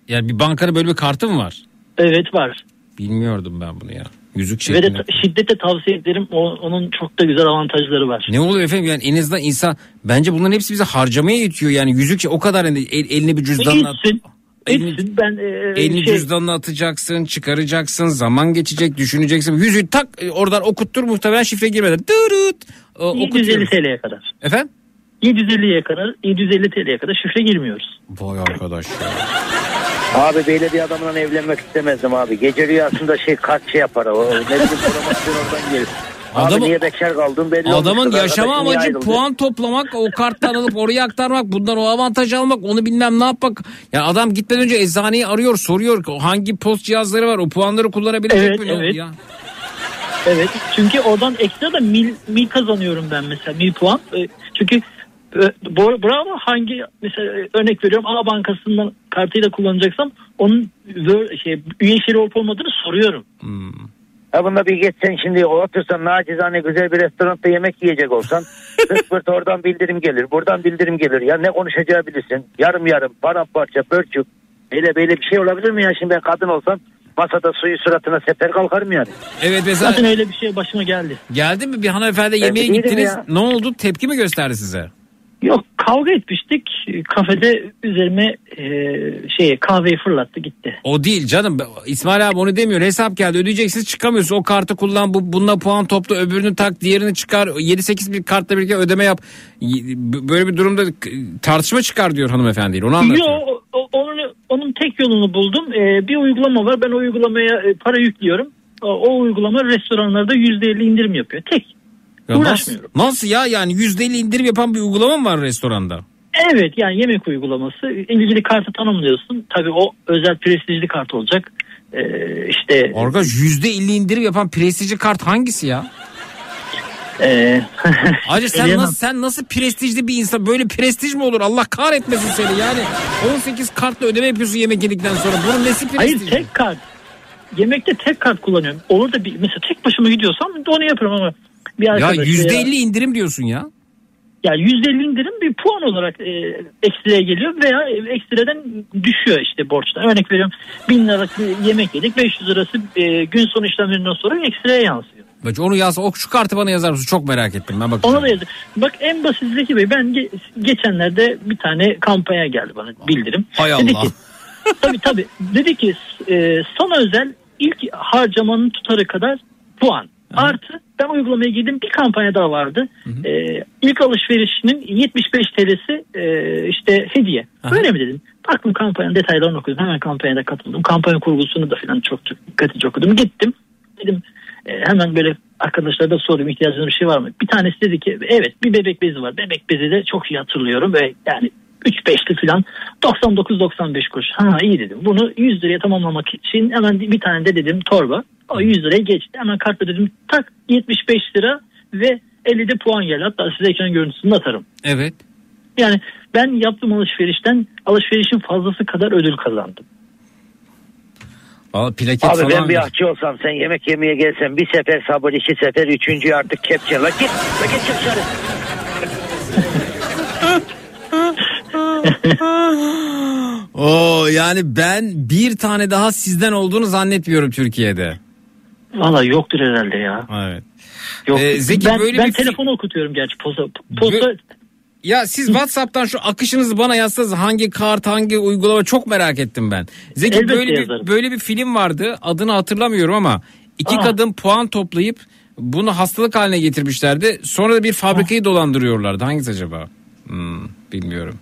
Yani bir bankanın böyle bir kartı mı var? Evet var. Bilmiyordum ben bunu ya. Yüzük Ve de şeklinde. şiddetle tavsiye ederim. O, onun çok da güzel avantajları var. Ne oluyor efendim yani en azından insan bence bunların hepsi bize harcamaya yetiyor yani yüzük o kadar hani el, eline bir cüzdanla Etsin. Etsin. Ben e, elini şey, cüzdanına atacaksın çıkaracaksın zaman geçecek düşüneceksin yüzüğü tak e, oradan okuttur muhtemelen şifre girmeden dırıt e, 750 okutuyoruz. TL'ye kadar. Efendim? 750'ye kadar 750 TL'ye kadar şifre girmiyoruz. Vay arkadaş ya. Abi böyle bir adamla evlenmek istemezdim abi. Gece rüyasında şey kart şey yapar. O, ne bileyim promosyon oradan gelir. Adamın- abi niye bekar kaldın belli Adamın olmuştur. yaşama niye amacı puan toplamak, o karttan alıp oraya aktarmak, bundan o avantaj almak, onu bilmem ne yapmak. Yani adam gitmeden önce eczaneyi arıyor, soruyor hangi post cihazları var, o puanları kullanabilecek Evet, mi? Evet. Ya. Evet çünkü oradan ekstra da mil, mil kazanıyorum ben mesela mil puan. E, Çünkü bravo hangi mesela örnek veriyorum A bankasından kartıyla kullanacaksam onun şey, üye şeri olup olmadığını soruyorum. Ha bunda bir geçsen şimdi otursan nacizane güzel bir restoranda yemek yiyecek olsan sırt pırt oradan bildirim gelir buradan bildirim gelir ya ne konuşacağı bilirsin yarım yarım paramparça bölçük böyle böyle bir şey olabilir mi ya şimdi ben kadın olsam masada suyu suratına seper kalkarım yani. Evet mesela Zaten öyle bir şey başıma geldi. geldi mi bir hanımefendi yemeğe gittiniz ya. ne oldu tepki mi gösterdi size? Yok kavga etmiştik kafede üzerime e, şey kahveyi fırlattı gitti. O değil canım İsmail abi onu demiyor hesap geldi ödeyeceksiniz çıkamıyorsun o kartı kullan bu bununla puan topla öbürünü tak diğerini çıkar 7-8 bir kartla birlikte ödeme yap böyle bir durumda tartışma çıkar diyor hanımefendi onu anlatıyor. Yo, o- o- onun, onun tek yolunu buldum. Ee, bir uygulama var. Ben o uygulamaya e, para yüklüyorum. O, o uygulama restoranlarda %50 indirim yapıyor. Tek. Ya nasıl, uğraşmıyorum. nasıl ya yani %50 indirim yapan bir uygulama mı var restoranda? Evet yani yemek uygulaması. İlgili kartı tanımlıyorsun. Tabii o özel prestijli kart olacak. Ee, işte Arkadaş %50 indirim yapan prestijli kart hangisi ya? e, Ayrıca sen söyleyemem. nasıl, sen nasıl prestijli bir insan böyle prestij mi olur Allah kahretmesin seni yani 18 kartla ödeme yapıyorsun yemek yedikten sonra bunun nesi Hayır prestij? tek kart. Yemekte tek kart kullanıyorum. Olur da bir, mesela tek başıma gidiyorsam onu yapıyorum ama bir Ya arkadaş %50 veya- indirim diyorsun ya. Yani %50 indirim bir puan olarak e, ekstraya geliyor veya ekstradan düşüyor işte borçtan. Örnek veriyorum 1000 liralık yemek yedik 500 lirası e, gün sonu işlemlerinden sonra ekstraya yansıyor. Bak onu yaz. O şu kartı bana yazar mısın? Çok merak ettim ben bakacağım. Ona da yazık. Bak en basit Zeki Bey ben ge- geçenlerde bir tane kampanya geldi bana bildirim. Hay Dedi Allah. ki tabii tabii dedi ki e, sana özel ilk harcamanın tutarı kadar puan. Artı ben uygulamaya girdim bir kampanya daha vardı. E, ilk alışverişinin 75 TL'si e, işte hediye. Aha. Öyle mi dedim? Baktım kampanyanın detaylarını okudum. Hemen kampanyada katıldım. Kampanya kurgusunu da falan çok çok dikkatlice okudum. Gittim. Dedim e, hemen böyle arkadaşlara da sordum ihtiyacınız bir şey var mı? Bir tanesi dedi ki evet bir bebek bezi var. Bebek bezi de çok iyi hatırlıyorum ve yani 3-5'li falan 99-95 kuruş. Ha iyi dedim. Bunu 100 liraya tamamlamak için hemen bir tane de dedim torba. O 100 liraya geçti. Hemen kartla dedim tak 75 lira ve 50 de puan geldi. Hatta size ekran görüntüsünü atarım. Evet. Yani ben yaptığım alışverişten alışverişin fazlası kadar ödül kazandım. Plaket Abi falan. ben bir ahçı olsam sen yemek yemeye gelsen bir sefer sabır iki sefer üçüncü artık kepçe. La git la git çık dışarı. Oo yani ben bir tane daha sizden olduğunu zannetmiyorum Türkiye'de. Valla yoktur herhalde ya. Evet. Yok. Ee, Zeki, ben böyle ben bir telefonu okutuyorum gerçi posta. posta Ya siz WhatsApp'tan şu akışınızı bana yazsanız hangi kart hangi uygulama çok merak ettim ben. Zeki Elbette böyle bir, yazarım. böyle bir film vardı adını hatırlamıyorum ama iki Aa. kadın puan toplayıp bunu hastalık haline getirmişlerdi. Sonra da bir fabrikayı dolandırıyorlardı. Hangisi acaba? Hmm, bilmiyorum.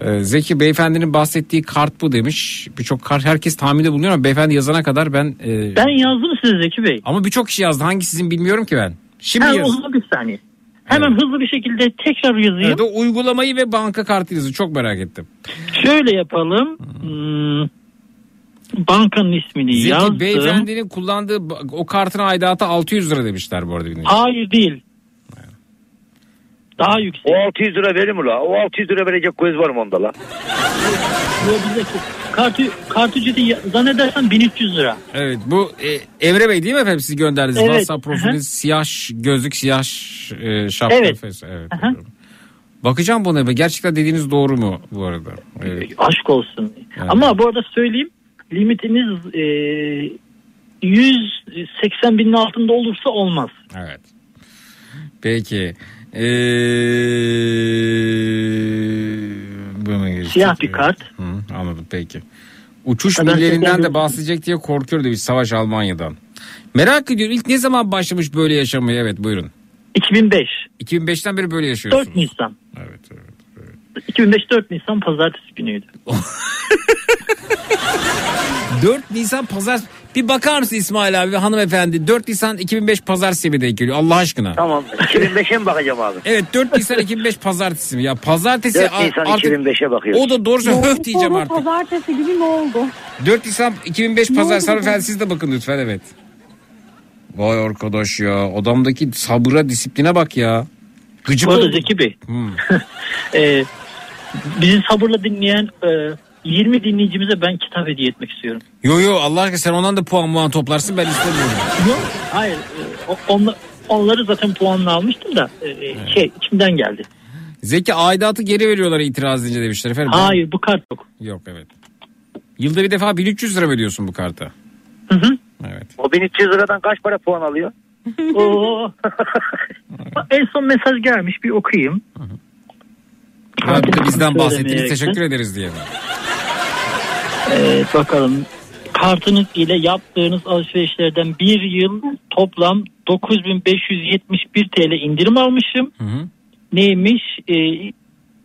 Ee, Zeki beyefendinin bahsettiği kart bu demiş. Birçok kart herkes tahminde bulunuyor ama beyefendi yazana kadar ben... e, ben yazdım size Zeki Bey. Ama birçok kişi yazdı. Hangisinin bilmiyorum ki ben. Şimdi Ha, yaz. bir saniye. Hemen hızlı bir şekilde tekrar yazayım. Evet, o uygulamayı ve banka kartı yazı çok merak ettim. Şöyle yapalım. Hmm, bankanın ismini Zeki yazdım. beyefendinin kullandığı o kartın aidatı 600 lira demişler bu arada. dinleyici. Hayır değil. Daha yüksek. O 600 lira verir mi la? O 600 lira verecek göz var mı onda la? Yo, bizdeki kartı, kart ücreti zannedersem 1300 lira. Evet bu e, Emre Bey değil mi efendim sizi gönderdiniz? Evet. WhatsApp profiliniz siyah gözlük siyah e, şapka. Evet. fes- evet. Bakacağım buna be. Gerçekten dediğiniz doğru mu bu arada? Evet. Aşk olsun. Evet. Ama bu arada söyleyeyim limitiniz e, 180 binin altında olursa olmaz. Evet. Peki. Ee. Siyah bir Evet. kart. Hı, anladım peki. Uçuş ben millerinden de bahsedecek diye korkuyor demiş Savaş Almanya'dan. Merak ediyorum ilk ne zaman başlamış böyle yaşamaya? Evet buyurun. 2005. 2005'ten beri böyle yaşıyorsunuz. 4 Nisan. Evet, evet. 2005 4 Nisan pazartesi günüydü. 4 Nisan pazar bir bakar mısın İsmail abi hanımefendi 4 Nisan 2005 pazartesi mi denk geliyor Allah aşkına? Tamam 2005'e mi bakacağım abi? Evet 4 Nisan 2005 pazartesi mi? Ya pazartesi 4 a- Nisan artık 2005'e bakıyoruz. o da doğrusu höh diyeceğim artık. Pazartesi gibi ne oldu? 4 Nisan 2005 pazar oldu hanımefendi siz de bakın lütfen evet. Vay arkadaş ya adamdaki sabıra disipline bak ya. Gıcık Bu arada oldum. Zeki Bey Hmm. e, bizi sabırla dinleyen e, 20 dinleyicimize ben kitap hediye etmek istiyorum. Yo yo Allah aşkına sen ondan da puan puan toplarsın ben istemiyorum. Yok hayır e, onla- onları zaten puanla almıştım da e, şey içimden geldi. Zeki aidatı geri veriyorlar itiraz edince demişler efendim. Ben- Hayır bu kart yok. Yok evet. Yılda bir defa 1300 lira mı ödüyorsun bu karta? Hı hı. Evet. O 1300 liradan kaç para puan alıyor? Oo. en son mesaj gelmiş bir okuyayım. Radyoda bizden Söylemeye bahsettiniz teşekkür ederiz diye. Evet, bakalım. Kartınız ile yaptığınız alışverişlerden bir yıl toplam 9571 TL indirim almışım. Hı hı. Neymiş? Ee,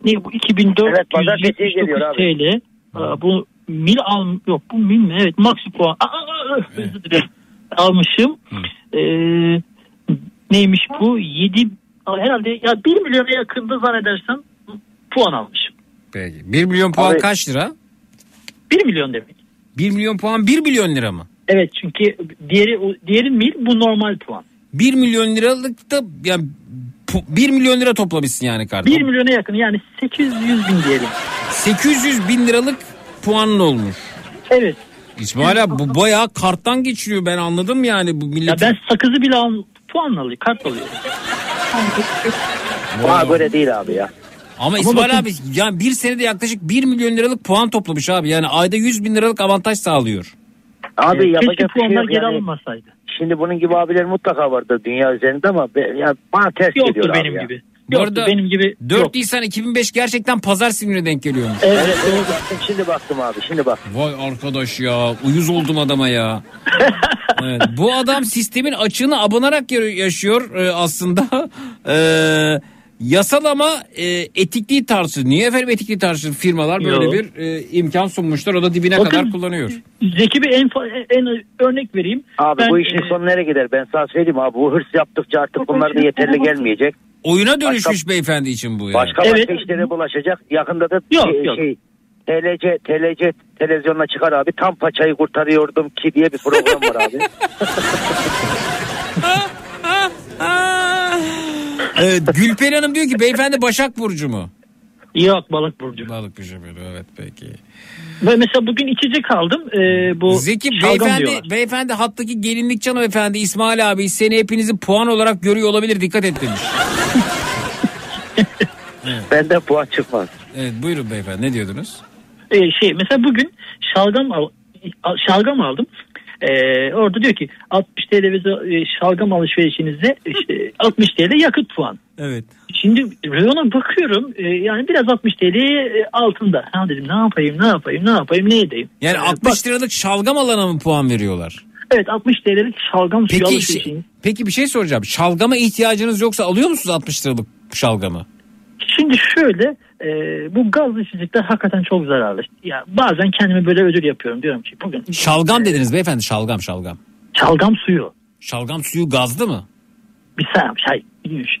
ne bu Evet, pazartesiye geliyor 2479 abi. TL. Aa, bu mil al yok bu mil mi? Evet maksi puan. Aa, aa, aa, özür dilerim. Almışım. Ee, neymiş bu? 7 herhalde ya 1 milyona yakındı zannedersem puan almışım. Peki. 1 milyon puan Abi- kaç lira? 1 milyon demek. 1 milyon puan 1 milyon lira mı? Evet çünkü diğeri diğeri mil bu normal puan. 1 milyon liralık da yani 1 milyon lira toplamışsın yani kartı. 1 milyona yakın yani 800 bin diyelim. 800 bin liralık puanın olmuş. Evet. İsmail abi bu bayağı karttan geçiriyor ben anladım yani bu Ya millet. ben sakızı bile al, puan alıyorum, kart alıyorum. Bana göre değil abi ya. Ama İsmail bakın- abi yani bir senede yaklaşık 1 milyon liralık puan toplamış abi. Yani ayda 100 bin liralık avantaj sağlıyor. Abi Keşke yapacak bir şey puanlar yok geri yani. alınmasaydı. Şimdi bunun gibi abiler mutlaka vardır dünya üzerinde ama be, ya bana ters Yoktur geliyor abi benim ya. gibi. Bu Yoktur arada benim gibi. 4 yok. Nisan 2005 gerçekten pazar gününe denk geliyormuş. Evet, Evet, baktım, şimdi baktım abi şimdi bak. Vay arkadaş ya uyuz oldum adama ya. evet, bu adam sistemin açığını abonarak ya- yaşıyor e, aslında. E, yasal ama e, etikliği tartışır. Niye efendim etikliği tartışır? Firmalar böyle Yo. bir e, imkan sunmuşlar. O da dibine Bakın, kadar kullanıyor. Zeki bir en, en örnek vereyim. Abi Ben, bu işin e, sonu nereye gider ben sana söyleyeyim abi bu hırs yaptıkça artık bunlar da yeterli gelmeyecek. Oyuna dönüşmüş beyefendi için bu yani. Başka Evet. başka işlere bulaşacak. Yakında da Yok, şey, yok. şey TLC, TLC televizyonuna çıkar abi. Tam paçayı kurtarıyordum ki diye bir program var abi. Evet, Gülperi Hanım diyor ki beyefendi Başak Burcu mu? Yok balık burcu. Balık burcu böyle evet peki. Ve mesela bugün içecek aldım. Ee, bu Zeki beyefendi, diyorlar. beyefendi hattaki gelinlik canım efendi İsmail abi seni hepinizi puan olarak görüyor olabilir dikkat et demiş. Benden puan çıkmaz. Evet buyurun beyefendi ne diyordunuz? Ee, şey mesela bugün şalgam al, al- şalgam aldım. Ee, orada diyor ki 60 TL ve e, şalgam alışverişinize işte 60 TL yakıt puan. Evet. Şimdi reyona bakıyorum e, yani biraz 60 TL e, altında. Ha dedim ne yapayım ne yapayım ne yapayım ne edeyim. Yani Ee, 60 liralık şalgam alana mı puan veriyorlar? Evet 60 TL'lik şalgam suyu Peki, alışverişiniz. şey- peki bir şey soracağım. Şalgama ihtiyacınız yoksa alıyor musunuz 60 liralık şalgamı? Şimdi şöyle e, bu gazlı içecekler hakikaten çok zararlı. Ya bazen kendime böyle ödül yapıyorum diyorum ki bugün Şalgam dediniz beyefendi şalgam şalgam. şalgam suyu Şalgam suyu gazlı mı? bir saniye şey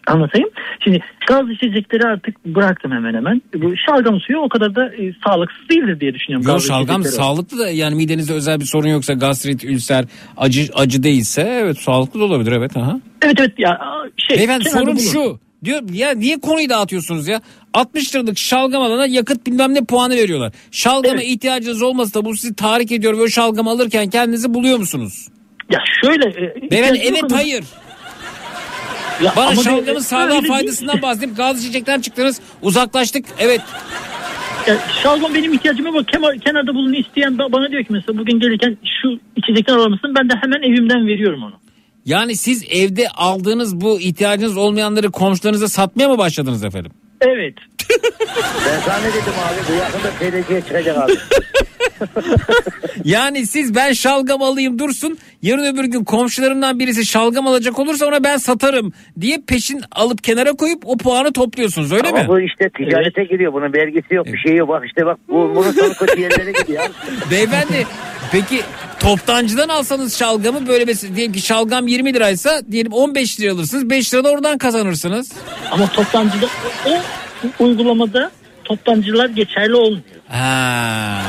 anlatayım. Şimdi gaz içecekleri artık bıraktım hemen hemen. Bu şalgam suyu o kadar da e, sağlıksız değildir diye düşünüyorum. Yok gazlı şalgam sağlıklı da yani midenizde özel bir sorun yoksa gastrit, ülser, acı acı değilse evet sağlıklı da olabilir evet. Aha. Evet evet ya şey. Beyefendi bulun. şu. Diyor ya niye konuyu dağıtıyorsunuz ya? 60 liralık şalgam alana yakıt bilmem ne puanı veriyorlar. Şalgama ihtiyacınız olmasa da bu sizi tahrik ediyor ve o şalgam alırken kendinizi buluyor musunuz? Ya şöyle. E, ihtiyacınız evet hayır. Ya Bana şalgamın sağlığa faydasından bahsedip gaz içecekten çıktınız uzaklaştık. Evet Ya şalgam benim ihtiyacıma bak kenar, kenarda bulun isteyen ba- bana diyor ki mesela bugün gelirken şu içecekten alır mısın? Ben de hemen evimden veriyorum onu. Yani siz evde aldığınız bu ihtiyacınız olmayanları komşularınıza satmaya mı başladınız efendim? Evet. Ben sana ne dedim abi? Bu yakında TLC'ye çıkacak abi. Yani siz ben şalgam alayım dursun yarın öbür gün komşularımdan birisi şalgam alacak olursa ona ben satarım diye peşin alıp kenara koyup o puanı topluyorsunuz öyle Ama mi? bu işte ticarete giriyor. Bunun vergisi yok bir şey yok. Bak işte bak bu, bunun sonu kötü yerlere gidiyor. Beyefendi peki toptancıdan alsanız şalgamı böyle mesela diyelim ki şalgam 20 liraysa diyelim 15 lira alırsınız 5 lira da oradan kazanırsınız. Ama toptancıda o uygulamada toptancılar geçerli olmuyor. Ha.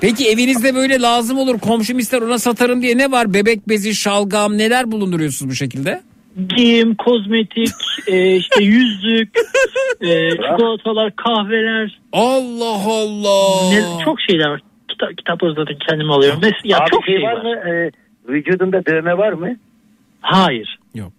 Peki evinizde böyle lazım olur komşum ister ona satarım diye ne var? Bebek bezi, şalgam neler bulunduruyorsunuz bu şekilde? Giyim, kozmetik, e, işte yüzük, e, çikolatalar, kahveler. Allah Allah. Ne, çok şeyler var. Kitap, kitap zaten kendim alıyorum. Mes- ya abi çok şey şey var var. mı? Ee, vücudunda dövme var mı? Hayır. Yok.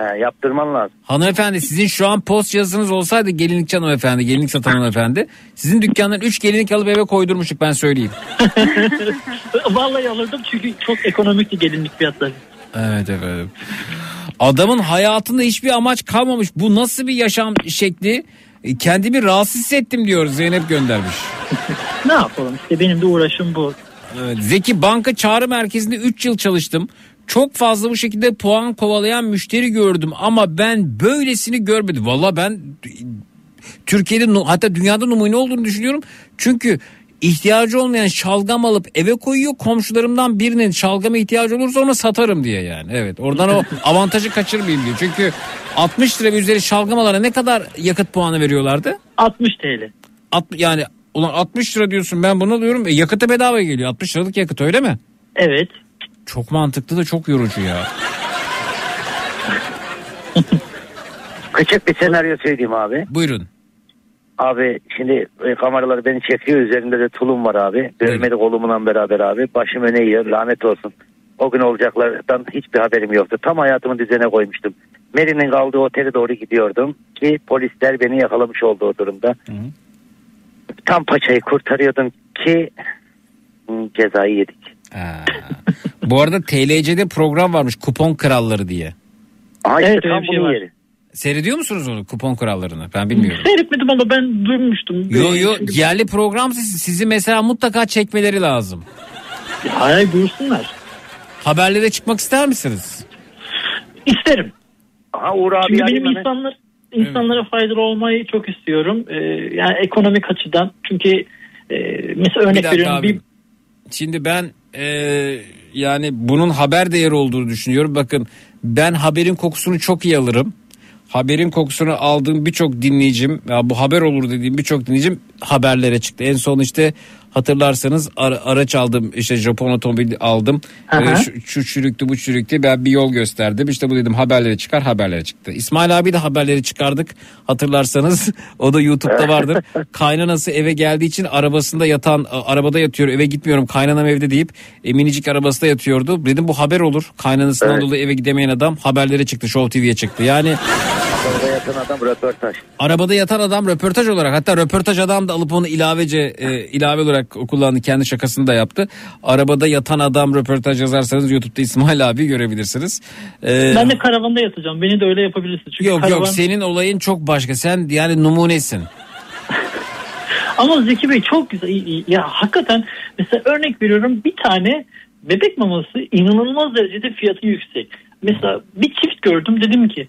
Ha, yaptırman lazım. Hanımefendi sizin şu an post yazınız olsaydı gelinlikçi hanımefendi, gelinlik satan hanımefendi. Sizin dükkandan 3 gelinlik alıp eve koydurmuştuk ben söyleyeyim. Vallahi alırdım çünkü çok ekonomikti gelinlik fiyatları. Evet efendim. Adamın hayatında hiçbir amaç kalmamış. Bu nasıl bir yaşam şekli? E, Kendimi rahatsız hissettim diyor Zeynep göndermiş. Ne yapalım işte benim de uğraşım bu. Evet, Zeki banka çağrı merkezinde 3 yıl çalıştım. Çok fazla bu şekilde puan kovalayan müşteri gördüm ama ben böylesini görmedim. Valla ben Türkiye'de hatta dünyada numune olduğunu düşünüyorum. Çünkü ihtiyacı olmayan şalgam alıp eve koyuyor. Komşularımdan birinin şalgama ihtiyacı olursa ona satarım diye yani. Evet oradan o avantajı kaçırmayayım diyor. Çünkü 60 lira ve üzeri şalgam alana ne kadar yakıt puanı veriyorlardı? 60 TL. At, yani ulan 60 lira diyorsun ben bunu alıyorum. E, yakıta bedava geliyor. 60 liralık yakıt öyle mi? Evet. Çok mantıklı da çok yorucu ya. Küçük bir senaryo söyleyeyim abi. Buyurun. Abi şimdi e, kameralar beni çekiyor. Üzerinde de tulum var abi. Dövmeli kolumla beraber abi. Başım öne yiyor. Lanet olsun. O gün olacaklardan hiçbir haberim yoktu. Tam hayatımı düzene koymuştum. Mary'nin kaldığı otele doğru gidiyordum. Ki polisler beni yakalamış oldu o durumda. Tam paçayı kurtarıyordum ki hı, cezayı yedik. Ha. Bu arada TLC'de program varmış kupon kralları diye. İşte Evet, tam şey bunun var. yeri. Seyrediyor musunuz onu kupon krallarını? Ben bilmiyorum. Seyretmedim ama ben duymuştum. Yo yo Çünkü- yerli program sizi, sizi mesela mutlaka çekmeleri lazım. Hayır buyursunlar. Haberlere çıkmak ister misiniz? İsterim. Aha Uğur abi Çünkü benim insanlar insanlara faydalı olmayı çok istiyorum. Ee, yani ekonomik açıdan. Çünkü e, mesela örnek Bir veriyorum. abi. Bir, Şimdi ben e, yani bunun haber değeri olduğunu düşünüyorum. Bakın ben haberin kokusunu çok iyi alırım. Haberin kokusunu aldığım birçok dinleyicim ya bu haber olur dediğim birçok dinleyicim haberlere çıktı. En son işte Hatırlarsanız ara- araç aldım işte Japon otomobil aldım. Ee, şu, şu çürüktü bu çürüktü ben bir yol gösterdim. İşte bu dedim haberlere çıkar haberlere çıktı. İsmail abi de haberleri çıkardık. Hatırlarsanız o da YouTube'da vardır. Kaynanası eve geldiği için arabasında yatan arabada yatıyor eve gitmiyorum kaynanam evde deyip e, minicik arabasında yatıyordu. Dedim bu haber olur. Kaynanasından Evet. dolayı eve gidemeyen adam haberlere çıktı Show TV'ye çıktı. Yani Arabada yatan adam röportaj. Arabada yatan adam röportaj olarak hatta röportaj adam da alıp onu ilavece e, ilave olarak kullandı kendi şakasını da yaptı. Arabada yatan adam röportaj yazarsanız YouTube'da İsmail abi görebilirsiniz. Ee, Ben de karavanda yatacağım. Beni de öyle yapabilirsin. Çünkü yok karavan... yok senin olayın çok başka. Sen yani numunesin. Ama Zeki Bey çok güzel. Ya hakikaten mesela örnek veriyorum bir tane bebek maması inanılmaz derecede fiyatı yüksek. Mesela bir çift gördüm dedim ki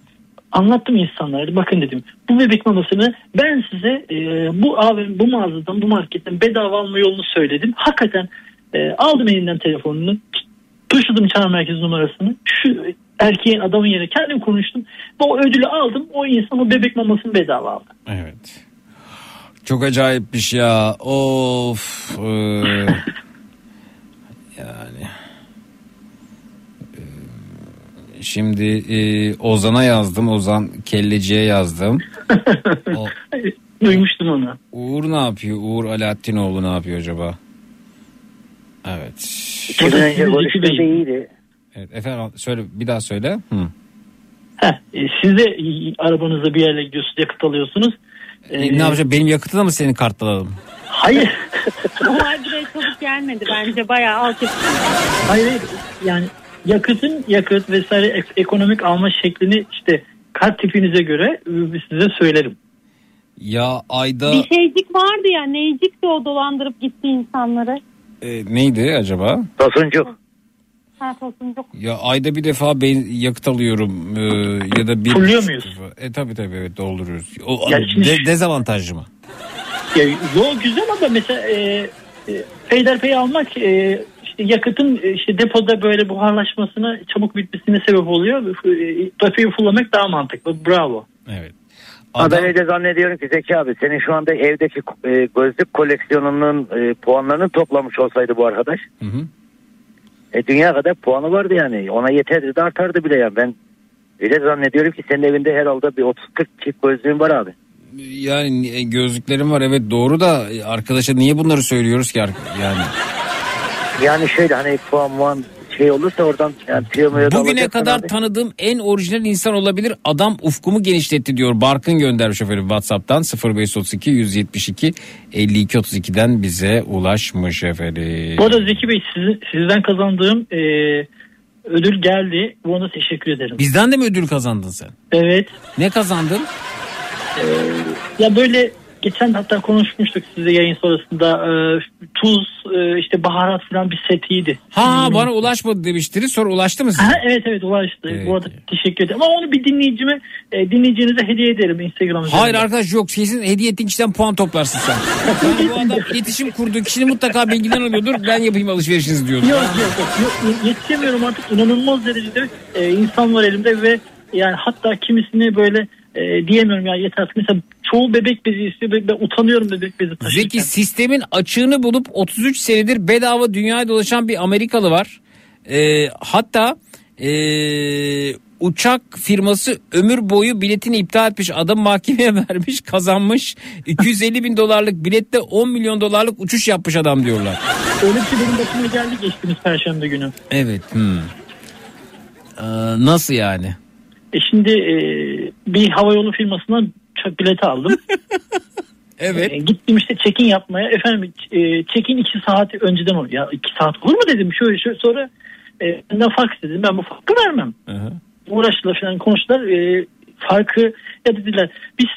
anlattım insanlara bakın dedim bu bebek mamasını ben size e, bu AVM, bu mağazadan bu marketten bedava alma yolunu söyledim. Hakikaten e, aldım elinden telefonunu tuşladım çağrı merkezi numarasını şu erkeğin adamın yerine kendim konuştum ve o ödülü aldım o insan o bebek mamasını bedava aldı. Evet. Çok acayipmiş ya. Of. ee, yani. Ee, Şimdi ee, Ozan'a yazdım. Ozan Kelleci'ye yazdım. O- Duymuştum onu. Uğur ne yapıyor? Uğur Alaaddinoğlu ne yapıyor acaba? Evet. Gün önce konuştuğumda iyiydi. Evet efendim söyle bir daha söyle. Hı. Heh, e, siz de e, arabanızda bir yerle gidiyorsunuz yakıt alıyorsunuz. E, Ee, ne yapacağım? Benim yakıtı da mı senin karttan alalım? Hayır. Olay buraya çabuk gelmedi bence bayağı hayır hayır. yani yakıtın yakıt vesaire ek- ekonomik alma şeklini işte kart tipinize göre e, size söylerim. Ya ayda Bir şeycik vardı ya neycik de o dolandırıp gitti insanları. e, neydi acaba? Tosuncuk. Ha tosuncuk. Ya ayda bir defa ben yakıt alıyorum e, ya da bir Fulluyor muyuz? E tabi tabi evet dolduruyoruz. O Ya şimdi- de- dezavantajlı mı? Ya, yo güzel ama mesela e, e, peyderpey almak e, yakıtın e, işte depoda böyle buharlaşmasına çabuk bitmesine sebep oluyor. Depoyu fullamak daha mantıklı. Bravo. Evet. Ama ben Adam, öyle zannediyorum ki Zeki abi senin şu anda evdeki e, gözlük koleksiyonunun e, puanlarını toplamış olsaydı bu arkadaş. Hı hı. E, dünya kadar puanı vardı yani. Ona yeterdi de artardı bile yani. Ben öyle zannediyorum ki senin evinde herhalde bir 30-40 çift gözlüğün var abi. yani e, gözlüklerim var evet doğru da e, arkadaşa niye bunları söylüyoruz ki yani? Yani şöyle hani puan muan şey olursa oradan yani da Bugüne kadar abi. tanıdığım en orijinal insan olabilir. Adam ufkumu genişletti diyor. Barkın göndermiş efendim WhatsApp'tan 0532 172 52 32'den bize ulaşmış efendim. Bu arada Zeki Bey siz- sizden kazandığım e, ödül geldi. Bu ona teşekkür ederim. Bizden de mi ödül kazandın sen? Evet. Ne kazandın? Ya böyle geçen hatta konuşmuştuk size yayın sonrasında e, tuz e, işte baharat falan bir setiydi. Ha bana ulaşmadı demiştiniz sonra ulaştı mı size? Ha, evet evet ulaştı. Evet. Bu arada teşekkür ederim. Ama onu bir dinleyicime e, dinleyicinize hediye ederim Instagram üzerinden. Hayır arkadaş yok kesin hediye ettiğin kişiden puan toplarsın sen. Yani bu adam iletişim kurduğu kişinin mutlaka bilgiler alıyordur ben yapayım alışverişinizi diyordur. Yok yok yok, yok yetişemiyorum artık inanılmaz derecede e, insan var elimde ve yani hatta kimisini böyle e, diyemiyorum ya yeter. Mesela çoğu bebek bezi istiyor ben, ben utanıyorum bebek bezi taşırken. Zeki sistemin açığını bulup 33 senedir bedava dünyaya dolaşan bir Amerikalı var. Ee, hatta ee, uçak firması ömür boyu biletini iptal etmiş adam mahkemeye vermiş kazanmış 250 bin dolarlık bilette 10 milyon dolarlık uçuş yapmış adam diyorlar. Öyle bir şey benim başıma geldi geçtiğimiz perşembe günü. Evet. Hmm. Ee, nasıl yani? E şimdi e, bir havayolu firmasından uçak bileti aldım. Evet. E, gittim işte check-in yapmaya. Efendim e, check-in iki saat önceden oluyor. Ya iki saat olur mu dedim. Şöyle şöyle sonra e, benden fax dedim. Ben bu farkı vermem. Hı. Uğraştılar falan konuştular. E, farkı ya dediler biz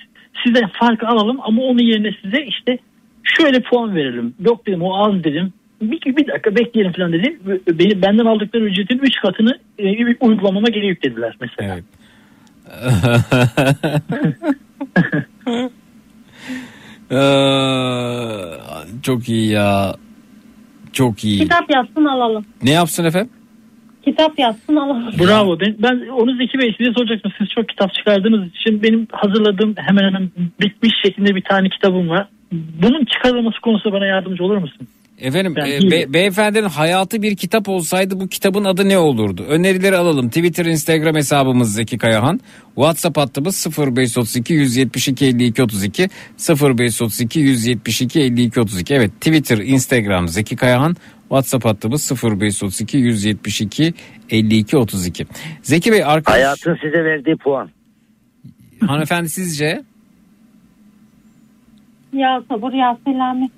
sizden farkı alalım ama onun yerine size işte şöyle puan verelim. Yok dedim o az dedim. Bir, bir dakika bekleyelim falan dedim. Beni, benden aldıkları ücretin 3 katını e, uygulamama geri yüklediler mesela. Evet. Ee, çok iyi ya. Çok iyi. Kitap yazsın alalım. Ne yapsın efendim? Kitap yazsın alalım. Bravo. Ben, ben onu Zeki Bey size soracaktım. Siz çok kitap çıkardığınız için benim hazırladığım hemen hemen bitmiş şeklinde bir tane kitabım var. bunun çıkarılması konusunda bana yardımcı olur musun? Efendim e, be- beyefendinin hayatı bir kitap olsaydı bu kitabın adı ne olurdu? Önerileri alalım. Twitter, Instagram hesabımız Zeki Kayahan. WhatsApp hattımız 0532 172 52 32 0532 172 52 32. Evet Twitter, Instagram Zeki Kayahan. WhatsApp hattımız 0532 172 52 32. Zeki Bey arkadaş Hayatın size verdiği puan. hanımefendi sizce? Ya sabır ya selamet.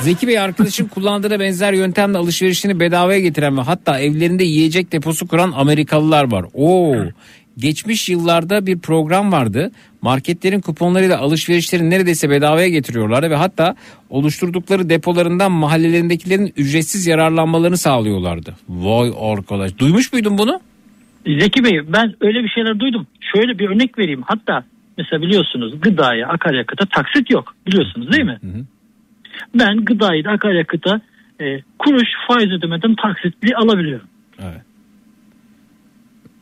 Zeki Bey arkadaşın kullandığına benzer yöntemle alışverişini bedavaya getiren ve hatta evlerinde yiyecek deposu kuran Amerikalılar var. Oo. Geçmiş yıllarda bir program vardı. Marketlerin kuponlarıyla alışverişleri neredeyse bedavaya getiriyorlardı ve hatta oluşturdukları depolarından mahallelerindekilerin ücretsiz yararlanmalarını sağlıyorlardı. Vay arkadaş. Duymuş muydun bunu? Zeki Bey ben öyle bir şeyler duydum. Şöyle bir örnek vereyim. Hatta mesela biliyorsunuz gıdaya akaryakıta taksit yok. Biliyorsunuz değil mi? Ben gıdayı da akaryakıta e, kuruş faiz ödemeden taksitli alabiliyorum.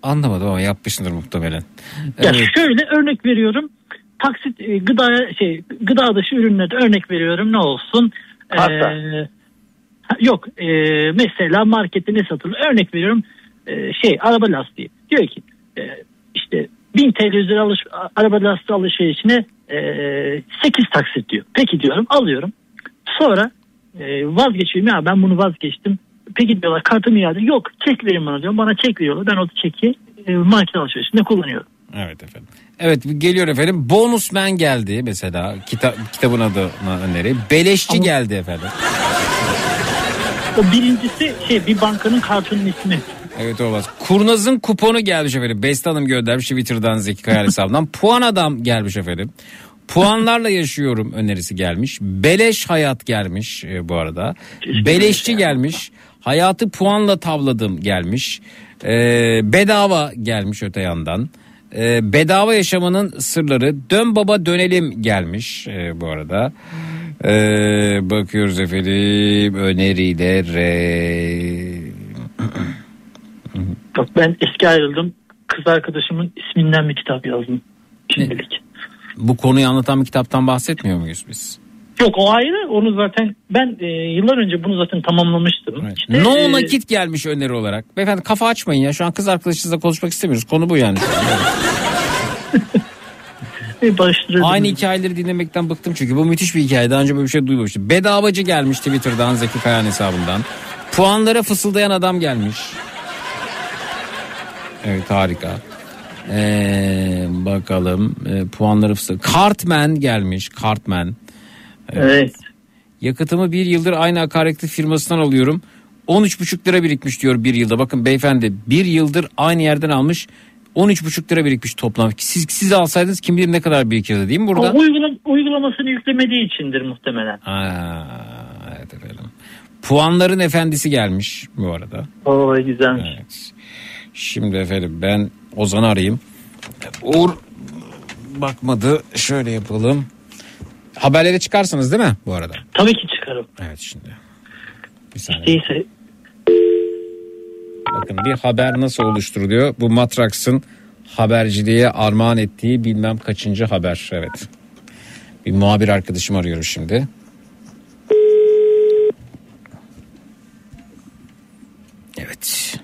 Anlamadım ama yapmışsındır muhtemelen. Ya Evet. şöyle örnek veriyorum. Taksit e, gıdaya şey gıda dışı ürünlerde örnek veriyorum ne olsun? Pasta. Ee, ha, yok e, mesela markette ne satılır? Örnek veriyorum e, şey araba lastiği. Diyor ki e, işte 1000 TL üzeri alış, araba lastiği alışverişine e, 8 taksit diyor. Peki diyorum alıyorum. Sonra e, vazgeçiyorum ya ben bunu vazgeçtim. Peki diyorlar kartımı iade. Yok çek verin bana diyorum. Bana çek veriyorlar. Ben o çeki e, market alışverişinde kullanıyorum. Evet efendim. Evet geliyor efendim. Bonus Man geldi mesela kitap kitabın adına öneri. Beleşçi geldi efendim. O birincisi şey bir bankanın kartının ismi. Evet olmaz. Kurnaz'ın kuponu gelmiş efendim. Beste Hanım göndermiş Twitter'dan Zeki Kayal hesabından. Puan adam gelmiş efendim. Puanlarla yaşıyorum önerisi gelmiş. Beleş hayat gelmiş e, bu arada. Beleşçi gelmiş. Hayatı puanla tavladım gelmiş. E, bedava gelmiş öte yandan. E, bedava yaşamanın sırları. Dön baba dönelim gelmiş e, bu arada. E, bakıyoruz efendim önerilere. Yok ben eski ayrıldım. Kız arkadaşımın isminden bir kitap yazdım. Şimdilik. Bu konuyu anlatan bir kitaptan bahsetmiyor muyuz biz? Yok o ayrı. Onu zaten ben e, yıllar önce bunu zaten tamamlamıştım. İşte, no e, nakit gelmiş öneri olarak. Beyefendi kafa açmayın ya. Şu an kız arkadaşınızla konuşmak istemiyoruz. Konu bu yani. e. Aynı hikayeleri dinlemekten bıktım çünkü. Bu müthiş bir hikaye. Daha önce böyle bir şey duymamıştım. Bedavacı gelmiş Twitter'dan Zeki Kayan hesabından. Puanlara fısıldayan adam gelmiş. Evet harika. Ee, bakalım ee, puanları fısıldayan. Cartman gelmiş. Cartman. Evet. Yakıtımı bir yıldır aynı akaryakıt firmasından alıyorum. 13,5 lira birikmiş diyor bir yılda. Bakın beyefendi bir yıldır aynı yerden almış. 13,5 lira birikmiş toplam. Siz siz alsaydınız kim bilir ne kadar birikirdi değil mi burada? O uygula- uygulamasını yüklemediği içindir muhtemelen. Aa, evet efendim. Puanların efendisi gelmiş bu arada. Oo güzelmiş. Evet. Şimdi efendim ben Ozan'ı arayayım. Uğur bakmadı. Şöyle yapalım. Haberlere çıkarsınız değil mi bu arada? Tabii ki çıkarım. Evet şimdi. Bir saniye. Değilse Bakın bir haber nasıl oluşturuluyor? Bu Matrax'ın haberciliğe armağan ettiği bilmem kaçıncı haber. Evet. Bir muhabir arkadaşım arıyoruz şimdi. Evet.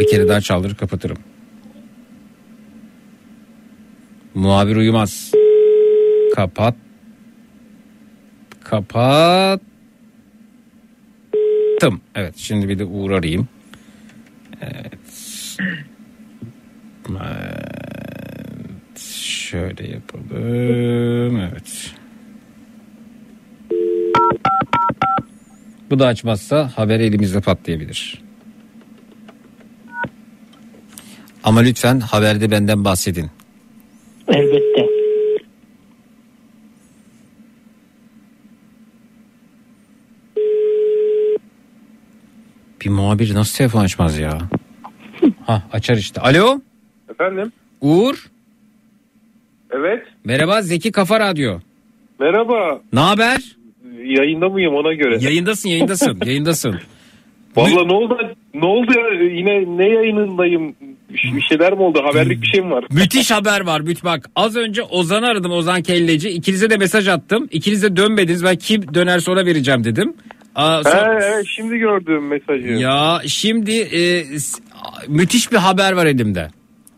Bir kere daha çaldırır kapatırım. Muhabir uyumaz. Kapat. Kapattım. Evet şimdi bir de Uğur arayayım. Evet. Evet. Şöyle yapalım. Evet. Bu da açmazsa haber elimizde patlayabilir. Ama lütfen haberde benden bahsedin. elbette. Bir muhabir nasıl telefon açmaz ya? ha açar işte. Alo Efendim? Uğur. Evet. Merhaba Zeki Kafa Radyo. Merhaba. Ne haber? Yayında mıyım ona göre? Yayındasın yayındasın yayındasın. Valla ne oldu? Ne oldu ya? Yine ne yayınındayım? Bir bir şeyler mi oldu? Haberlik bir şey mi var? Müthiş haber var. Müt bak az önce Ozan'ı aradım Ozan Kelleci. İkinize de mesaj attım. İkiniz de dönmediniz. Ben kim dönerse ona vereceğim dedim. Aa, He, son- he, şimdi gördüm mesajı. Ya şimdi e, müthiş bir haber var elimde.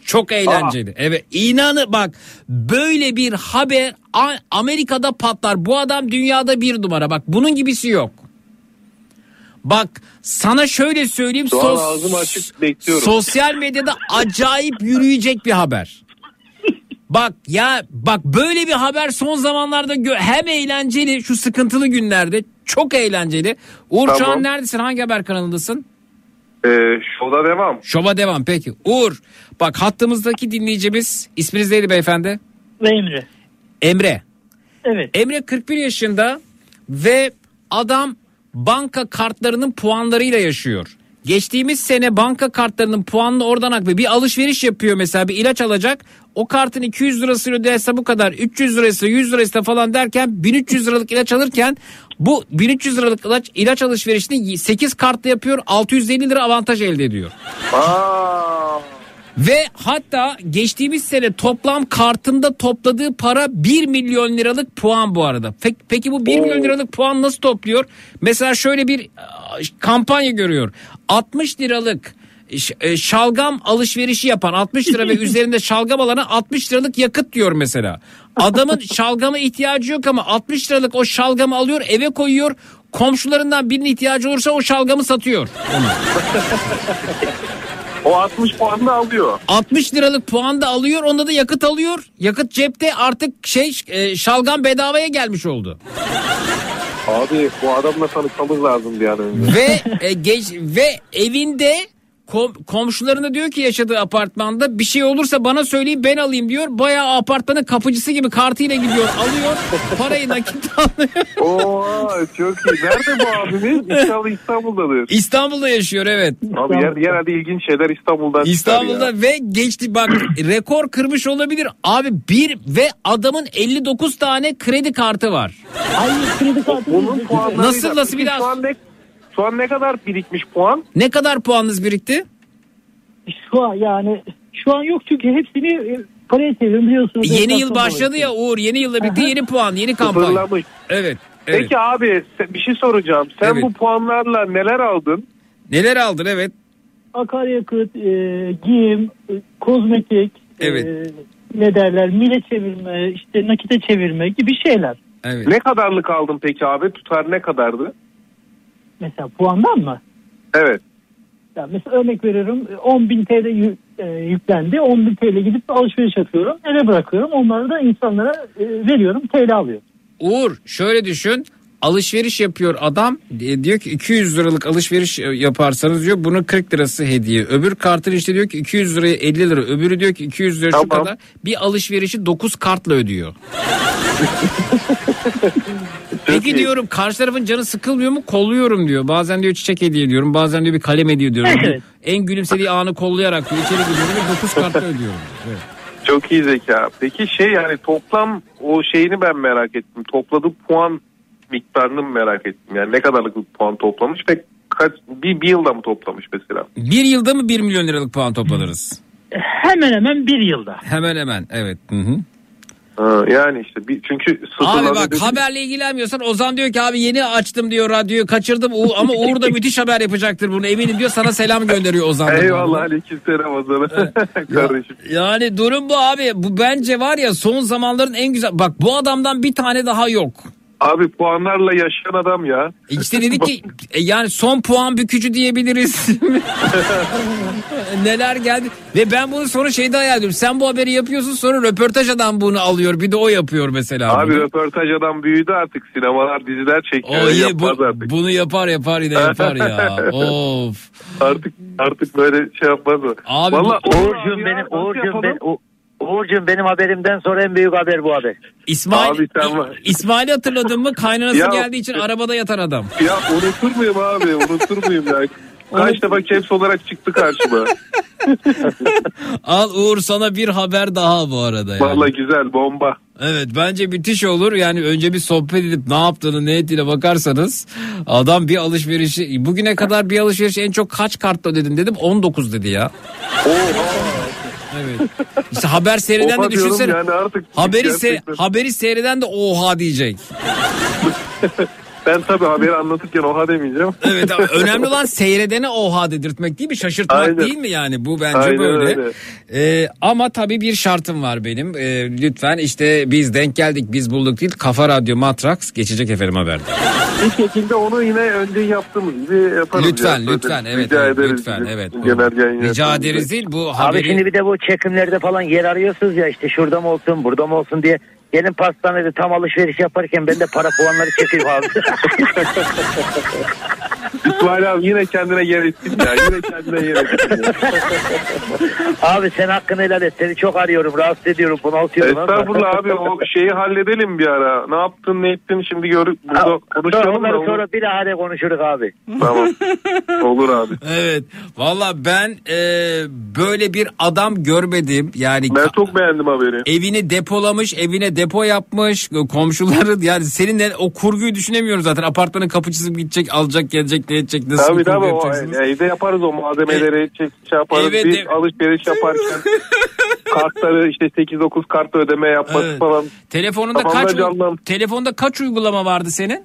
Çok eğlenceli. Evet inanı bak böyle bir haber Amerika'da patlar. Bu adam dünyada bir numara. Bak bunun gibisi yok. Bak sana şöyle söyleyeyim. Sos- ağzım açık bekliyorum. Sosyal medyada acayip yürüyecek bir haber. Bak ya bak böyle bir haber son zamanlarda gö- hem eğlenceli şu sıkıntılı günlerde çok eğlenceli. Uğur şu an Tamam. neredesin? Hangi haber kanalındasın? Ee, şovda devam. Şova devam peki. Uğur bak hattımızdaki dinleyicimiz isminiz neydi beyefendi? Emre. Emre. Evet. Emre 41 yaşında ve adam banka kartlarının puanlarıyla yaşıyor. Geçtiğimiz sene banka kartlarının puanını oradan aklı bir alışveriş yapıyor mesela bir ilaç alacak. O kartın 200 lirası öderse bu kadar 300 lirası 100 lirası falan derken 1300 liralık ilaç alırken bu 1300 liralık ilaç, ilaç alışverişini 8 kartla yapıyor 650 lira avantaj elde ediyor. Aa, Ve hatta geçtiğimiz sene toplam kartında topladığı para 1 milyon liralık puan bu arada. Peki, peki bu 1 milyon liralık puan nasıl topluyor? Mesela şöyle bir e, kampanya görüyor. 60 liralık e, şalgam alışverişi yapan 60 lira ve üzerinde şalgam alana 60 liralık yakıt diyor mesela. Adamın şalgama ihtiyacı yok ama 60 liralık o şalgamı alıyor eve koyuyor. Komşularından birinin ihtiyacı olursa o şalgamı satıyor. o 60 puan da alıyor. 60 liralık puan da alıyor onda da yakıt alıyor. Yakıt cepte artık şey e, şalgam bedavaya gelmiş oldu. Abi bu adamla tanışmamız lazım bir an önce. Ve e, geç ve evinde kom, komşularına diyor ki yaşadığı apartmanda bir şey olursa bana söyleyin ben alayım diyor. Bayağı apartmanın kapıcısı gibi kartıyla gidiyor alıyor parayı nakit alıyor. Oo çok iyi. Nerede bu abimiz? İnşallah İstanbul'dadır. İstanbul'da yaşıyor evet. Abi yer, genelde ilginç şeyler İstanbul'dan İstanbul'da ya. ve geçti bak rekor kırmış olabilir. Abi bir ve adamın 59 tane kredi kartı var. Ay kredi kartı. Nasıl, nasıl bir daha- Şu an ne, şu an ne kadar birikmiş puan? Ne kadar puanınız birikti? Şu an yani şu an yok çünkü hepsini e, paraya çeviriyorum biliyorsunuz. Yeni yıl başladı ya Uğur yeni yılda birlikte yeni puan yeni kampanya. Sıfırlamış. Evet. evet. Peki abi bir şey soracağım. Sen Evet. bu puanlarla neler aldın? Neler aldın evet. akaryakıt, e, giyim, e, kozmetik, Evet. e, ne derler, mile çevirme, işte nakite çevirme gibi şeyler. Evet. Ne kadarlık aldın peki abi? Tutar ne kadardı? Mesela puandan mı? Evet. Ya mesela örnek veriyorum 10 bin TL e, yüklendi. 10 bin TL gidip alışveriş yapıyorum. Eve bırakıyorum. Onları da insanlara e, veriyorum. TL alıyor. Uğur şöyle düşün. Alışveriş yapıyor adam e, diyor ki 200 liralık alışveriş e, yaparsanız diyor bunun 40 lirası hediye. Öbür kartın işte diyor ki 200 liraya 50 lira. Öbürü diyor ki 200 lira şu Tamam. kadar. Bir alışverişi 9 kartla ödüyor. Peki diyorum karşı tarafın canı sıkılmıyor mu? Kolluyorum diyor. Bazen diyor çiçek hediye ediyorum. Bazen diyor bir kalem hediye ediyorum. Evet. En gülümsediği anı kollayarak diyor. içeri giriyorum ve 9 kartla ödüyorum. Evet. Çok iyi zeka. Peki şey yani toplam o şeyini ben merak ettim. Topladığı puan miktarını mı merak ettim. Yani ne kadarlık bir puan toplamış ve kaç bir, bir yılda mı toplamış mesela? Bir yılda mı 1 milyon liralık puan toplanırız? Hemen hemen bir yılda. Hemen hemen evet. Hı hı. Ha, yani işte bir, çünkü Abi bak dedi. haberle ilgilenmiyorsan Ozan diyor ki abi yeni açtım diyor radyoyu kaçırdım U- ama Uğur da müthiş haber yapacaktır bunu eminim diyor sana selam gönderiyor Ozan. Eyvallah aleyküm selam o zaman. Kardeşim. Yani durum bu abi bu bence var ya son zamanların en güzel bak bu adamdan bir tane daha yok. Abi puanlarla yaşayan adam ya. İşte dedik ki e, yani son puan bükücü diyebiliriz. Neler geldi ve ben bunu sonra şeyde hayal ediyorum. Sen bu haberi yapıyorsun sonra röportaj adam bunu alıyor bir de o yapıyor mesela. Abi bunu. röportaj adam büyüdü artık. Sinemalar diziler çekiyor. O bu- artık. bunu yapar yapar yine yapar ya. of. Artık artık böyle şey yapmaz o. Abi Vallahi bu- Uğurcuğum benim Uğurcuğum ben U- Uğurcuğum benim haberimden sonra en büyük haber bu haber. İsmail Abi sen var. İsmail'i hatırladın mı? Kaynanası Ya- geldiği için arabada yatan adam. Ya unutur muyum abi? Unutur muyum ya? Kaç defa caps olarak çıktı karşıma. Al Uğur sana bir haber daha bu arada. Yani. Vallahi güzel bomba. Evet bence müthiş olur. Yani önce bir sohbet edip ne yaptığını ne ettiğine bakarsanız adam bir alışverişi bugüne kadar bir alışveriş en çok kaç kartla ödedin dedim 19 dedi ya. Evet. İşte haber seyreden Oha de diyorum düşünsene. yani artık haberi, se- gerçekten. haberi seyreden de oha diyecek. Ben tabii haberi anlatırken oha demeyeceğim. Evet ama önemli olan seyredene oha dedirtmek değil mi? Şaşırtmak Aynen. değil mi yani? Bu bence Aynen böyle. öyle. Ee, ama tabii bir şartım var benim. Ee, lütfen işte biz denk geldik biz bulduk değil. Kafa Radyo Matrax geçecek efendim haberde. Bir şekilde onu yine önce yaptığımız gibi yaparız. Lütfen ya. lütfen evet, Rica evet ederiz. lütfen evet. Rica ederiz değil bu Abi haberi. şimdi bir de bu çekimlerde falan yer arıyorsunuz ya işte şurada mı olsun burada mı olsun diye. Gelin pastanede tam alışveriş yaparken ben de para puanları çekeyim abi. İsmail abi yine kendine yer ettin ya. Yine kendine yer ettin. ya. abi sen hakkını helal et. Seni çok arıyorum rahatsız ediyorum bunaltıyorum. Estağfurullah abi o şeyi halledelim bir ara. Ne yaptın ne ettin şimdi gör burada Sonra konuşalım da onları olur. sonra bir daha konuşuruz abi. Tamam. Olur abi. Evet. Valla ben e, böyle bir adam görmedim. Yani Ben çok beğendim haberi. evini depolamış, evine depo yapmış, komşuları yani seninle o kurguyu düşünemiyorum zaten. Apartmanın kapıcısı gidecek, alacak, gelecek, ne edecek, nasıl Tabii bir kurgu tabii o, yapacaksınız? evde yaparız o malzemeleri çek, şey yaparız. Evet, Biz evet. alışveriş yaparken kartları işte 8-9 kartla ödeme yapması Evet. falan. Telefonunda kaç canlan- telefonda kaç uygulama vardı senin?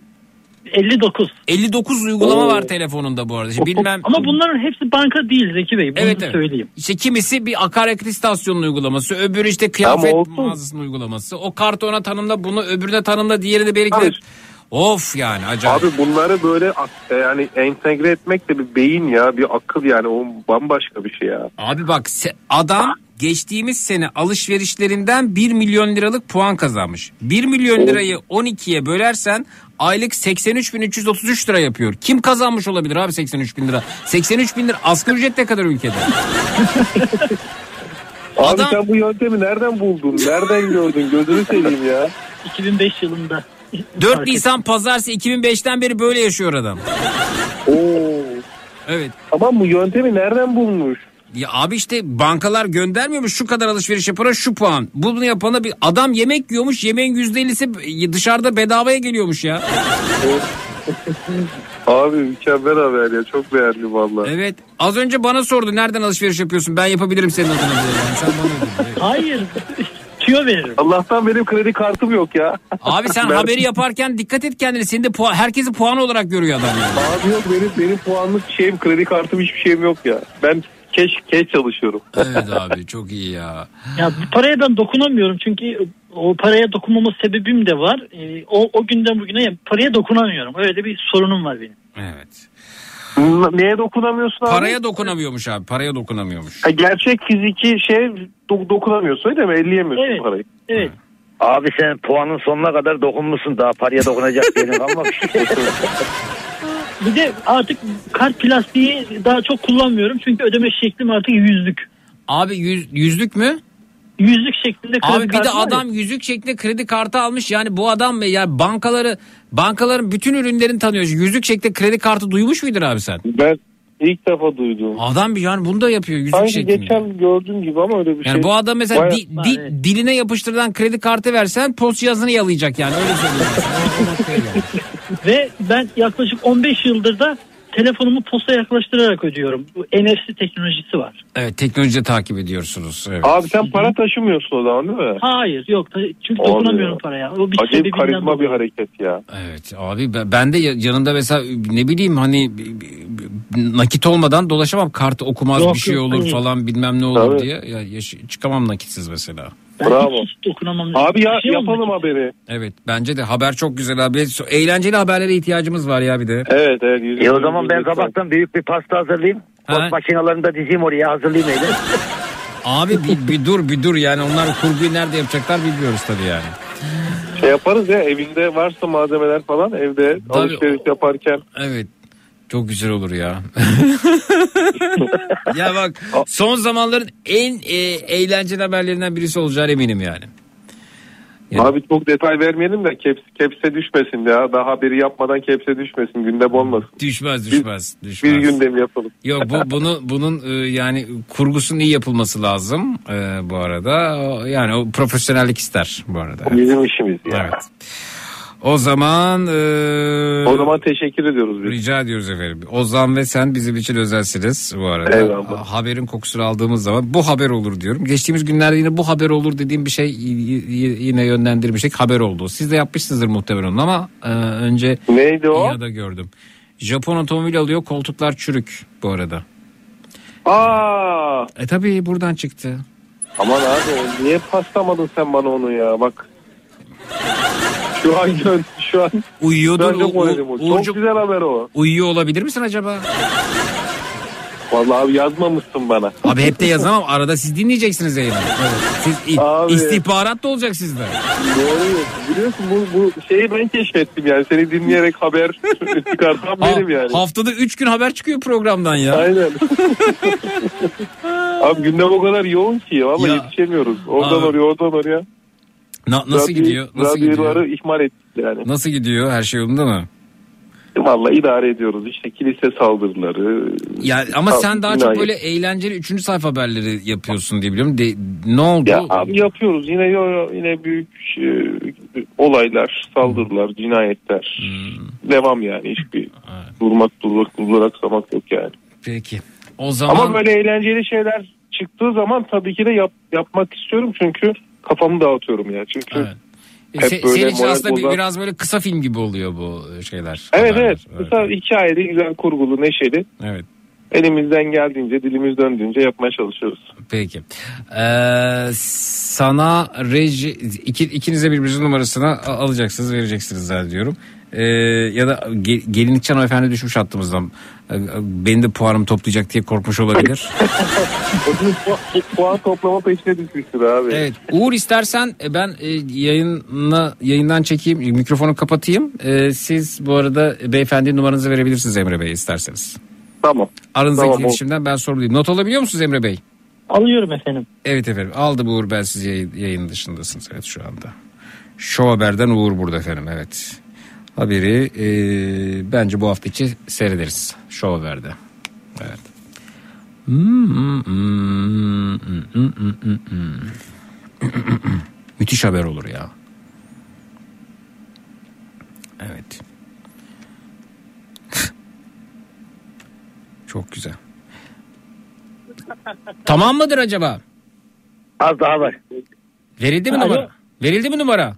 59. 59 uygulama Oo. var telefonunda bu arada. Şimdi bilmem Ama bunların hepsi banka değil Zeki Bey. Bunu Evet, evet. söyleyeyim. İşte kimisi bir akaryakıt istasyonunun uygulaması, öbürü işte kıyafet Ama olsun. mağazasının uygulaması. O kartı ona tanımla, bunu öbürüne tanımla, diğeri de belki Abi- Of yani acayip. Abi bunları böyle e, yani entegre etmek de bir beyin ya bir akıl yani o bambaşka bir şey ya. Abi bak adam geçtiğimiz sene alışverişlerinden 1 milyon liralık puan kazanmış. 1 milyon lirayı 12'ye bölersen aylık 83.333 lira yapıyor. Kim kazanmış olabilir abi 83 bin lira? 83 bin lira asgari ücret ne kadar ülkede? Abi Adam- sen bu yöntemi nereden buldun? Nereden gördün? Gözünü seveyim ya. 2005 yılında. 4 Fark Nisan pazartesi 2005'ten beri böyle yaşıyor adam. Oo. Evet. Tamam bu yöntemi nereden bulmuş? Ya abi işte bankalar göndermiyormuş şu kadar alışveriş yapana şu puan. Bunu yapana bir adam yemek yiyormuş yemeğin %50'si dışarıda bedavaya geliyormuş ya. Abi mükemmel haber ya çok beğendim valla. Evet az önce bana sordu nereden alışveriş yapıyorsun ben yapabilirim senin adına. Yani sen bana. Evet. Hayır. Tüyo veririm. Allah'tan benim kredi kartım yok ya. Abi sen Ben- haberi yaparken dikkat et kendine. Seni de puan, herkesi puan olarak görüyor adam yani. Abi yok benim benim puanlık şeyim kredi kartım hiçbir şeyim yok ya. Ben keş keş çalışıyorum. Evet abi çok iyi ya. Ya bu paraya ben dokunamıyorum çünkü o paraya dokunmama sebebim de var. Ee, o, o günden bugüne ya paraya dokunamıyorum. Öyle bir sorunum var benim. Evet. Neye dokunamıyorsun abi? Paraya dokunamıyormuş abi paraya dokunamıyormuş. Ha, gerçek fiziki şey do- dokunamıyorsun öyle mi? Elleyemiyorsun Evet. parayı. Evet. Abi sen puanın sonuna kadar dokunmuşsun daha paraya dokunacak yerin kalmamış. Bir de artık kart plastiği daha çok kullanmıyorum çünkü ödeme şeklim artık yüzlük. Abi yüz, yüzlük mü? Yüzlük şeklinde kredi Abi bir de var ya. adam yüzük şeklinde kredi kartı almış. Yani bu adam mı ya bankaları bankaların bütün ürünlerini tanıyor. Yüzük şeklinde kredi kartı duymuş muydun abi sen? Ben ilk defa duydum. Adam bir yani bunu da yapıyor yüzük Sanki şeklinde. geçen gördüğüm gibi ama öyle bir Yani şey. bu adam mesela Bayağı- di- di- diline yapıştırılan kredi kartı versen post cihazını yalayacak yani öyle geldi. Ve ben yaklaşık 15 yıldır da telefonumu posta yaklaştırarak ödüyorum. Bu NFC teknolojisi var. evet teknoloji takip ediyorsunuz. Evet. Abi sen para taşımıyorsun o zaman değil mi? Hayır yok çünkü Abi dokunamıyorum ya. paraya. O bir Acayip sebebinden karizma dolayı. bir hareket ya. Evet abi ben- de ya- yanında mesela ne bileyim hani nakit olmadan dolaşamam kartı okumaz Yok, bir şey yok, olur hayır. falan bilmem ne olur Tabii. diye ya, yaş- çıkamam nakitsiz mesela. Ben Bravo. hiç, hiç dokunamam. Abi ya şey yapalım olmadı. haberi. Evet bence de haber çok güzel abi. Eğlenceli haberlere ihtiyacımız var ya bir de. Evet evet. e o zaman ben sabahtan büyük bir pasta hazırlayayım. Ha. Post makinalarını da dizeyim oraya hazırlayayım öyle. Abi bir, bir dur bir dur yani onlar kurguyu nerede yapacaklar bilmiyoruz tabii yani. Şey yaparız ya evinde varsa malzemeler falan evde Tabii, alışveriş yaparken. Evet. Çok güzel olur ya. ya bak son zamanların en e, eğlenceli haberlerinden birisi olacağına eminim yani. Abi çok detay vermeyelim de keps, kepse düşmesin ya. Daha haberi yapmadan kepse düşmesin. Gündem olmasın. Düşmez düşmez. düşmez. Bir gündem yapalım. Yok bu bunu bunun e, yani kurgusunun iyi yapılması lazım e, bu arada. Yani o profesyonellik ister bu arada. O bizim işimiz ya. Evet. O zaman e, O zaman teşekkür ediyoruz biz. rica ediyoruz efendim. Ozan ve sen bizim için özelsiniz bu arada. Eyvallah. Haberin kokusunu aldığımız zaman bu haber olur diyorum. Geçtiğimiz günlerde yine bu haber olur dediğim bir şey yine yönlendirmiştik haber oldu. Siz de yapmışsınızdır muhtemelen ama e, önce Neydi o? ya da gördüm. Japon otomobil alıyor koltuklar çürük bu arada. Aa, E tabi buradan çıktı. aman abi niye paslamadın sen bana onu ya bak. Şu an gör, şu an Uyuyordur. Çok U-. U- Çok güzel haber o. Uyuyor olabilir misin acaba? Vallahi abi yazmamışsın bana. Abi hep de yazamam. Arada siz dinleyeceksiniz yayını. Evet. Siz i- Abi. istihbarat da olacak sizde. Doğru. Biliyorsun bu, bu şeyi ben keşfettim yani. Seni dinleyerek haber çıkartan Ha- benim yani. Haftada 3 gün haber çıkıyor programdan ya. Aynen. abi gündem o kadar yoğun ki Ya. yetişemiyoruz. Oradan Abi. oraya oradan oraya. Na- nasıl Radyo- gidiyor? Nasıl radyoları gidiyor? ihmal ettik yani. Nasıl gidiyor? Her şey yolunda mı? Vallahi idare ediyoruz. İşte kilise saldırıları. Ya ama Sal- sen daha çok böyle eğlenceli 3. sayfa haberleri yapıyorsun diye biliyorum. De, ne oldu? Ya abi yapıyoruz yine yine büyük e, olaylar, saldırılar, cinayetler. Hmm. Devam yani hiçbir durmak durmak duraksamak yok yani. Peki. O zaman Ama böyle eğlenceli şeyler çıktığı zaman tabii ki de yap, yapmak istiyorum çünkü kafamı dağıtıyorum ya. Çünkü Evet. E, hep se- böyle senin için aslında bozan- biraz böyle kısa film gibi oluyor bu şeyler. Evet haberler. evet. Kısa hikayeli, güzel kurgulu, neşeli. Evet. Elimizden geldiğince, dilimiz döndüğünce yapmaya çalışıyoruz. Peki. Ee, sana reji iki, ikinize birbirinizin numarasını alacaksınız vereceksiniz zannediyorum. Ee, ya da ge- gelinlikçi hanımefendi düşmüş hattımızdan. Benim de puanımı toplayacak diye korkmuş olabilir. Puan toplama peşine düşmüştür abi. evet. Uğur istersen e, ben e, yayına, yayından çekeyim mikrofonu kapatayım. Ee, siz bu arada beyefendi numaranızı verebilirsiniz Emre Bey isterseniz. Tamam. Aranızdaki Tamam, iletişimden ben soruluyum. Not alabiliyor musunuz Emre Bey? Alıyorum efendim. Evet efendim aldı Uğur ben siz yayın, yayın dışındasınız evet şu anda. Show Haber'den Uğur burada efendim evet. Haberi e, bence bu hafta içi seyrederiz Show Haber'de. Evet. Müthiş haber olur ya. Evet. Çok güzel. Tamam mıdır acaba? Az daha var. Verildi mi Alo. numara? Verildi mi numara?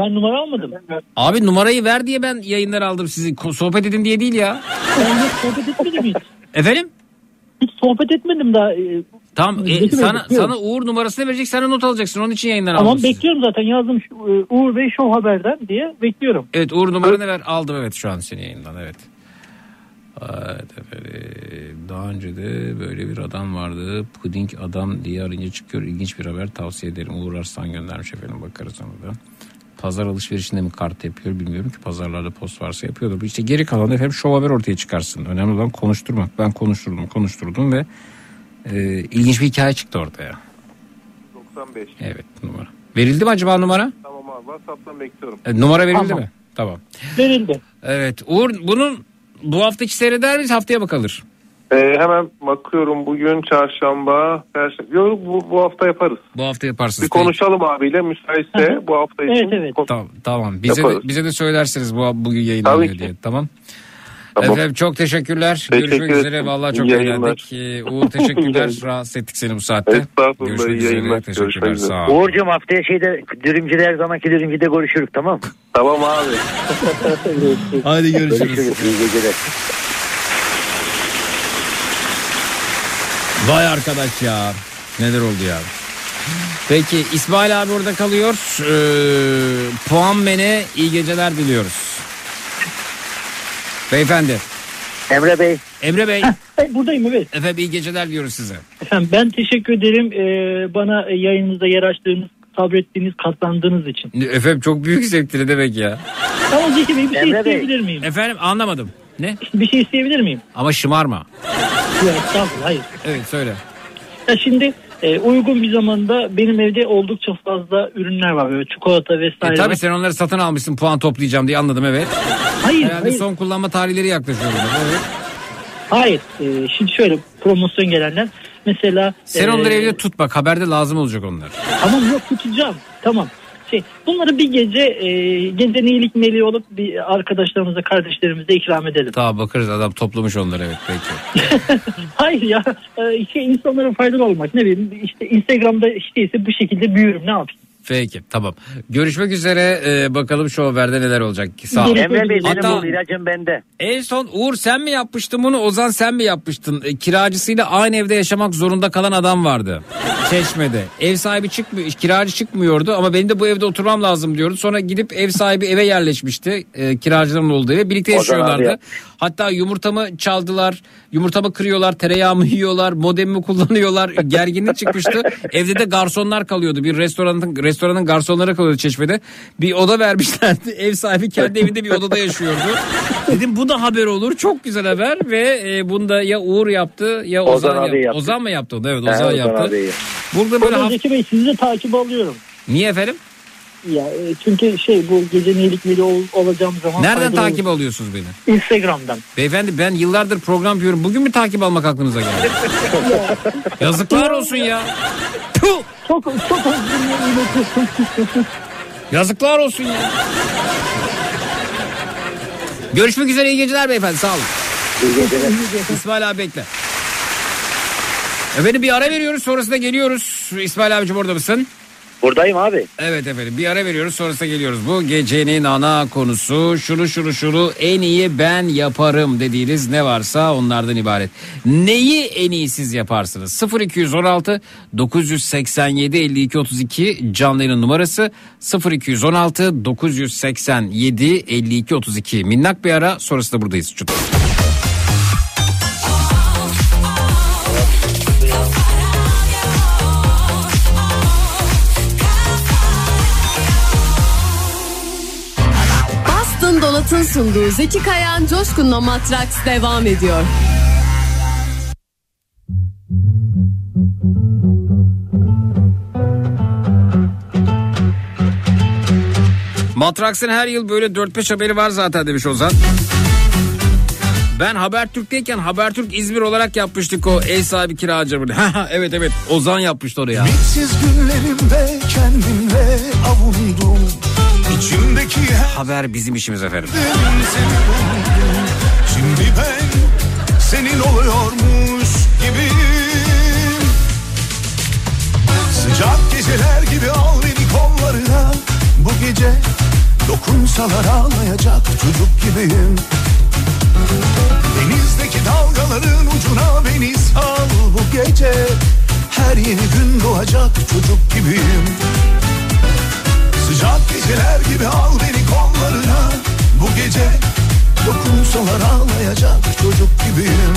Ben numara almadım. Abi numarayı ver diye ben yayınlar aldım sizi. Sohbet edin diye değil ya. Ben hiç sohbet etmedim hiç. Efendim? Hiç sohbet etmedim daha. Ee, Tamam e, sana bekliyorum. sana Uğur numarasını verecek sana not alacaksın. Onun için yayından aldım. Tamam sizi. bekliyorum zaten yazdım şu, e, Uğur Bey Show Haber'den diye bekliyorum. Evet Uğur numaranı ver. Aldım evet şu an seni yayından evet. Evet efendim. Daha önce de böyle bir adam vardı. Puding adam diye arayınca çıkıyor. İlginç bir haber tavsiye ederim. Uğur Arslan göndermiş efendim bakarız ona da. Pazar alışverişinde mi kart yapıyor bilmiyorum ki pazarlarda post varsa yapıyordur. İşte geri kalan efendim şov haber ortaya çıkarsın. Önemli olan konuşturmak. Ben konuşturdum konuşturdum ve e, ilginç bir hikaye çıktı ortaya. 95. Evet numara. Verildi mi acaba numara? Tamam abi WhatsApp'tan bekliyorum. E, numara verildi Tamam. mi? Tamam. Verildi. Evet Uğur bunun bu hafta içi seyreder miyiz haftaya mı kalır? Ee, hemen bakıyorum bugün çarşamba, perşembe. Yok bu, bu hafta yaparız. Bu hafta yaparsınız. Bir konuşalım abiyle müsaitse bu hafta için. Evet, evet. Tamam, tamam. Bize de, bize de söylersiniz bu bugün Tabii yayınlanıyor ki. diye. Tamam. Tamam. Efendim çok teşekkürler. Teşekkür Görüşmek üzere. ederim. Vallahi çok eğlendik. Ee, Uğur teşekkürler. Rahatsız ettik seni bu saatte. Estağfurullah, Görüşmek üzere. yayınlar. Teşekkürler. Görüşmek üzere. Sağ ol. Uğur'cum haftaya şeyde dürümcüde her zamanki dürümcüde görüşürük tamam mı? Tamam abi. Hadi görüşürüz. Görüşürüz. İyi geceler. Vay arkadaş ya. Neler oldu ya. Peki İsmail abi orada kalıyor. Ee, puan mene iyi geceler diliyoruz. Beyefendi. Emre Bey. Emre Bey. Hey, buradayım evet. Efendim iyi geceler diyoruz size. Efendim ben teşekkür ederim ee, bana e, yayınınızda yer açtığınız, sabrettiğiniz, katlandığınız için. Efendim çok büyük zevkti ne demek ya. Ama Zeki Bey bir şey Emre Bey. isteyebilir miyim? Efendim anlamadım. Ne? Bir şey isteyebilir miyim? Ama şımarma. Yok estağfurullah hayır. Evet söyle. Ya şimdi e, uygun bir zamanda benim evde oldukça fazla ürünler var böyle çikolata E, vesaire. tabii var. sen onları satın almışsın puan toplayacağım diye anladım evet. Hayır, Herhalde hayır. son kullanma tarihleri yaklaşıyor. Evet. Hayır. e, şimdi şöyle promosyon gelenler mesela Sen e, onları evde tut bak haberde lazım olacak onlar. Tamam yok tutacağım. Tamam. Şey, bunları bir gece e, gecenin iyilik meleği olup bir arkadaşlarımıza, kardeşlerimize ikram edelim. Tamam bakarız adam toplamış onları evet peki. Hayır ya e, şey, insanlara faydalı olmak ne bileyim işte Instagram'da işte ise bu şekilde büyürüm ne yapayım. Peki tamam. Görüşmek üzere Ee, bakalım şu haberde neler olacak. Sağ ol. Emre Bey senin Hatta bu ilacın bende. en son Uğur sen mi yapmıştın bunu Ozan sen mi yapmıştın? E, kiracısıyla aynı evde yaşamak zorunda kalan adam vardı. Çeşme'de. Ev sahibi çıkmıyor, kiracı çıkmıyordu ama benim de bu evde oturmam lazım diyordu. Sonra gidip ev sahibi eve yerleşmişti. E, kiracıların olduğu eve. Birlikte yaşıyorlardı. yap. Hatta yumurtamı çaldılar, yumurtamı kırıyorlar, tereyağımı yiyorlar, modemimi kullanıyorlar. Gerginlik çıkmıştı. Evde de garsonlar kalıyordu. Bir restoranın restoranın garsonları kalıyordu Çeşme'de. Bir oda vermişlerdi. Ev sahibi kendi evinde bir odada yaşıyordu. Dedim bu da haber olur. Çok güzel haber ve e, bunu da ya Uğur yaptı ya Ozan, Ozan yaptı. yaptı. Ozan mı yaptı? Evet He, Ozan Ozan yaptı. Burada böyle Böyle haf- Zeki Bey sizi takip alıyorum. Niye efendim? Ya e, çünkü şey bu gecenin iyilik meleği ol, olacağım zaman Nereden takip olur. alıyorsunuz beni? Instagram'dan. Beyefendi ben yıllardır program yapıyorum. Bugün mü takip almak aklınıza geldi? Yazıklar olsun ya. Puh! Çok çok özür iletiyorsun. Yazıklar olsun ya. Görüşmek üzere iyi geceler beyefendi sağ olun. İsmail abi bekle. Efendim bir ara veriyoruz sonrasında geliyoruz. İsmail abicim orada mısın? Buradayım abi. Evet efendim bir ara veriyoruz sonrasında geliyoruz. Bu gecenin ana konusu şunu şunu şunu en iyi ben yaparım dediğiniz ne varsa onlardan ibaret. Neyi en iyi siz yaparsınız? 0216 987 52 32 canlı numarası 0216 987 52 32 minnak bir ara sonrasında buradayız. Çut. Donat'ın sunduğu Zeki Kayan Coşkun'la Matraks devam ediyor. Matraks'ın her yıl böyle 4-5 haberi var zaten demiş Ozan. Ben Habertürk'teyken Habertürk İzmir olarak yapmıştık o ev sahibi kiracı. evet evet Ozan yapmıştı oraya. Ümitsiz günlerimde kendimle avundum Haber bizim işimiz efendim. Şimdi ben senin oluyormuş gibiyim. Sıcak geceler gibi al beni kollarına. Bu gece dokunsalar ağlayacak çocuk gibiyim. Denizdeki dalgaların ucuna beni sal. Bu gece Her yeni gün doğacak çocuk gibiyim Sıcak geceler gibi al beni kollarına. Bu gece dokunsalar ağlayacak çocuk gibiyim.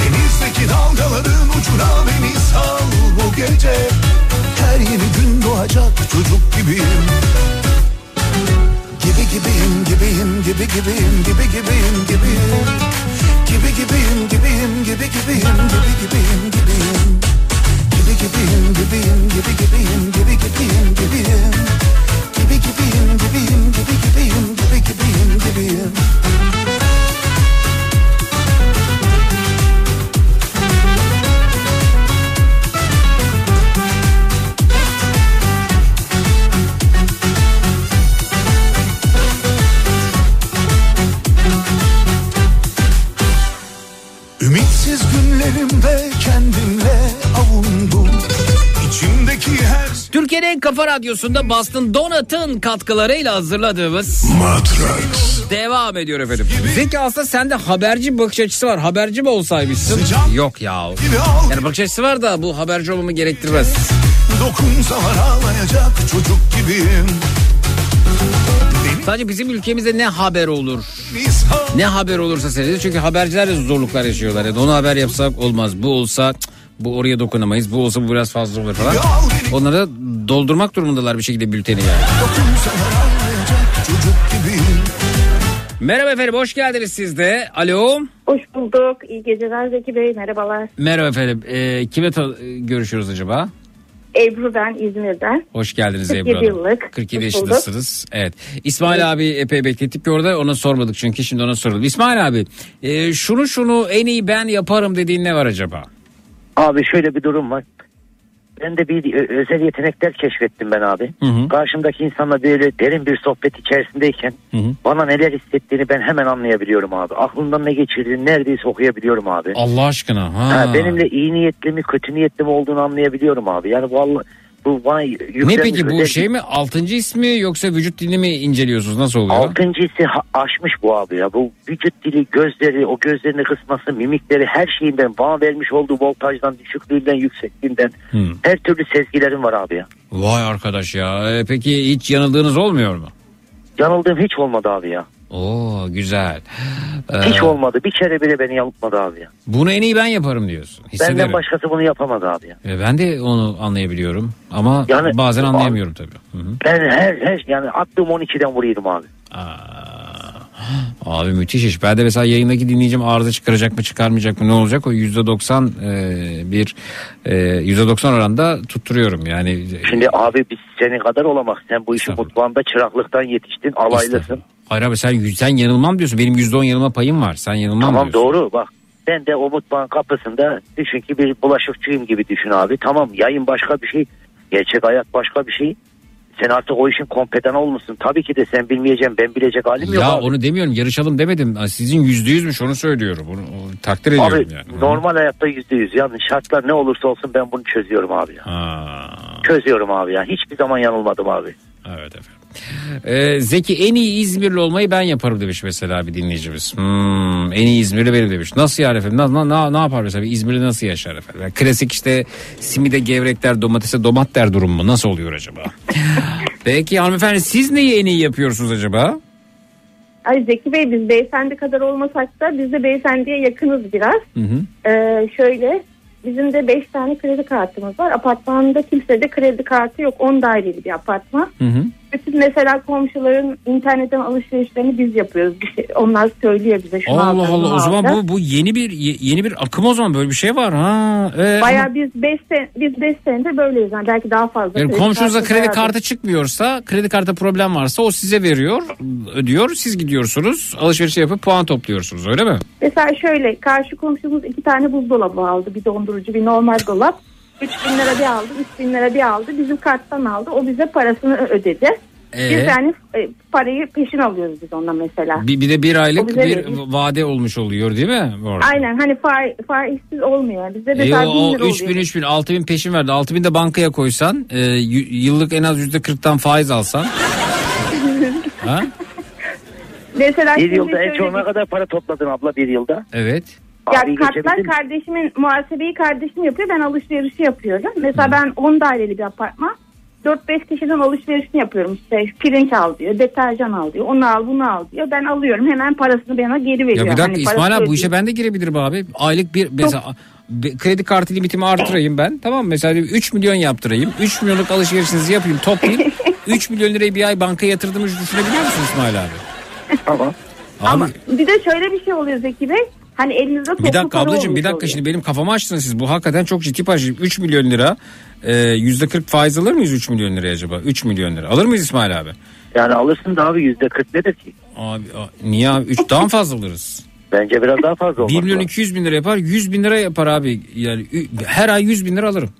Denizdeki dalgaların ucuna beni sal. Bu gece Her yeni gün doğacak çocuk gibiyim. Gibi gibiyim gibiyim gibi gibiyim gibi gibiyim gibiyim. Gibi gibiyim gibiyim gibi gibiyim gibi gibiyim gibiyim. Gibi gibiyim gibiyim gibi gibiyim gibi gibiyim gibiyim Gibi gibiyim gibiyim gibi gibiyim kafa radyosunda Boston Donat'ın katkılarıyla hazırladığımız Matrax devam ediyor efendim. Zeki aslında sende haberci bakış açısı var. Haberci mi olsaymışsın? Yok ya. Yani bakış açısı var da bu haberci olmamı gerektirmez. Dokunsalar ağlayacak çocuk gibiyim Sadece bizim ülkemizde ne haber olur? Ne haber olursa seyrediyor. Çünkü haberciler de zorluklar yaşıyorlar. Yani onu haber yapsak olmaz. Bu olsa cık, bu oraya dokunamayız. Bu olsa bu biraz fazla olur falan. Onları doldurmak durumundalar bir şekilde bülteni yani. Merhaba efendim hoş geldiniz siz de. Alo. Hoş bulduk. İyi geceler Zeki Bey. Merhabalar. Merhaba efendim. Ee, kime görüşüyoruz acaba? Ebru ben İzmir'den. Hoş geldiniz 47 Ebru Hanım. yıllık. 47 Hoş bulduk. yaşındasınız. Evet. İsmail abi epey beklettik orada ona sormadık çünkü şimdi ona soralım. İsmail abi e, şunu şunu en iyi ben yaparım dediğin ne var acaba? Abi şöyle bir durum var. Ben de bir ö- özel yetenekler keşfettim ben abi. Hı hı. Karşımdaki insanla böyle derin bir sohbet içerisindeyken Hı hı. bana neler hissettiğini ben hemen anlayabiliyorum abi. Aklımdan ne geçirdiğini neredeyse okuyabiliyorum abi. Allah aşkına. Ha. Ha, benimle iyi niyetli mi kötü niyetli mi olduğunu anlayabiliyorum abi. Yani vallahi bu bana Ne peki bu özel- şey mi altıncı ismi yoksa vücut dilini mi inceliyorsunuz nasıl oluyor? Altıncısı ha- aşmış bu abi ya. Bu vücut dili, gözleri, o gözlerini kısması, mimikleri her şeyinden bana vermiş olduğu voltajdan, düşüklüğünden, yüksekliğinden Hı. her türlü sezgilerim var abi ya. Vay arkadaş ya. E, peki hiç yanıldığınız olmuyor mu? Yanıldığım hiç olmadı abi ya. Oo güzel. Ee, Hiç olmadı. Bir kere bile beni yanıltmadı abi ya. Bunu en iyi ben yaparım diyorsun. Hissederim. Benden başkası bunu yapamadı abi ya. E, Ben de onu anlayabiliyorum ama Yani- bazen anlayamıyorum tabii. Hı hı. Ben her, her yani attığım 12'den vuruyordum abi. Abi müthiş iş. Ben de mesela yayındaki dinleyicim arıza çıkaracak mı çıkarmayacak mı ne olacak o %90 e, bir e, %90 oranda tutturuyorum yani. Şimdi abi biz senin kadar olamak. Sen bu işin mutfağında çıraklıktan yetiştin. Alaylısın. Hayır abi sen, sen yanılmam diyorsun. Benim %10 yanılma payım var. Sen yanılmam Tamam diyorsun. doğru bak. Ben de o mutfağın kapısında düşün ki bir bulaşıkçıyım gibi düşün abi. Tamam yayın başka bir şey. Gerçek hayat başka bir şey. Sen artık o işin kompedan olmuşsun. Tabii ki de sen bilmeyeceğim ben bilecek halim yok Ya onu demiyorum yarışalım demedim. Sizin %100'müş onu söylüyorum. Onu, onu takdir ediyorum Abi yani. normal hayatta yüzde yüz. Yani şartlar ne olursa olsun ben bunu çözüyorum abi ya. Çözüyorum abi ya. Hiçbir zaman yanılmadım abi. Evet efendim. Ee, Zeki en iyi İzmirli olmayı ben yaparım demiş mesela bir dinleyicimiz. Hmm, en iyi İzmirli benim demiş. Nasıl yani efendim? Na, na- ne yapar mesela? İzmirli nasıl yaşar efendim? Yani klasik işte simide gevrekler domatese domat der durum mu? Nasıl oluyor acaba? Peki hanımefendi siz neyi en iyi yapıyorsunuz acaba? Ay Zeki Bey biz beyefendi kadar olmasak da biz de beyefendiye yakınız biraz. Hı hı. Ee, şöyle bizim de 5 tane kredi kartımız var. Apartmanda kimsede kredi kartı yok. 10 daireli bir apartman. Hı hı. Bütün mesela komşuların internetten alışverişlerini biz yapıyoruz. Bir şey, onlar söylüyor bize şunu Allah alacağız, Allah o zaman alacağız. bu bu yeni bir ye- yeni bir akım o zaman böyle bir şey var ha. Ee, Bayağı biz 5 sen, biz 5 senedir böyleyiz. Yani belki daha fazla. Yani kredi komşunuza kartı kredi vardır. kartı çıkmıyorsa, kredi kartı problem varsa o size veriyor, ödüyor. Siz gidiyorsunuz, alışveriş yapıp puan topluyorsunuz öyle mi? Mesela şöyle karşı komşumuz iki tane buzdolabı aldı. Bir dondurucu bir normal dolap. 3 bin lira bir aldı, 3 bin lira bir aldı. Bizim karttan aldı. O bize parasını ödedi. Biz Ee? yani e, parayı peşin alıyoruz biz ondan mesela. Bir, bir de bir O aylık bize bir veriyor. vade olmuş oluyor değil mi? Orada? Aynen hani fa- faizsiz olmuyor. Bizde E, mesela o, 1000 lira 3 bin oluyor. 3 bin 6 bin peşin verdi. 6 bin de bankaya koysan e, y- yıllık en az yüzde 40'tan faiz alsan. ha? Mesela Bir şimdi yılda en şöyle çok ne bir- kadar para topladın abla bir yılda? Evet. Ya Abi kartlar kardeşimin muhasebeyi kardeşim yapıyor. Ben alışverişi yapıyorum. Mesela ben 10 daireli bir apartman. 4-5 kişiden alışverişini yapıyorum. İşte pirinç al diyor, deterjan al diyor, onu al bunu al diyor. Ben alıyorum hemen parasını bana geri veriyor. Ya bir dakika Hani İsmail abi bu işe ben de girebilirim abi. Aylık bir mesela be- kredi kartı limitimi artırayım ben. Tamam mı? Mesela 3 milyon yaptırayım. 3 milyonluk alışverişinizi yapayım toplayayım. 3 milyon lirayı bir ay bankaya yatırdığımı düşünebiliyor musun İsmail abi? Tamam. Abi, Ama bir de şöyle bir şey oluyor Zeki Bey. Hani elinizde toplu bir dakika para ablacığım bir dakika oluyor. şimdi benim kafamı açtınız siz. Bu hakikaten çok ciddi para. 3 milyon lira e, yüzde 40 faiz alır mıyız 3 milyon liraya acaba? 3 milyon lira. Alır mıyız İsmail abi? Yani alırsın da abi yüzde 40 nedir ki? Abi niye abi? 3 daha fazla alırız? Bence biraz daha fazla 1 olması milyon lazım. 200 bin lira yapar 100 bin lira yapar abi. Yani her ay 100 bin lira alırım.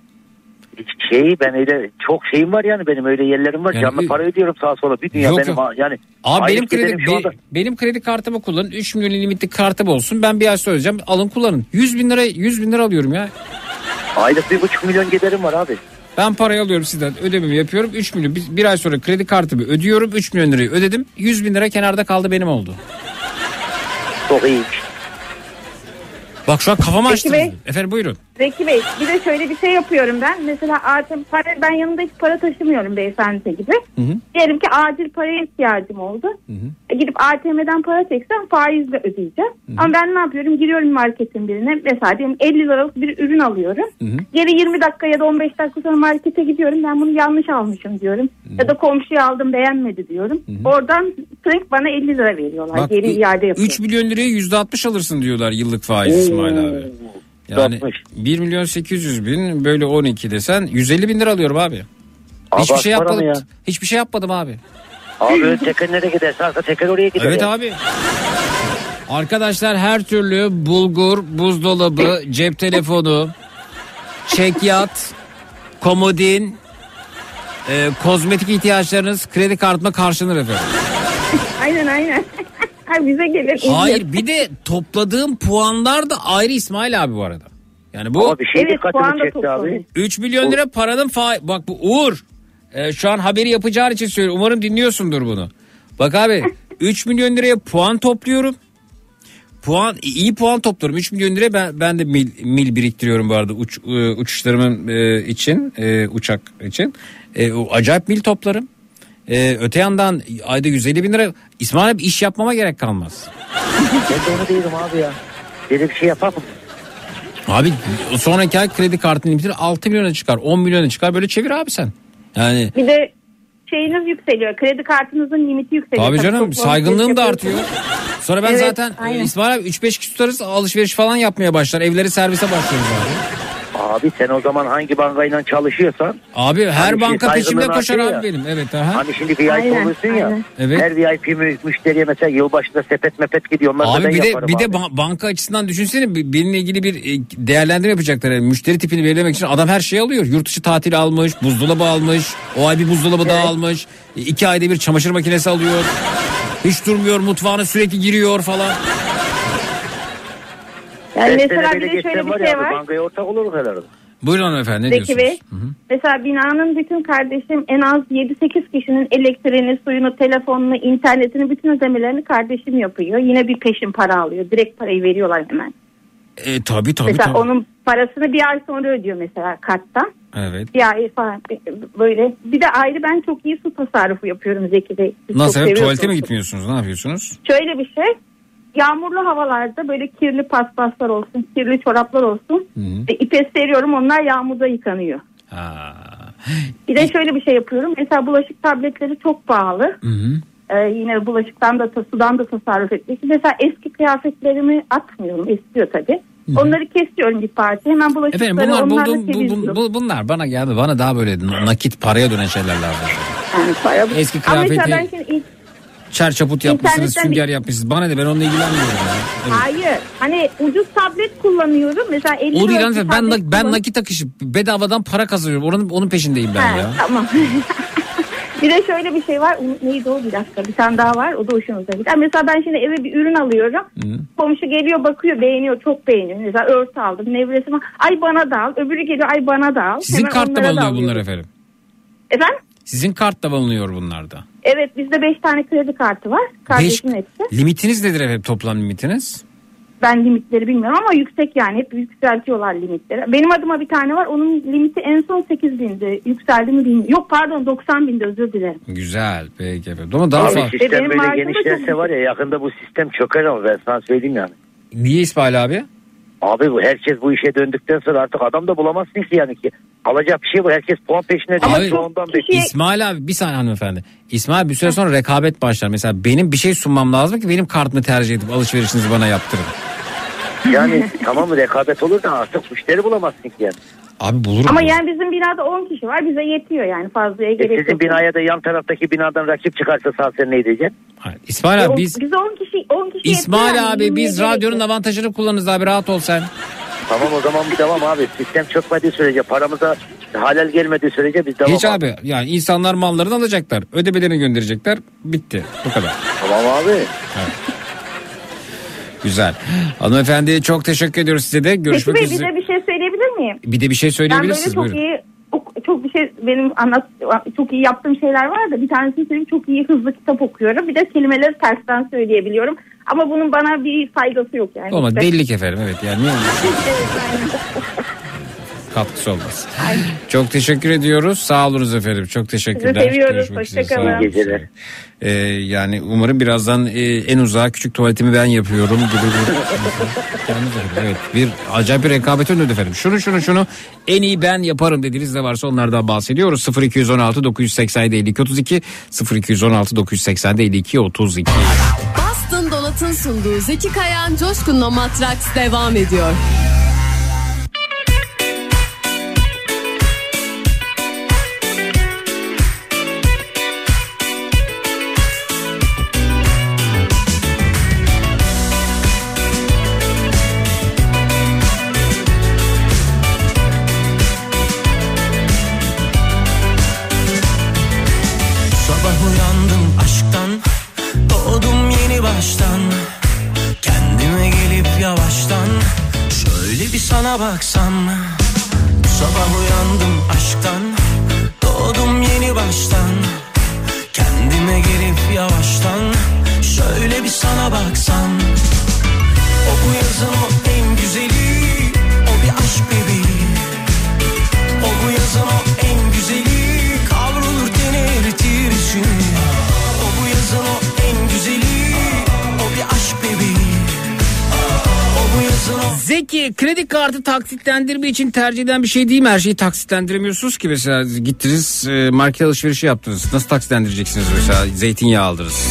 Şeyi ben öyle çok şeyim var yani benim öyle yerlerim var. Yani Canlı para ödiyorum sağa sola bir dünya Yok, benim yok. yani. Abi benim kredi be- anda. benim kredi kartımı kullanın. 3 milyon limitli kartım olsun. Ben bir ay sonra ödeyeceğim. Alın kullanın. 100 bin lira 100 bin lira alıyorum ya. Aylık bir buçuk milyon giderim var abi. Ben parayı alıyorum sizden ödememi yapıyorum 3 milyon bir, bir ay sonra kredi kartımı ödüyorum 3 milyon lirayı ödedim 100 bin lira kenarda kaldı benim oldu. Çok iyiymiş. Bak şu an kafamı. Bey. Efendim buyurun. Zeki Bey bir de şöyle bir şey yapıyorum ben. Mesela ATM para ben yanımda hiç para taşımıyorum beyefendi gibi. Diyelim ki acil paraya ihtiyacım oldu. E, Gidip ATM'den para çeksem faizle ödeyeceğim. Ama ben ne yapıyorum? Giriyorum marketin birine. Mesela diyelim 50 liralık bir ürün alıyorum. Geri 20 dakika ya da 15 dakika sonra markete gidiyorum. Ben bunu yanlış almışım diyorum. Ya da komşuya aldım beğenmedi diyorum. Oradan direkt bana 50 lira veriyorlar. Bak, Geri iade yapıyorum. 3 milyon liraya %60 alırsın diyorlar yıllık faiz İsmail abi. Yani 1 milyon 800 bin böyle 12 desen 150 bin lira alıyorum abi. Hiçbir Abi şey para mı yapmadım. ya? Hiçbir şey yapmadım abi. Abi teker nereye giderse arka teker oraya gider. Evet ya. abi. Arkadaşlar her türlü bulgur, buzdolabı, cep telefonu, çekyat, komodin, e, kozmetik ihtiyaçlarınız kredi kartına karşılanır efendim. Aynen aynen. Ha, bize gelir. Hayır bir de topladığım puanlar da ayrı İsmail abi bu arada. Yani bu Ama bir şey Evet, dikkatimi çekti abi. 3 milyon lira paranın fa bak bu Uğur e, şu an haberi yapacağın için söylüyorum. Umarım dinliyorsundur bunu. Bak abi 3 milyon liraya puan topluyorum. Puan iyi puan topluyorum. 3 milyon liraya ben, ben de mil, mil biriktiriyorum bu arada uç, e, uçuşlarımın e, için e, uçak için. E, o acayip mil toplarım. E, öte yandan ayda 150 bin lira İsmail abi iş yapmama gerek kalmaz. Ben de onu diyorum abi ya. Böyle bir şey yapamam. Abi sonraki ay kredi kartını bitir 6 milyona çıkar 10 milyona çıkar böyle çevir abi sen. Yani Bir de şeyiniz yükseliyor. Kredi kartınızın limiti yükseliyor. Tabii canım toplamış saygınlığım da artıyor. Sonra ben Evet, zaten aynen. İsmail abi 3-5 kişi tutarız alışveriş falan yapmaya başlar. Evleri servise başlıyoruz abi. Abi sen o zaman hangi bankayla çalışıyorsan. Abi her Hani şey banka peşimde koşar abi ya. benim. Evet aha. Hani şimdi VIP Aynen, olursun ya. Evet. Her VIP mü- müşteriye mesela yılbaşında sepet mepet gidiyor. Onları da Abi ben bir de bir de abi. ba- banka açısından düşünsene bir- benimle ilgili bir e, değerlendirme yapacaklar. Yani müşteri tipini belirlemek için adam her şeyi alıyor. Yurt dışı tatil almış, buzdolabı almış, o ay bir buzdolabı daha almış. İki ayda bir çamaşır makinesi alıyor. Hiç durmuyor mutfağına sürekli giriyor falan. Yani Beş mesela bir de şöyle bir şey var. Bankaya ortak oluruz herhalde. Buyurun hanımefendi ne Zeki diyorsunuz? Bey. Mesela binanın bütün kardeşim en az 7-8 kişinin elektriğini, suyunu, telefonunu, internetini bütün ödemelerini kardeşim yapıyor. Yine bir peşin para alıyor. Direkt parayı veriyorlar hemen. E, tabii tabii mesela tabii. onun parasını bir ay sonra ödüyor mesela karttan. Evet. Bir ay falan böyle. Bir de ayrı ben çok iyi su tasarrufu yapıyorum Zeki Bey. Siz Nasıl çok evet, tuvalete mi gitmiyorsunuz? Ne yapıyorsunuz? Şöyle bir şey. Yağmurlu havalarda böyle kirli paspaslar olsun, kirli çoraplar olsun. E, ipe seriyorum onlar yağmurda yıkanıyor. Ha. Bir de şöyle bir şey yapıyorum. Mesela bulaşık tabletleri çok pahalı. Hı hı. Ee, yine bulaşıktan da sudan da tasarruf etmek için. Mesela eski kıyafetlerimi atmıyorum. Eskiyor tabii. Onları kesiyorum bir parça. Hemen bulaşıkları Efendim bunlar buldum, bu, bu- bu- bunlar bana geldi. Bana daha böyle nakit paraya dönen şeyler lazım. Yani para- Eski Ama mesela kıyafeti- ben şimdi ilk- Çer çaput yapmışsınız, İnternetten- sünger yapmışsınız. Bana ne ben onunla ilgilenmiyorum. ya. Evet. Hayır. Hani ucuz tablet kullanıyorum. Mesela 50 O değil liralık hanımefendi. bir ben, nak- ben nakit akışı bedavadan para kazanıyorum. Onun, onun peşindeyim ben Ha, ya. Tamam. bir de şöyle bir şey var. O- Neydi o bir dakika. Bir tane daha var. O da hoşunuza gider. Mesela ben şimdi eve bir ürün alıyorum. Komşu geliyor bakıyor beğeniyor. Çok beğeniyor. Mesela örtü aldım. Nevresi var. Ay bana da al. Öbürü geliyor. Ay bana da al. Sizin Hemen da bulunuyor alıyorum. bunlar efendim. Efendim? Sizin kartta bulunuyor bunlarda. Evet bizde 5 tane kredi kartı var. Kardeşimin hepsi. Limitiniz nedir efendim toplam limitiniz? Ben limitleri bilmiyorum ama yüksek yani. Hep yükseltiyorlar limitleri. Benim adıma bir tane var. Onun limiti en son 8 bindi. Yükseldi mi bilmiyorum. Yok pardon 90 bindi özür dilerim. Güzel peki efendim. Ama daha Abi fazla. sistem Benim böyle genişlerse var ya yakında bu sistem çöker ama ben sana söyleyeyim yani. Niye İsmail abi? Abi bu herkes bu işe döndükten sonra artık adam da bulamazsın ki yani ki. Alacak bir şey var. Herkes puan peşine Abi, düşüyor. Ondan. İsmail abi bir saniye hanımefendi. İsmail bir süre sonra rekabet başlar. Mesela benim bir şey sunmam lazım ki benim kartımı tercih edip alışverişinizi bana yaptırın. Yani tamam mı rekabet olur da artık müşteri bulamazsın ki yani. Abi bulurum. Ama yani bizim binada 10 kişi var. Bize yetiyor yani fazlaya E gerek sizin yok. binaya da yan taraftaki binadan rakip çıkarsa sağ sen ne diyeceksin? Hayır. İsmail abi biz bize 10 kişi 10 kişi yetiyor İsmail yani. abi biz radyonun yok. avantajını kullanırız abi rahat ol sen. Tamam o zaman bir devam abi. Sistem çökmediği sürece paramıza halel gelmediği sürece biz devam Hiç abi yani insanlar mallarını alacaklar. Ödemelerini gönderecekler. Bitti. Bu kadar. Tamam abi. Güzel. Hanımefendi çok teşekkür ediyoruz size de. Görüşmek Bey bir üzere. de bir şey söyleyebilir miyim? Bir de bir şey Ben böyle söyleyebilirsiniz. çok Buyurun. iyi çok bir şey benim anlat çok iyi yaptığım şeyler var da bir tanesini söyleyeyim çok iyi hızlı kitap okuyorum. Bir de kelimeleri tersten söyleyebiliyorum. Ama bunun bana bir faydası yok yani. Olmaz İşte- delilik efendim evet yani. Katkısı olmaz. Çok teşekkür ediyoruz. Sağ olunuz efendim. Çok teşekkürler. Sizi seviyoruz. Hoşçakalın. İyi geceler. Ee, yani umarım birazdan e, en uzağa küçük tuvaletimi ben yapıyorum gibi bir evet bir acayip bir rekabet önünde efendim. Şunu şunu şunu en iyi ben yaparım dediğiniz ne varsa onlardan bahsediyoruz. 0216 987 52 32 0216 987 52 32. Boston Donat'ın sunduğu Zeki Kayan Coşkun'la Matraks devam ediyor. Sana baksam Sabah uyandım aşktan Doğdum yeni baştan. Kendime gelip yavaştan Şöyle bir sana baksam. O bu yazın o en güzeli O bir aşk bebeği. O bu yazın o Zeki kredi kartı taksitlendirme için tercih edilen bir şey değil mi? Her şeyi taksitlendiremiyorsunuz ki mesela gittiniz e, market alışverişi yaptınız. Nasıl taksitlendireceksiniz mesela zeytinyağı aldınız.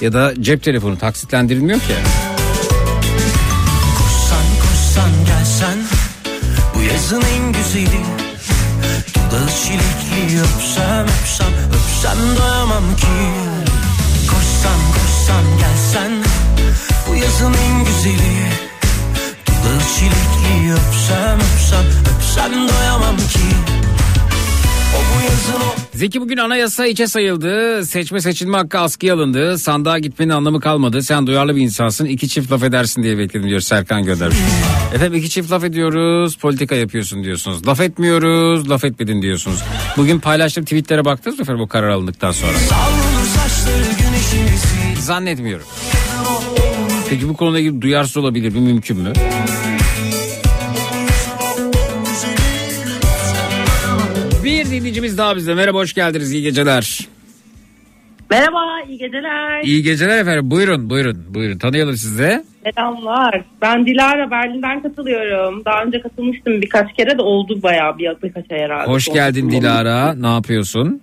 Ya da cep telefonu taksitlendirilmiyor ki. Koşsan koşsan gelsen Bu yazın en güzeli Dudağı çilekli öpsem öpsem Öpsem doyamam ki Koşsan koşsan gelsen Bu yazın en Çilekli öpsem öpsem Öpsem doyamam ki Zeki bugün anayasa içe sayıldı. Seçme seçilme hakkı askıya alındı. Sandığa gitmenin anlamı kalmadı. Sen duyarlı bir insansın. İki çift laf edersin diye bekledim diyor Serkan göndermiş. Efendim iki çift laf ediyoruz. Politika yapıyorsun diyorsunuz. Laf etmiyoruz. Laf etmedin diyorsunuz. Bugün paylaştığım tweetlere baktınız mı efendim bu karar alındıktan sonra? Zannetmiyorum. Peki bu konuyla ilgili duyarsız olabilir mi? Mümkün mü? Bir dinleyicimiz daha bizde. Merhaba hoş geldiniz. İyi geceler. Merhaba, iyi geceler. İyi geceler efendim. Buyurun buyurun. Buyurun tanıyalım sizi. Selamlar. Ben Dilara Berlin'den katılıyorum. Daha önce katılmıştım birkaç kere de oldu bayağı bir birkaç ay herhalde. Hoş geldin Dilara. Ne yapıyorsun?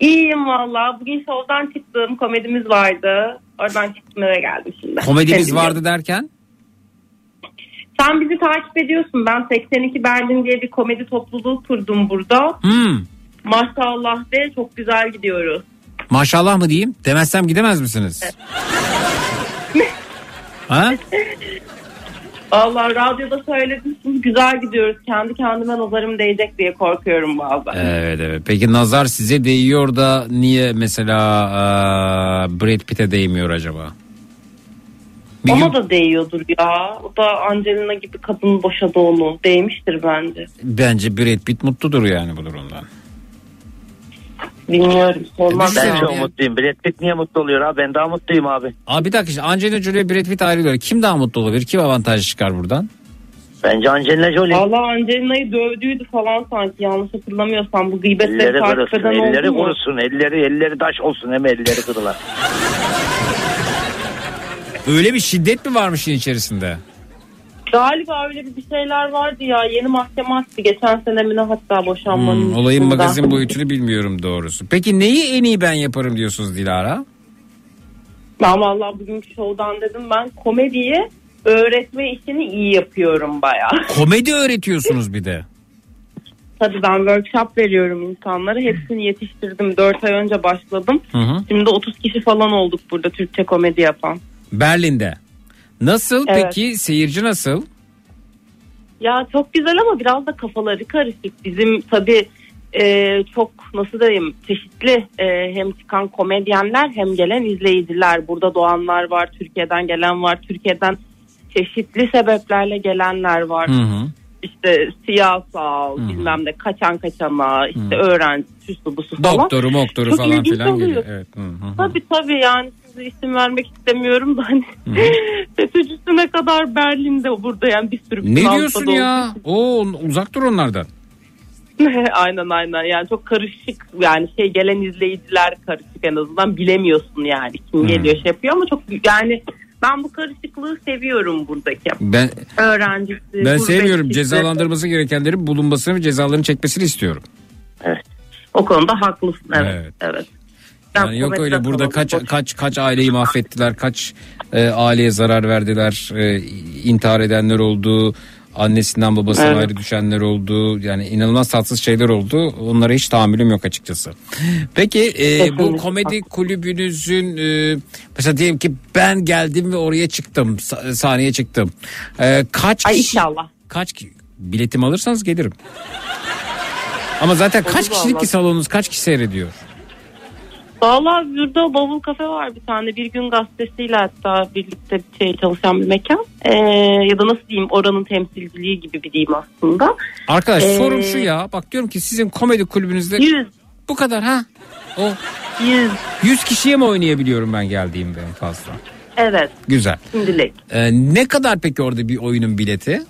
İyiyim valla. Bugün şovdan çıktım. Komedimiz vardı. Oradan çıktım eve geldim şimdi. Komedimiz vardı derken? Sen bizi takip ediyorsun. Ben 82 Berlin diye bir komedi topluluğu kurdum burada. Hmm. Maşallah de çok güzel gidiyoruz. Maşallah mı diyeyim? Demezsem gidemez misiniz? ha? Allah radyoda söyledim. Şimdi güzel gidiyoruz. Kendi kendime nazarım değecek diye korkuyorum bazen. Evet evet. Peki nazar size değiyor da niye mesela eee, Brad Pitt'e değmiyor acaba? Bir Ona gün- da değiyordur ya. O da Angelina gibi kadın boşadı onu. Değmiştir bence. Bence Brad Pitt mutludur yani bu durumdan. Bilmiyorum. Sormam Ben çok mutluyum. Brad Pitt niye mutlu oluyor abi? Ben daha mutluyum abi. Abi bir dakika işte Angelina Jolie Brad Pitt ayrılıyor. Kim daha mutlu olabilir? Kim avantaj çıkar buradan? Bence Angelina Jolie. Allah Angelina'yı dövdüydü falan sanki yanlış hatırlamıyorsam bu gıybetleri Elleri takip eden elleri oldu mu? kurusun, elleri elleri taş olsun hem elleri kırılar. Öyle bir şiddet mi varmış içerisinde? Galiba öyle bir şeyler vardı ya yeni mahkeme açtı geçen senemine hatta boşanmanın. Hmm, olayın üstünden. magazin boyutunu bilmiyorum doğrusu. Peki neyi en iyi ben yaparım diyorsunuz Dilara? Ben vallahi bugünkü şovdan dedim ben komediyi öğretme işini iyi yapıyorum bayağı. Komedi öğretiyorsunuz bir de. Tabii ben workshop veriyorum insanlara. Hepsini yetiştirdim. 4 ay önce başladım. Hı hı. Şimdi 30 kişi falan olduk burada Türkçe komedi yapan. Berlin'de. Nasıl Evet. peki seyirci nasıl? Ya çok güzel ama biraz da kafaları karışık. Bizim tabii e, çok nasıl diyeyim çeşitli e, hem çıkan komedyenler hem gelen izleyiciler. Burada doğanlar var, Türkiye'den gelen var, Türkiye'den çeşitli sebeplerle gelenler var. Hı hı. İşte siyasal, bilmem ne, kaçan kaçana, işte öğrenci, şusu busu falan. Doktoru moktoru Çok falan filan geliyor. Evet. Hı hı. Tabii tabii yani isim vermek istemiyorum da hani FETÖ'cüsüne kadar Berlin'de burada yani bir sürü Ne diyorsun ya? Oo uzak dur onlardan. aynen aynen yani çok karışık yani şey gelen izleyiciler karışık en azından bilemiyorsun yani kim geliyor şey yapıyor ama çok yani ben bu karışıklığı seviyorum buradaki Ben öğrencisi. ben sevmiyorum. Cezalandırması gerekenlerin bulunmasını ve cezalarını çekmesini istiyorum. O konuda haklısın evet. Evet. evet. Yani yok öyle burada kaç kaç kaç aileyi mahvettiler, kaç e, aileye zarar verdiler, e, intihar edenler oldu, annesinden babasından Evet. ayrı düşenler oldu. Yani inanılmaz tatsız şeyler oldu. Onlara hiç tahammülüm yok açıkçası. Peki e, bu komedi kulübünüzün e, mesela diyelim ki ben geldim ve oraya çıktım, sa- sahneye çıktım. E, kaç Ay inşallah. Kaç ki- biletimi alırsanız gelirim. Ama zaten kaç Olur kişilik vallahi. ki salonunuz kaç kişi seyrediyor? Valla burada bavul kafe var bir tane bir gün gazetesiyle hatta birlikte bir şey çalışan bir mekan Ee, ya da nasıl diyeyim oranın temsilciliği gibi bir diyeyim aslında. Arkadaş Ee, sorum şu ya. Bak diyorum ki sizin komedi kulübünüzde 100 bu kadar ha. O 100 100 kişiye mi oynayabiliyorum ben geldiğimde en fazla? evet Güzel. şimdilik. Ee, ne kadar peki orada bir oyunun bileti?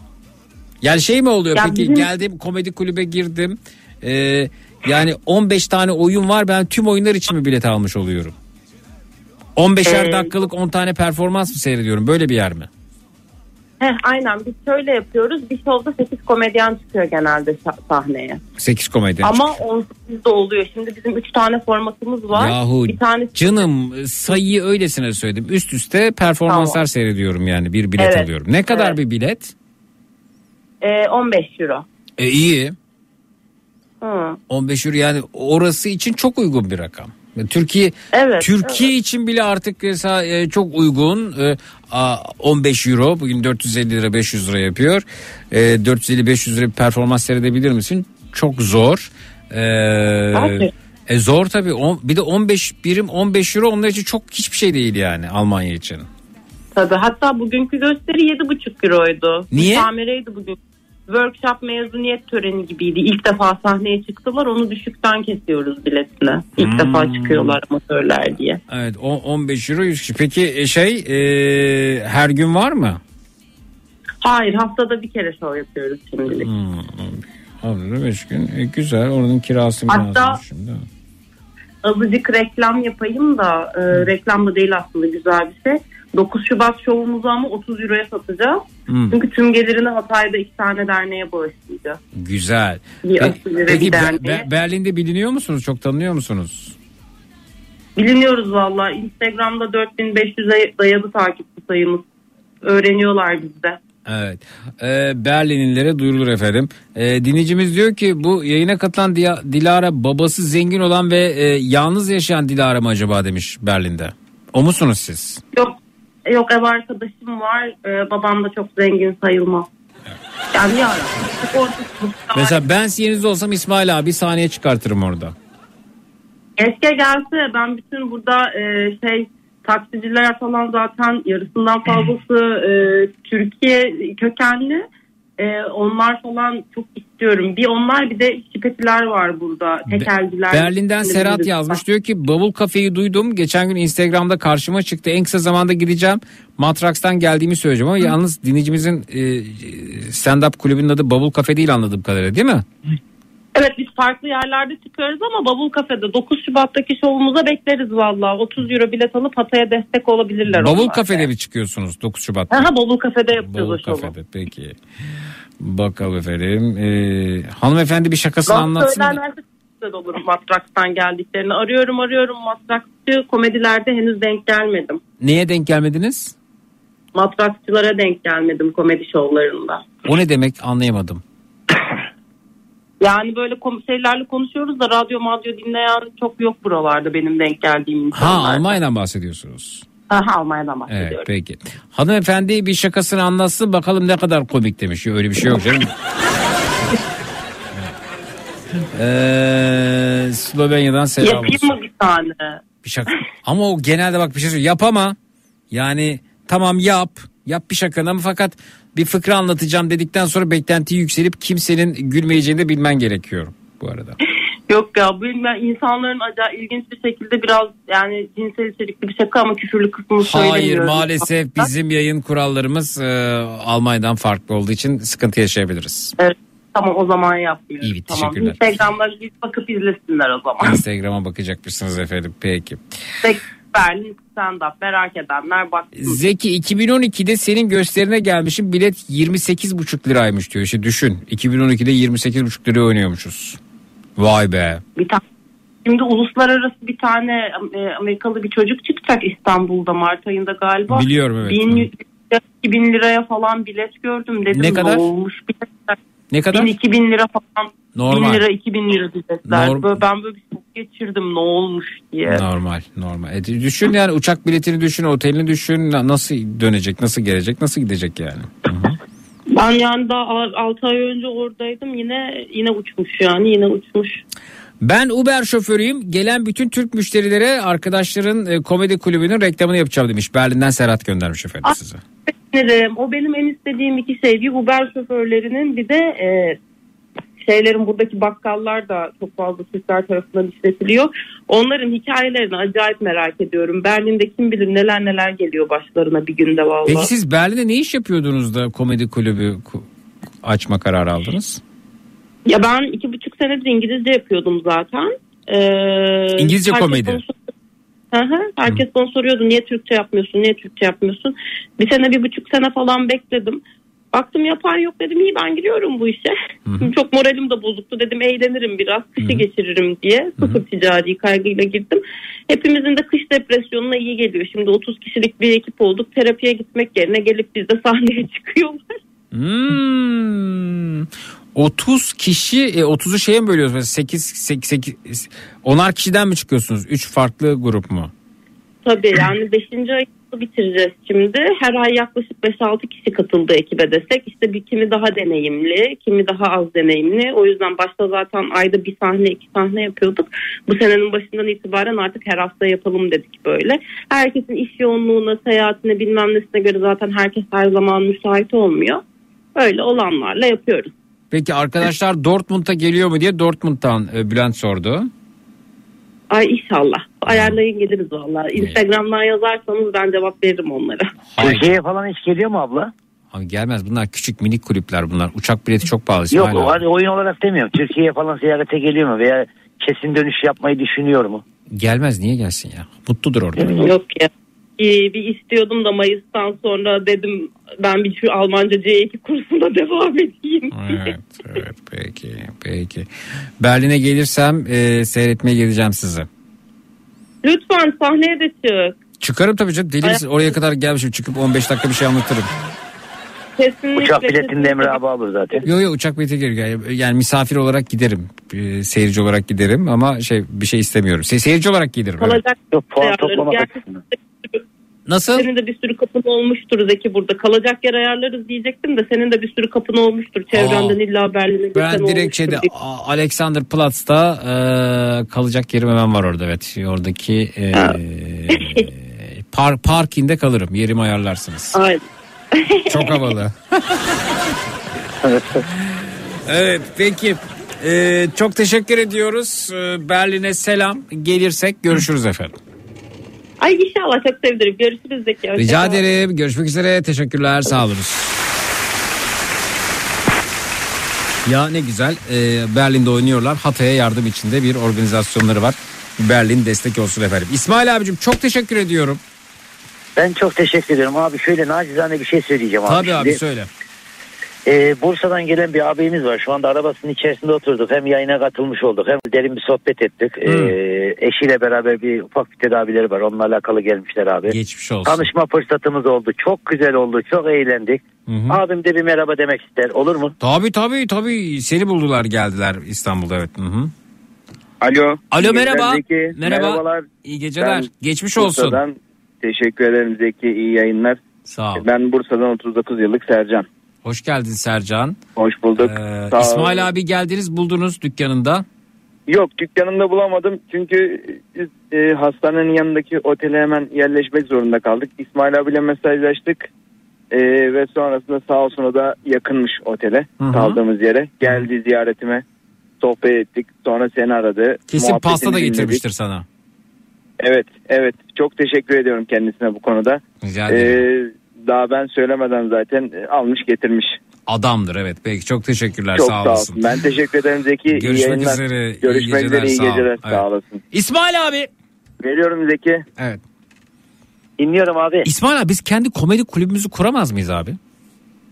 Yani şey mi oluyor Ya peki bizim- geldim komedi kulübe girdim. Ee, yani 15 tane oyun var ben tüm oyunlar için mi bilet almış oluyorum? 15'er Ee, dakikalık 10 tane performans mı seyrediyorum böyle bir yer mi? Heh, aynen biz şöyle yapıyoruz bir şovda 8 komedyen çıkıyor genelde sahneye. 8 komedi. Ama 18 de oluyor. Şimdi bizim 3 tane formatımız var. Yahu bir tanesi canım sayıyı öylesine söyledim. Üst üste performanslar Tamam. seyrediyorum yani bir bilet Evet, alıyorum. Ne kadar evet. bir bilet? e, 15 euro. E iyi. Hı. 15 euro yani orası için çok uygun bir rakam. Türkiye Evet, Türkiye için bile artık e, çok uygun. E, a, 15 euro bugün 450 lira 500 lira yapıyor. E, 450 500 lira bir performans seyredebilir misin? Çok zor. E, e, zor tabii. Bir de 15 birim 15 euro onlar için çok hiçbir şey değil yani Almanya için. Tabii hatta bugünkü gösteri 7,5 euroydu. Niye? Müsamereydi bugün. Workshop mezuniyet töreni gibiydi. İlk defa sahneye çıktılar onu düşükten kesiyoruz biletini. İlk Hmm. defa çıkıyorlar amatörler diye. Evet o- 15 euro 100 kişi. Peki e, şey e, her gün var mı? Hayır haftada bir kere şov yapıyoruz şimdilik. Hmm. Haftada 5 gün. E, güzel oranın kirasını Hatta- lazım şimdi. Azıcık reklam yapayım da e, reklam da değil aslında güzel bir şey. 9 Şubat şovumuzu ama 30 euroya satacağız. Hmm. Çünkü tüm gelirini Hatay'da iki tane derneğe bağışlayacağız. Güzel. Bir Pe- Peki bir Be- Berlin'de biliniyor musunuz? Çok tanınıyor musunuz? Biliniyoruz valla. Instagram'da 4500'e dayadı takipçi sayımız. Öğreniyorlar bizde. Evet. Ee, Berlinlilere duyurulur efendim. Ee, dinleyicimiz diyor ki bu yayına katılan Dilara babası zengin olan ve e, yalnız yaşayan Dilara mı acaba demiş Berlin'de. O musunuz siz? Yok yok ev arkadaşım var. Ee, babam da çok zengin sayılmaz. Yani ya. Mesela ben yerinizde olsam İsmail abi sahneye çıkartırım orada. Keşke gelse ben bütün burada e, şey taksiciler falan zaten yarısından fazlası e, Türkiye kökenli. E, onlar falan çok istiyorum. Bir onlar bir de şipetiler var burada. Tekelciler. Berlin'den Serhat yazmış diyor ki bavul kafeyi duydum. Geçen gün Instagram'da karşıma çıktı. En kısa zamanda gideceğim. Matraks'tan geldiğimi söyleyeceğim ama yalnız dinleyicimizin e, stand-up kulübünün adı bavul kafe değil anladığım kadarıyla değil mi? Evet biz farklı yerlerde çıkıyoruz ama Bavul Kafe'de 9 Şubat'taki şovumuza bekleriz valla. 30 euro bilet alıp Hatay'a destek olabilirler. Bavul kafede mi çıkıyorsunuz 9 Şubat'ta? Aha Bavul Kafe'de yapıyoruz Bavul o şovu. kafede peki. Bakalım efendim. Ee, hanımefendi bir şakasını Laf anlatsın. çok güzel olur Matraks'tan geldiklerini. Arıyorum arıyorum Matraksçı komedilerde henüz denk gelmedim. Neye denk gelmediniz? Matraksçılara denk gelmedim komedi şovlarında. O ne demek anlayamadım. Yani böyle kom- şeylerle konuşuyoruz da radyo madyo dinleyen çok yok buralarda benim denk geldiğim Ha insanlar. Almanya'dan bahsediyorsunuz. Aha, Almanya'dan bahsediyorum. Evet peki. Hanımefendi bir şakasını anlatsın bakalım ne kadar komik demiş. Öyle bir şey yok canım. Ee, Slovenya'dan selam Yapayım olsun. mı bir tane? Bir şaka. Ama o genelde bak bir şey söyleyeyim. Yap ama yani tamam yap. Yap bir şakanı ama fakat bir fıkra anlatacağım dedikten sonra beklentiyi yükselip kimsenin gülmeyeceğini de bilmen gerekiyor bu arada. Yok ya bilmem insanların acayip ilginç bir şekilde biraz yani cinsel içerikli bir şaka ama küfürlü kısmını Hayır söylemiyorum. maalesef bizim yayın kurallarımız e, Almanya'dan farklı olduğu için sıkıntı yaşayabiliriz. Evet, tamam o zaman yapmıyorum. İyi, tamam. teşekkürler. Instagram'da bir bakıp izlesinler o zaman. Instagram'a bakacakmışsınız efendim peki. Tek Berlin stand up merak edenler baksın. Zeki 2012'de senin gösterine gelmişim bilet 28,5 liraymış diyor. İşte düşün 2012'de 28,5 liraya oynuyormuşuz. Vay be. Bir tane Şimdi uluslararası bir tane e, Amerikalı bir çocuk çıkacak İstanbul'da Mart ayında galiba. Biliyorum, evet. 1000, 2000 liraya falan bilet gördüm dedim. Ne kadar? olmuş biletler? Ne kadar? 1000 2000 lira falan. Normal. 1000 lira 2000 lira biletler. Norm- Böyle, ben böyle bir şok geçirdim ne olmuş diye. Normal normal. E, düşün yani uçak biletini düşün otelini düşün Na- nasıl dönecek nasıl gelecek nasıl gidecek yani. Ben yani daha 6 ay önce oradaydım yine yine uçmuş yani yine uçmuş. Ben Uber şoförüyüm. Gelen bütün Türk müşterilere arkadaşların e, komedi kulübünün reklamını yapacağım demiş. Berlin'den Serhat göndermiş efendim size. Sevinirim. O benim en istediğim iki şey. Bir Uber şoförlerinin bir de e, şeylerin buradaki bakkallar da çok fazla Türkler tarafından işletiliyor. Onların hikayelerini acayip merak ediyorum. Berlin'de kim bilir neler neler geliyor başlarına bir günde vallahi. Peki siz Berlin'de ne iş yapıyordunuz da komedi kulübü ku- açma kararı aldınız? Ya ben iki buçuk senedir İngilizce yapıyordum zaten. Ee, İngilizce komedi. sor- Hı hı, herkes bana soruyordu niye Türkçe yapmıyorsun niye Türkçe yapmıyorsun. Bir sene bir buçuk sene falan bekledim. Baktım yapan yok dedim iyi ben giriyorum bu işe. Çok moralim de bozuktu dedim eğlenirim biraz kışı geçiririm diye. Sıfır ticari kaygıyla girdim. Hepimizin de kış depresyonuna iyi geliyor. Şimdi 30 kişilik bir ekip olduk. Terapiye gitmek yerine gelip bizde sahneye çıkıyorlar. Hmm. 30 kişi e, 30'u şeye mi bölüyoruz? Mesela 8, 8, 8 10'ar kişiden mi çıkıyorsunuz? 3 farklı grup mu? Tabii yani 5. ayını bitireceğiz şimdi. Her ay yaklaşık 5-6 kişi katıldı ekibe desek. İşte bir kimi daha deneyimli, kimi daha az deneyimli. O yüzden başta zaten ayda bir sahne, iki sahne yapıyorduk. Bu senenin başından itibaren artık her hafta yapalım dedik böyle. Herkesin iş yoğunluğuna, seyahatine bilmem nesine göre zaten herkes her zaman müsait olmuyor. Öyle olanlarla yapıyoruz. Peki arkadaşlar Dortmund'a geliyor mu diye Dortmund'dan e, Bülent sordu. Ay inşallah. Ayarlayın geliriz valla. Instagram'dan yazarsanız ben cevap veririm onlara. Türkiye'ye falan hiç geliyor mu abla? Abi gelmez bunlar küçük minik kulüpler bunlar. Uçak bileti çok pahalı. Yok hani oyun olarak demiyorum. Türkiye'ye falan ziyarete geliyor mu? Veya kesin dönüş yapmayı düşünüyor mu? Gelmez niye gelsin ya? Mutludur orada. Yok ya. Bir, bir istiyordum da Mayıs'tan sonra dedim ben bir şu Almanca C2 kursuna devam edeyim. Evet, evet peki peki. Berlin'e gelirsem e, seyretmeye geleceğim sizi. Lütfen sahneye de çık. Çıkarım tabii canım. Deli misin? Oraya kadar gelmişim çıkıp 15 dakika bir şey anlatırım. Kesinlikle. Uçak biletini de Emre abi alır zaten. Yok yok uçak bileti gelir. Yani, misafir olarak giderim. E, seyirci olarak giderim ama şey bir şey istemiyorum. Se- seyirci olarak giderim. evet. Kalacak Yok puan ayarlarız. toplamak açısından. Nasıl? Senin de bir sürü kapın olmuştur Zeki burada. Kalacak yer ayarlarız diyecektim de senin de bir sürü kapın olmuştur. Çevrenden illa Berlin'e Ben direkt şeyde diye. A- Alexanderplatz'ta e, kalacak yerim hemen var orada evet. Oradaki e, par, parkinde kalırım. Yerimi ayarlarsınız. Aynen. Çok havalı. evet peki. E, çok teşekkür ediyoruz. E, Berlin'e selam. Gelirsek görüşürüz efendim. Ay inşallah çok sevinirim. Görüşürüz Zeki. Hoşça Rica ederim. Görüşmek üzere. Teşekkürler. Sağ olunuz. Ya ne güzel. Ee, Berlin'de oynuyorlar. Hatay'a yardım içinde bir organizasyonları var. Berlin destek olsun efendim. İsmail abicim çok teşekkür ediyorum. Ben çok teşekkür ederim abi. Şöyle nacizane bir şey söyleyeceğim abi. Tabii abi söyle. e, Bursa'dan gelen bir abimiz var. Şu anda arabasının içerisinde oturduk. Hem yayına katılmış olduk hem derin bir sohbet ettik. E, eşiyle beraber bir ufak bir tedavileri var. Onunla alakalı gelmişler abi. Geçmiş olsun. Tanışma fırsatımız oldu. Çok güzel oldu. Çok eğlendik. Abim de bir merhaba demek ister. Olur mu? Tabii tabii tabii. Seni buldular geldiler İstanbul'da evet. Hı hı. Alo. Alo merhaba. Merhaba. Merhabalar. İyi geceler. Ben Geçmiş olsun. Bursa'dan teşekkür ederim Zeki. İyi yayınlar. Sağ ol. Ben Bursa'dan 39 yıllık Sercan. Hoş geldin Sercan. Hoş bulduk. Ee, Sağ ol. İsmail abi geldiniz buldunuz dükkanında. Yok dükkanımda bulamadım çünkü biz e, hastanenin yanındaki otele hemen yerleşmek zorunda kaldık. İsmail abiyle mesajlaştık E, ve sonrasında sağ olsun o da yakınmış otele Hı hı. kaldığımız yere. Geldi ziyaretime sohbet ettik. Sonra seni aradı. Kesin pasta da dinledik. getirmiştir sana. Evet evet çok teşekkür ediyorum kendisine bu konuda. Rica Ee, daha ben söylemeden zaten e, almış getirmiş. Adamdır evet. Peki çok teşekkürler Çok sağ olasın. Ben teşekkür ederim Zeki. İyi Görüşmek yayınlar. üzere, iyi Görüşmek üzere. iyi geceler, sağ geceler. Evet. Sağ olasın. İsmail abi. Veriyorum Zeki. Evet. Dinliyorum abi. İsmail abi biz kendi komedi kulübümüzü kuramaz mıyız abi?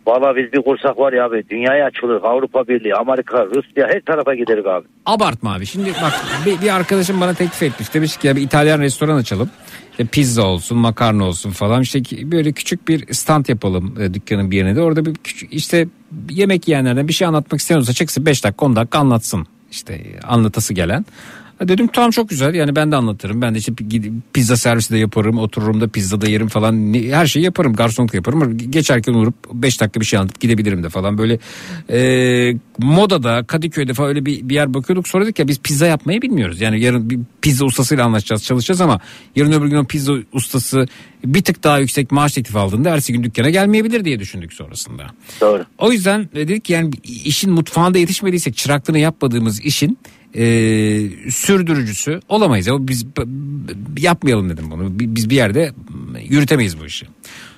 Valla biz bir kursak var ya abi. Dünyaya açılır. Avrupa Birliği, Amerika, Rusya her tarafa gideriz abi. Abartma abi. Şimdi bak bir, bir arkadaşım bana teklif etmiş. Demiş ki ya bir İtalyan restoran açalım. İşte pizza olsun, makarna olsun falan. İşte böyle küçük bir stand yapalım e, dükkanın bir yerine de. Orada bir küçük işte yemek yiyenlerden bir şey anlatmak istiyorsa çıksın 5 dakika 10 dakika anlatsın. İşte e, anlatası gelen. Ha Dedim tamam çok güzel yani ben de anlatırım. Ben de işte pizza servisi de yaparım. Otururum da pizza da yerim falan. Her şeyi yaparım. Garsonluk yaparım. Geçerken uğrup 5 dakika bir şey anlatıp gidebilirim de falan. Böyle e, modada Kadıköy'de falan öyle bir, bir yer bakıyorduk. Sonra dedik ya biz pizza yapmayı bilmiyoruz. Yani yarın bir pizza ustasıyla anlaşacağız çalışacağız ama yarın öbür gün o pizza ustası bir tık daha yüksek maaş teklifi aldığında ertesi gün dükkana gelmeyebilir diye düşündük sonrasında. Doğru. O yüzden dedik ki yani işin mutfağında yetişmediysek çıraklığını yapmadığımız işin e, sürdürücüsü olamayız. O biz yapmayalım dedim bunu. Bi- Biz bir yerde yürütemeyiz bu işi.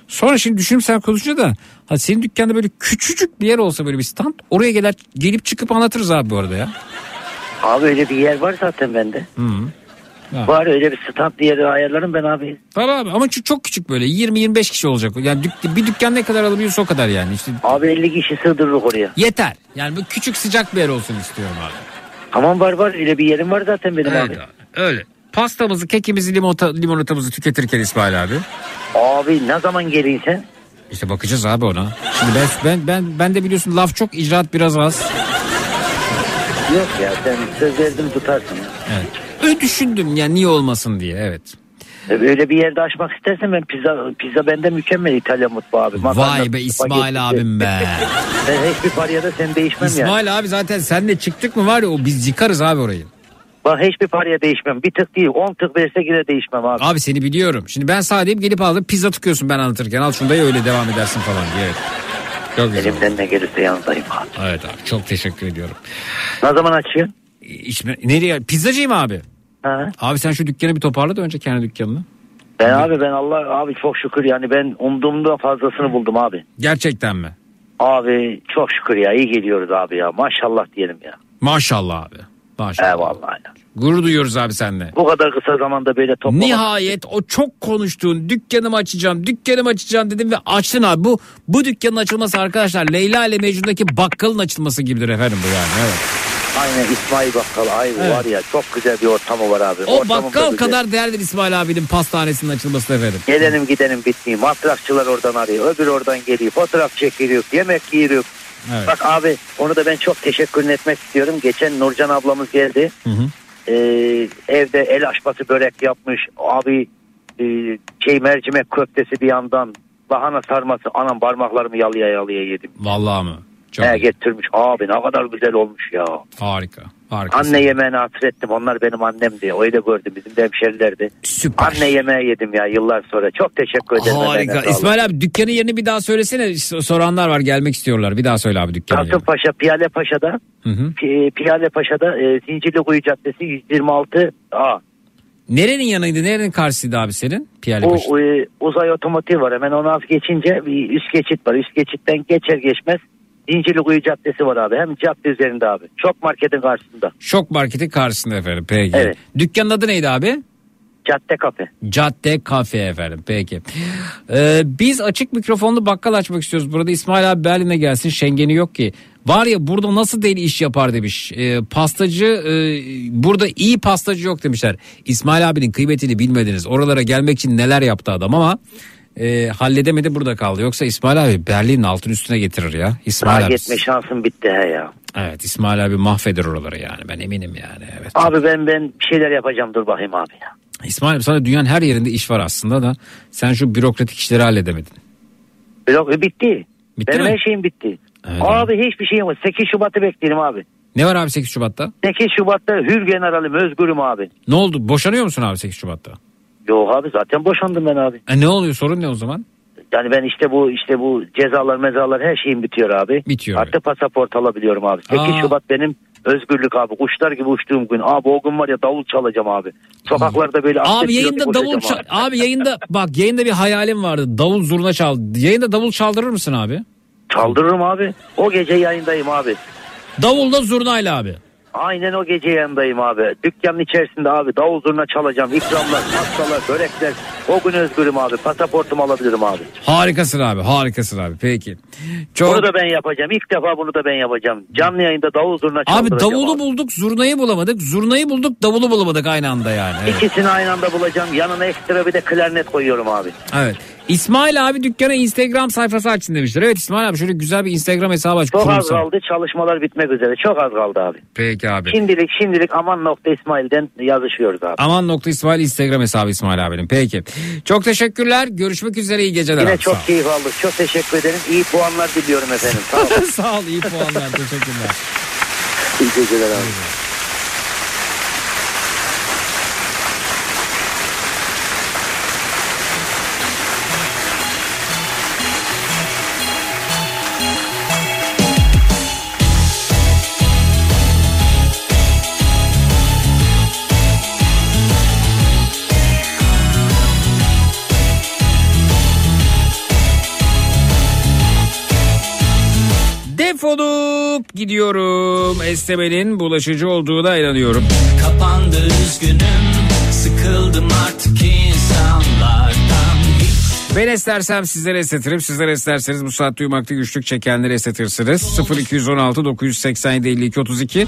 Sonra şimdi düşünüp sen konuşunca da ha senin dükkanda böyle küçücük bir yer olsa böyle bir stand oraya gelir gelip çıkıp anlatırız abi bu arada ya. Abi öyle bir yer var zaten bende. Hı. Ha. Var öyle bir stand yeri ayarlarım ben abi. Tamam abi ama çok, çok küçük böyle 20-25 kişi olacak. Yani dük- bir dükkan ne kadar alabiliyorsa o kadar yani. İşte Abi 50 kişi sığdırırız oraya. yeter. Yani bu küçük sıcak bir yer olsun istiyorum abi. Tamam var var öyle bir yerim var zaten benim Evet abi. abi, Öyle. Pastamızı, kekimizi, limonata, limonatamızı tüketirken İsmail abi. Abi ne zaman geleyim sen? İşte bakacağız abi ona. Şimdi ben ben ben ben de biliyorsun laf çok icraat biraz az. Yok ya sen söz verdim tutarsın. Evet. Öyle düşündüm ya niye olmasın diye evet. Böyle bir yerde açmak istersen ben pizza pizza bende mükemmel İtalyan mutfağı abi. Makarna, Vay be spagetti. İsmail abim be. Ben hiçbir paraya da sen değişmem ya. İsmail abi zaten senle çıktık mı var ya o biz yıkarız abi orayı. Bak hiçbir paraya değişmem. Bir tık değil 10 tık verse yine değişmem abi. Abi seni biliyorum. Şimdi ben sadeyim gelip aldım pizza tıkıyorsun ben anlatırken. Al şunu da öyle devam edersin falan diye. Evet. Çok güzel. Elimden ne gelirse yanındayım abi. Evet abi çok teşekkür ediyorum. Ne zaman açıyorsun? İçme, nereye? Pizzacıyım abi. Ha? Abi sen şu dükkanı bir toparla da önce kendi dükkanını. Ben abi ben Allah abi çok şükür yani ben umduğumda fazlasını buldum abi. Gerçekten mi? Abi çok şükür ya iyi geliyoruz abi ya maşallah diyelim ya. Maşallah abi. Maşallah. Eyvallah ya. Gurur duyuyoruz abi seninle. Bu kadar kısa zamanda böyle toplamak. Nihayet o çok konuştuğun dükkanımı açacağım, dükkanımı açacağım dedim ve açtın abi. Bu bu dükkanın açılması arkadaşlar Leyla ile Mecnun'daki bakkalın açılması gibidir efendim bu yani. Evet. Aynen İsmail Bakkal ay Evet. var ya çok güzel bir ortamı var abi. O Ortamı da bakkal güzel. kadar değerlidir İsmail abinin pastanesinin açılması efendim. Gelenim gidenim bitmiyor. Matrakçılar oradan arıyor. Öbür oradan geliyor. Fotoğraf çekiliyor. Yemek yiyoruz. Evet. Bak abi onu da ben çok teşekkür etmek istiyorum. Geçen Nurcan ablamız geldi. Hı hı. Ee, evde el açması börek yapmış. Abi e, şey mercimek köftesi bir yandan. Lahana sarması. Anam parmaklarımı yalıya yalıya yedim. Vallahi mı? Çok He, getirmiş. Abi ne kadar güzel olmuş ya. Harika. Harika. Anne yemeğini hatırlettim. Onlar benim annemdi. Öyle gördüm. Bizim de hemşerilerdi. Süper. Anne yemeği yedim ya yıllar sonra. Çok teşekkür ederim. Harika. İsmail abi dükkanın yerini bir daha söylesene. Soranlar var gelmek istiyorlar. Bir daha söyle abi dükkanın yerini. Kasımpaşa Piyale Paşa'da Hı hı. Pi- Piyale Paşa'da e, Zincirlikuyu Caddesi 126 A. Nerenin yanıydı? Nerenin karşısıydı abi senin? Piyale Bu Paşa. e, uzay otomotiv var. Hemen onu az geçince bir üst geçit var. Üst geçitten geçer geçmez Zincirlikuyu Caddesi var abi. Hem cadde üzerinde abi. Çok marketin karşısında. Şok Market'in karşısında efendim. Peki. Evet. Dükkanın adı neydi abi? Cadde kafe. Cadde Kafe efendim. Peki. Ee, biz açık mikrofonlu bakkal açmak istiyoruz. Burada İsmail abi Berlin'e gelsin. Şengeni yok ki. Var ya burada nasıl deli iş yapar demiş. Ee, pastacı e, burada iyi pastacı yok demişler. İsmail abinin kıymetini bilmediniz. Oralara gelmek için neler yaptı adam ama e, halledemedi burada kaldı. Yoksa İsmail abi Berlin'in altın üstüne getirir ya. İsmail Daha abi. gitme şansım bitti he ya. Evet İsmail abi mahveder oraları yani ben eminim yani. Evet. Abi ben ben bir şeyler yapacağım dur bakayım abi ya. İsmail abi sana dünyanın her yerinde iş var aslında da sen şu bürokratik işleri halledemedin. Blok e, bitti. Bitti Benim mi? her şeyim bitti. Evet. Abi hiçbir şeyim yok. 8 Şubat'ı beklerim abi. Ne var abi 8 Şubat'ta? 8 Şubat'ta hür generalim özgürüm abi. Ne oldu? Boşanıyor musun abi 8 Şubat'ta? Yok abi zaten boşandım ben abi. E ne oluyor? Sorun ne o zaman? Yani ben işte bu işte bu cezalar mezalar her şeyim bitiyor abi. Bitiyor, Artık pasaport alabiliyorum abi. 8 Aa. Şubat benim Özgürlük abi kuşlar gibi uçtuğum gün. Abi o gün var ya davul çalacağım abi. Sokaklarda böyle Abi yayında davul çal- abi yayında bak yayında bir hayalim vardı. Davul zurna çal. Yayında davul çaldırır mısın abi? Çaldırırım abi. O gece yayındayım abi. Davulla zurnayla abi. Aynen o gece yanındayım abi. Dükkanın içerisinde abi davul zurna çalacağım. İkramlar, pastalar, börekler. O gün özgürüm abi. Pasaportumu alabilirim abi. Harikasın abi harikasın abi peki. Çok... Bunu da ben yapacağım. İlk defa bunu da ben yapacağım. Canlı yayında davul zurna Abi çaldıracağım. davulu bulduk zurnayı bulamadık. Zurnayı bulduk davulu bulamadık aynı anda yani. Evet. İkisini aynı anda bulacağım. Yanına ekstra bir de klarnet koyuyorum abi. evet. İsmail abi dükkana Instagram sayfası açsın demişler. Evet İsmail abi şöyle güzel bir Instagram hesabı aç. Çok az kurumsal. kaldı. Çalışmalar bitmek üzere. Çok az kaldı abi. Peki abi. Şimdilik şimdilik aman nokta İsmail'den yazışıyoruz abi. Aman nokta İsmail Instagram hesabı İsmail abinin. Peki. Çok teşekkürler. Görüşmek üzere. iyi geceler. Yine abi. çok keyif aldık. Çok teşekkür ederim. İyi puanlar diliyorum efendim. Sağ olun. Sağ ol. iyi puanlar. Teşekkürler. İyi geceler abi. Defolup gidiyorum. Esnemenin bulaşıcı olduğuna inanıyorum. Kapandı üzgünüm Sıkıldım artık insanlardan Ben esnersem sizlere esnetirim. Sizler esnerseniz bu saatte uyumakta güçlük çekenleri esnetirsiniz. 0216 987 52 32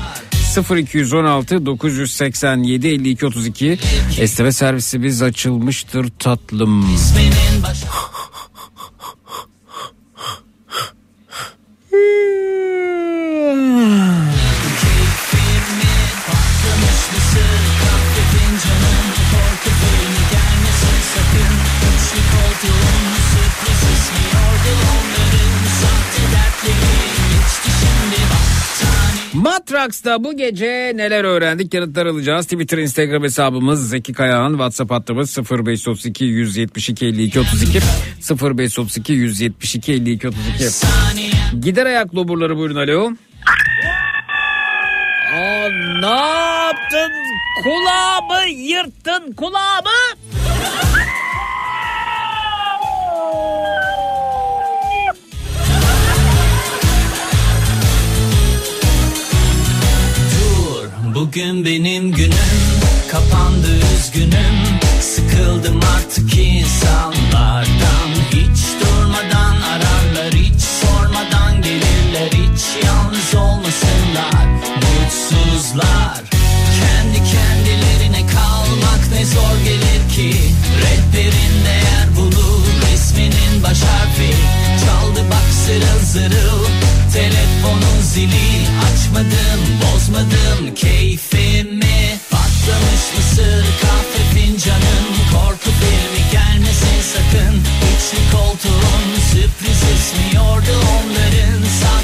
0216 987 52 32 Esneme servisimiz açılmıştır tatlım. Fincanım Korku filmi gelmesin sakın. Üçlü koltuğum Matraks'ta bu gece neler öğrendik yanıtlar alacağız. Twitter, Instagram hesabımız Zeki Kayağan, WhatsApp hattımız 0532 172 52 32 0532 172 52 32. Gider ayak loburları buyurun alo. Aa, ne yaptın? Kulağımı yırttın kulağımı. Bugün benim günüm Kapandı üzgünüm. Sıkıldım artık insanlardan. Hiç durmadan ararlar Hiç sormadan gelirler. Hiç yalnız olmasınlar Mutsuzlar. Kendi kendilerine kalmak ne zor gelir ki. Rehberin değer bulur Resminin baş harfi zırıl zırıl Telefonun zili açmadım bozmadım. Keyfimi Patlamış mısır kahve fincanım. Korku filmi gelmesin sakın. Üçlü koltuğun sürpriz ismiyordu onların. Sahte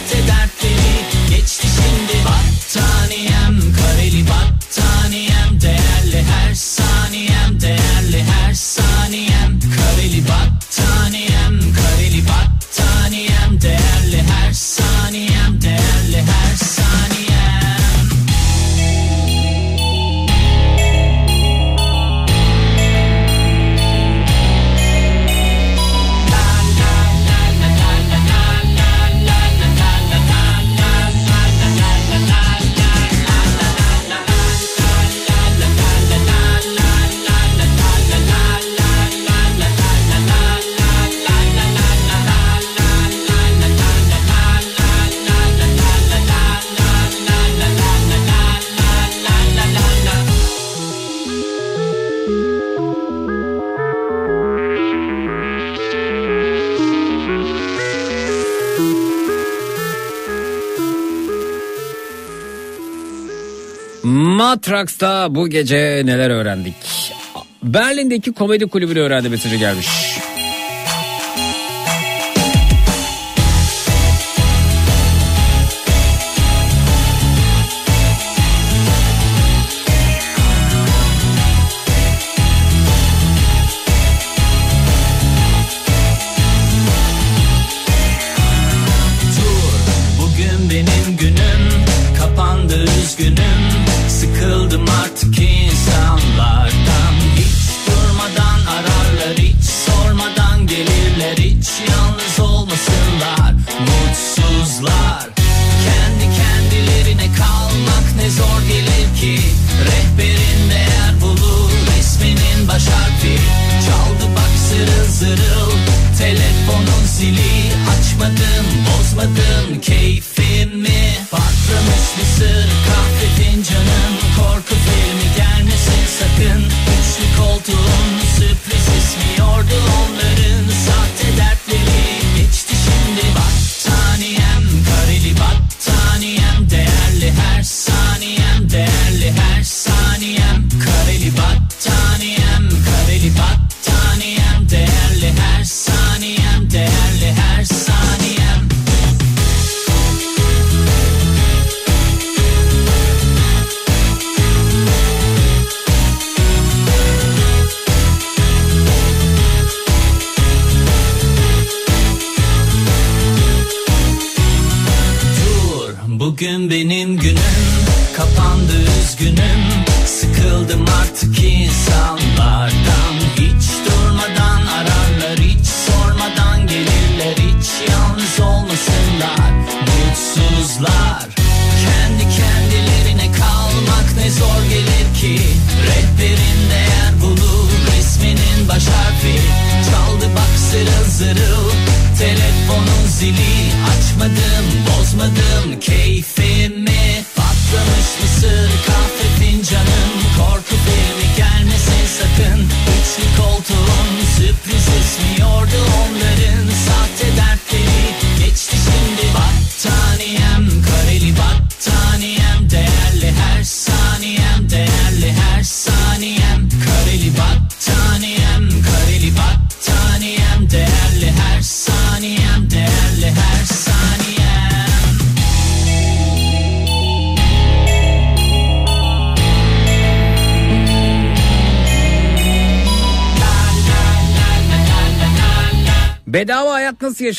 Matraks'ta bu gece neler öğrendik? Berlin'deki komedi kulübünü öğrendi mesajı gelmiş.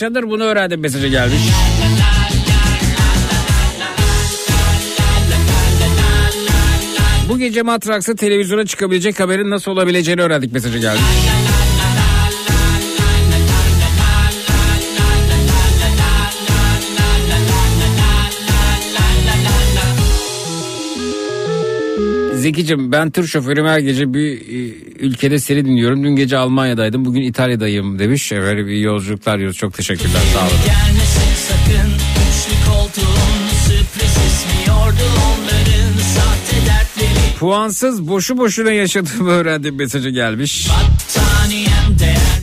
Yaşanır bunu öğrendim mesajı gelmiş. Bu gece Matraks'ta televizyona çıkabilecek haberin nasıl olabileceğini öğrendik mesajı gelmiş. Zekicim ben tır şoförüm her gece bir e, ülkede seni dinliyorum. Dün gece Almanya'daydım bugün İtalya'dayım demiş. Böyle bir yolculuklar diyoruz. Çok teşekkürler sağ olun. Gelmesin sakın Üçlü koltuğun sürpriz ismiyordu onların Sahte dertleri Puansız boşu boşuna yaşadığımı öğrendiğim mesajı gelmiş. Değer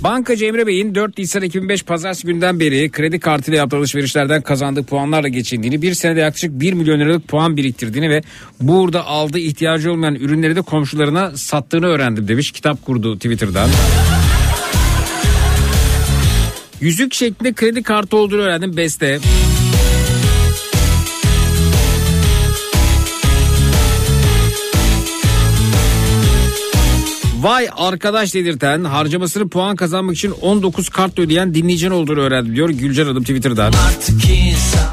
Bankacı Emre Bey'in 4 Nisan 2005 pazartesi günden beri kredi kartıyla yaptığı alışverişlerden kazandığı puanlarla geçindiğini, bir senede yaklaşık 1 milyon liralık puan biriktirdiğini ve burada aldığı ihtiyacı olmayan ürünleri de komşularına sattığını öğrendim demiş. Kitap kurdu Twitter'dan. Yüzük şeklinde kredi kartı olduğunu öğrendim Beste. Vay arkadaş dedirten harcamasını puan kazanmak için 19 kart ödeyen dinleyicin olduğunu öğrendim diyor Gülcan Hanım Twitter'dan.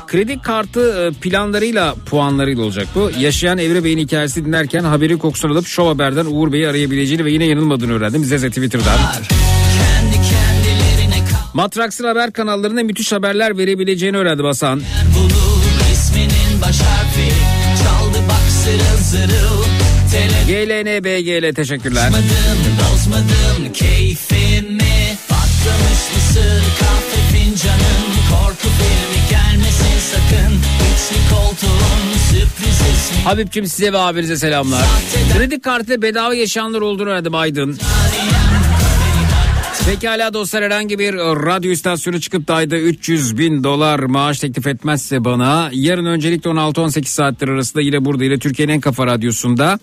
Kredi kartı e, planlarıyla puanlarıyla olacak bu. Yaşayan Evre Bey'in hikayesi dinlerken haberi kokusunu alıp Show Haber'den Uğur Bey'i arayabileceğini ve yine yanılmadığını öğrendim. Zeze Twitter'dan. Matraks'ın haber kanallarında müthiş haberler verebileceğini öğrendim Hasan. bulur isminin baş harfi Çaldı bak zırıl zırıl Tele GLNBGL teşekkürler. Bozmadım, bozmadım keyfimi Patlamış mısır kahve fincanım Korku filmi gelmesin sakın Üçlü koltuğun sürpriz ismi size ve abinize selamlar. Kredi kartı bedava yaşayanlar olduğunu öğrendim Aydın. Pekala dostlar herhangi bir radyo istasyonu çıkıp da ayda 300 bin dolar maaş teklif etmezse bana yarın öncelikle 16-18 saatler arasında yine burada yine Türkiye'nin en kafa radyosunda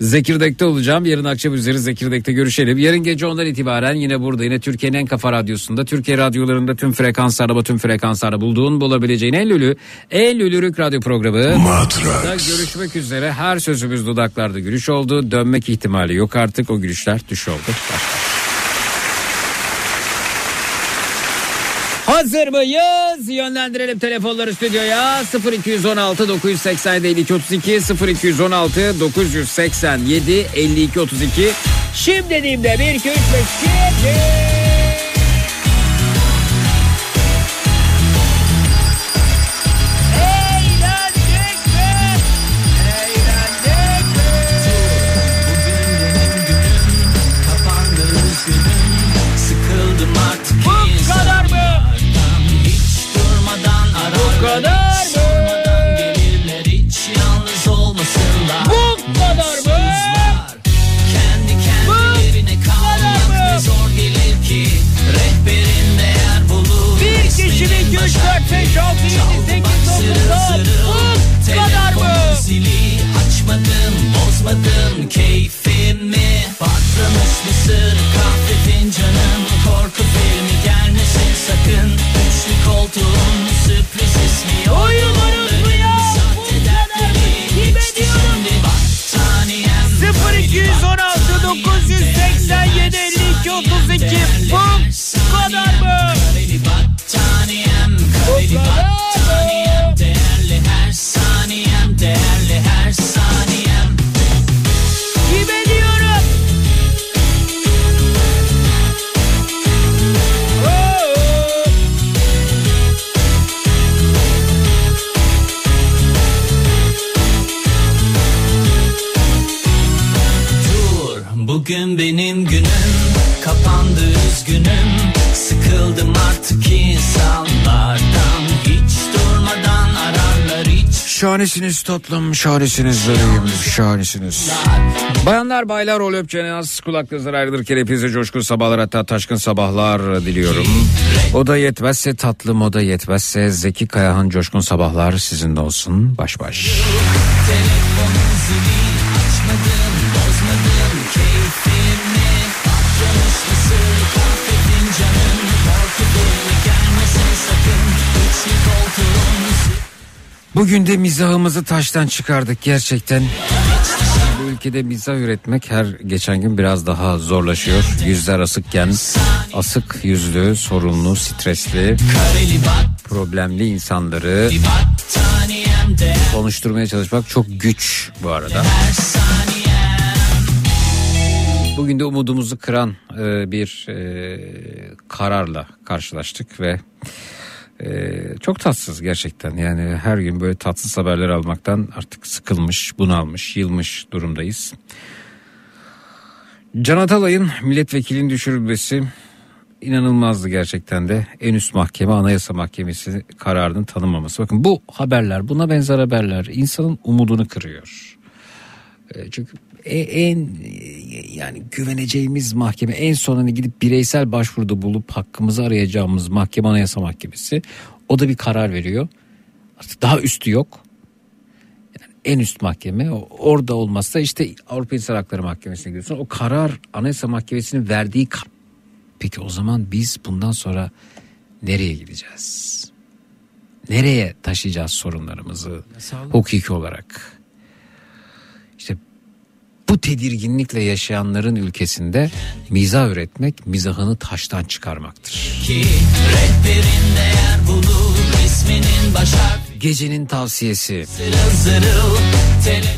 Zekirdek'te olacağım. Yarın akşam üzeri Zekirdek'te görüşelim. Yarın gece ondan itibaren yine burada yine Türkiye'nin en kafa radyosunda Türkiye radyolarında tüm frekanslarda tüm frekanslarda bulduğun bulabileceğin en lülü en lülürük radyo programı. Matrax. Görüşmek üzere her sözümüz dudaklarda gülüş oldu. Dönmek ihtimali yok artık o gülüşler düş oldu. Başka. Hazır mıyız? Yönlendirelim telefonları stüdyoya. 0216 987 52 32 0216 987 52 32 Şimdi dediğimde 1 2 3 5 7 bozmadım keyfimi. Patlamış mısır kahve fincanım. Korku filmi gelmesin sakın. Üçlü koltuğun sürpriz ismi ya. Sahte dertleri geçti şimdi Battaniyem 0216 987 52 32 Bu kadar mı? Kareli battaniyem Kareli battaniyem bugün benim günüm Kapandı üzgünüm Sıkıldım artık insanlardan Hiç durmadan ararlar hiç Şahanesiniz tatlım, şahanesiniz bebeğim, şahanesiniz. Bayanlar baylar rol öpçene az kulaklarınızdan ayrılırken hepinize coşkun sabahlar hatta taşkın sabahlar diliyorum. O da yetmezse tatlım o da yetmezse Zeki Kayahan coşkun sabahlar sizin de olsun baş baş. Bugün de mizahımızı taştan çıkardık gerçekten. Bu ülkede mizah üretmek her geçen gün biraz daha zorlaşıyor. Yüzler asıkken asık yüzlü, sorunlu, stresli, problemli insanları konuşturmaya çalışmak çok güç bu arada. Bugün de umudumuzu kıran e, bir e, kararla karşılaştık ve e, çok tatsız gerçekten. Yani her gün böyle tatsız haberler almaktan artık sıkılmış, bunalmış, yılmış durumdayız. Can Atalay'ın milletvekilinin düşürülmesi inanılmazdı gerçekten de. En üst mahkeme Anayasa Mahkemesi kararının tanınmaması. Bakın bu haberler, buna benzer haberler insanın umudunu kırıyor. E, Çünkü en e, yani güveneceğimiz mahkeme en son hani gidip bireysel başvuruda bulup hakkımızı arayacağımız mahkeme Anayasa Mahkemesi o da bir karar veriyor. Artık daha üstü yok. Yani en üst mahkeme orada olmazsa işte Avrupa İnsan Hakları Mahkemesi'ne gidiyorsun. O karar Anayasa Mahkemesi'nin verdiği kar- Peki o zaman biz bundan sonra nereye gideceğiz? Nereye taşıyacağız sorunlarımızı hukuki olarak? Bu tedirginlikle yaşayanların ülkesinde mizah üretmek mizahını taştan çıkarmaktır. Gecenin tavsiyesi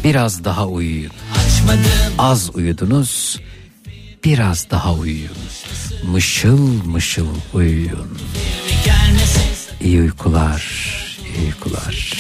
biraz daha uyuyun. Az uyudunuz biraz daha uyuyun. Mışıl mışıl uyuyun. İyi uykular, iyi uykular.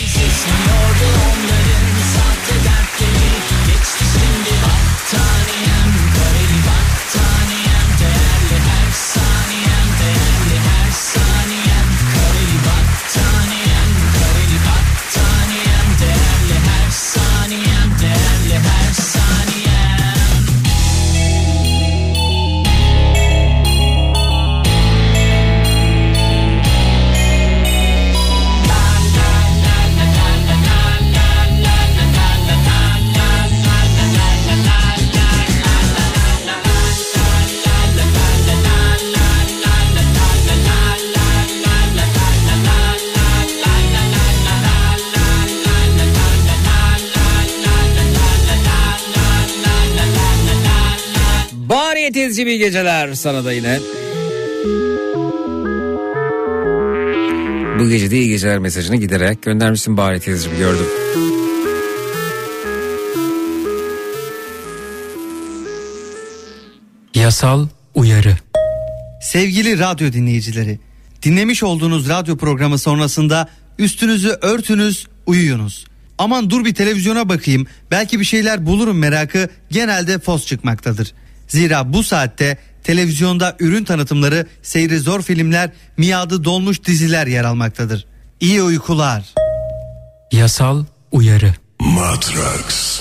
Tezci bir geceler sana da yine. Bu gece de iyi geceler mesajını giderek göndermişsin bari teyzeciğim gördüm. Yasal uyarı. Sevgili radyo dinleyicileri, dinlemiş olduğunuz radyo programı sonrasında üstünüzü örtünüz, uyuyunuz. Aman dur bir televizyona bakayım, belki bir şeyler bulurum merakı genelde fos çıkmaktadır. Zira bu saatte televizyonda ürün tanıtımları, seyri zor filmler, miadı dolmuş diziler yer almaktadır. İyi uykular. Yasal uyarı. Matrax.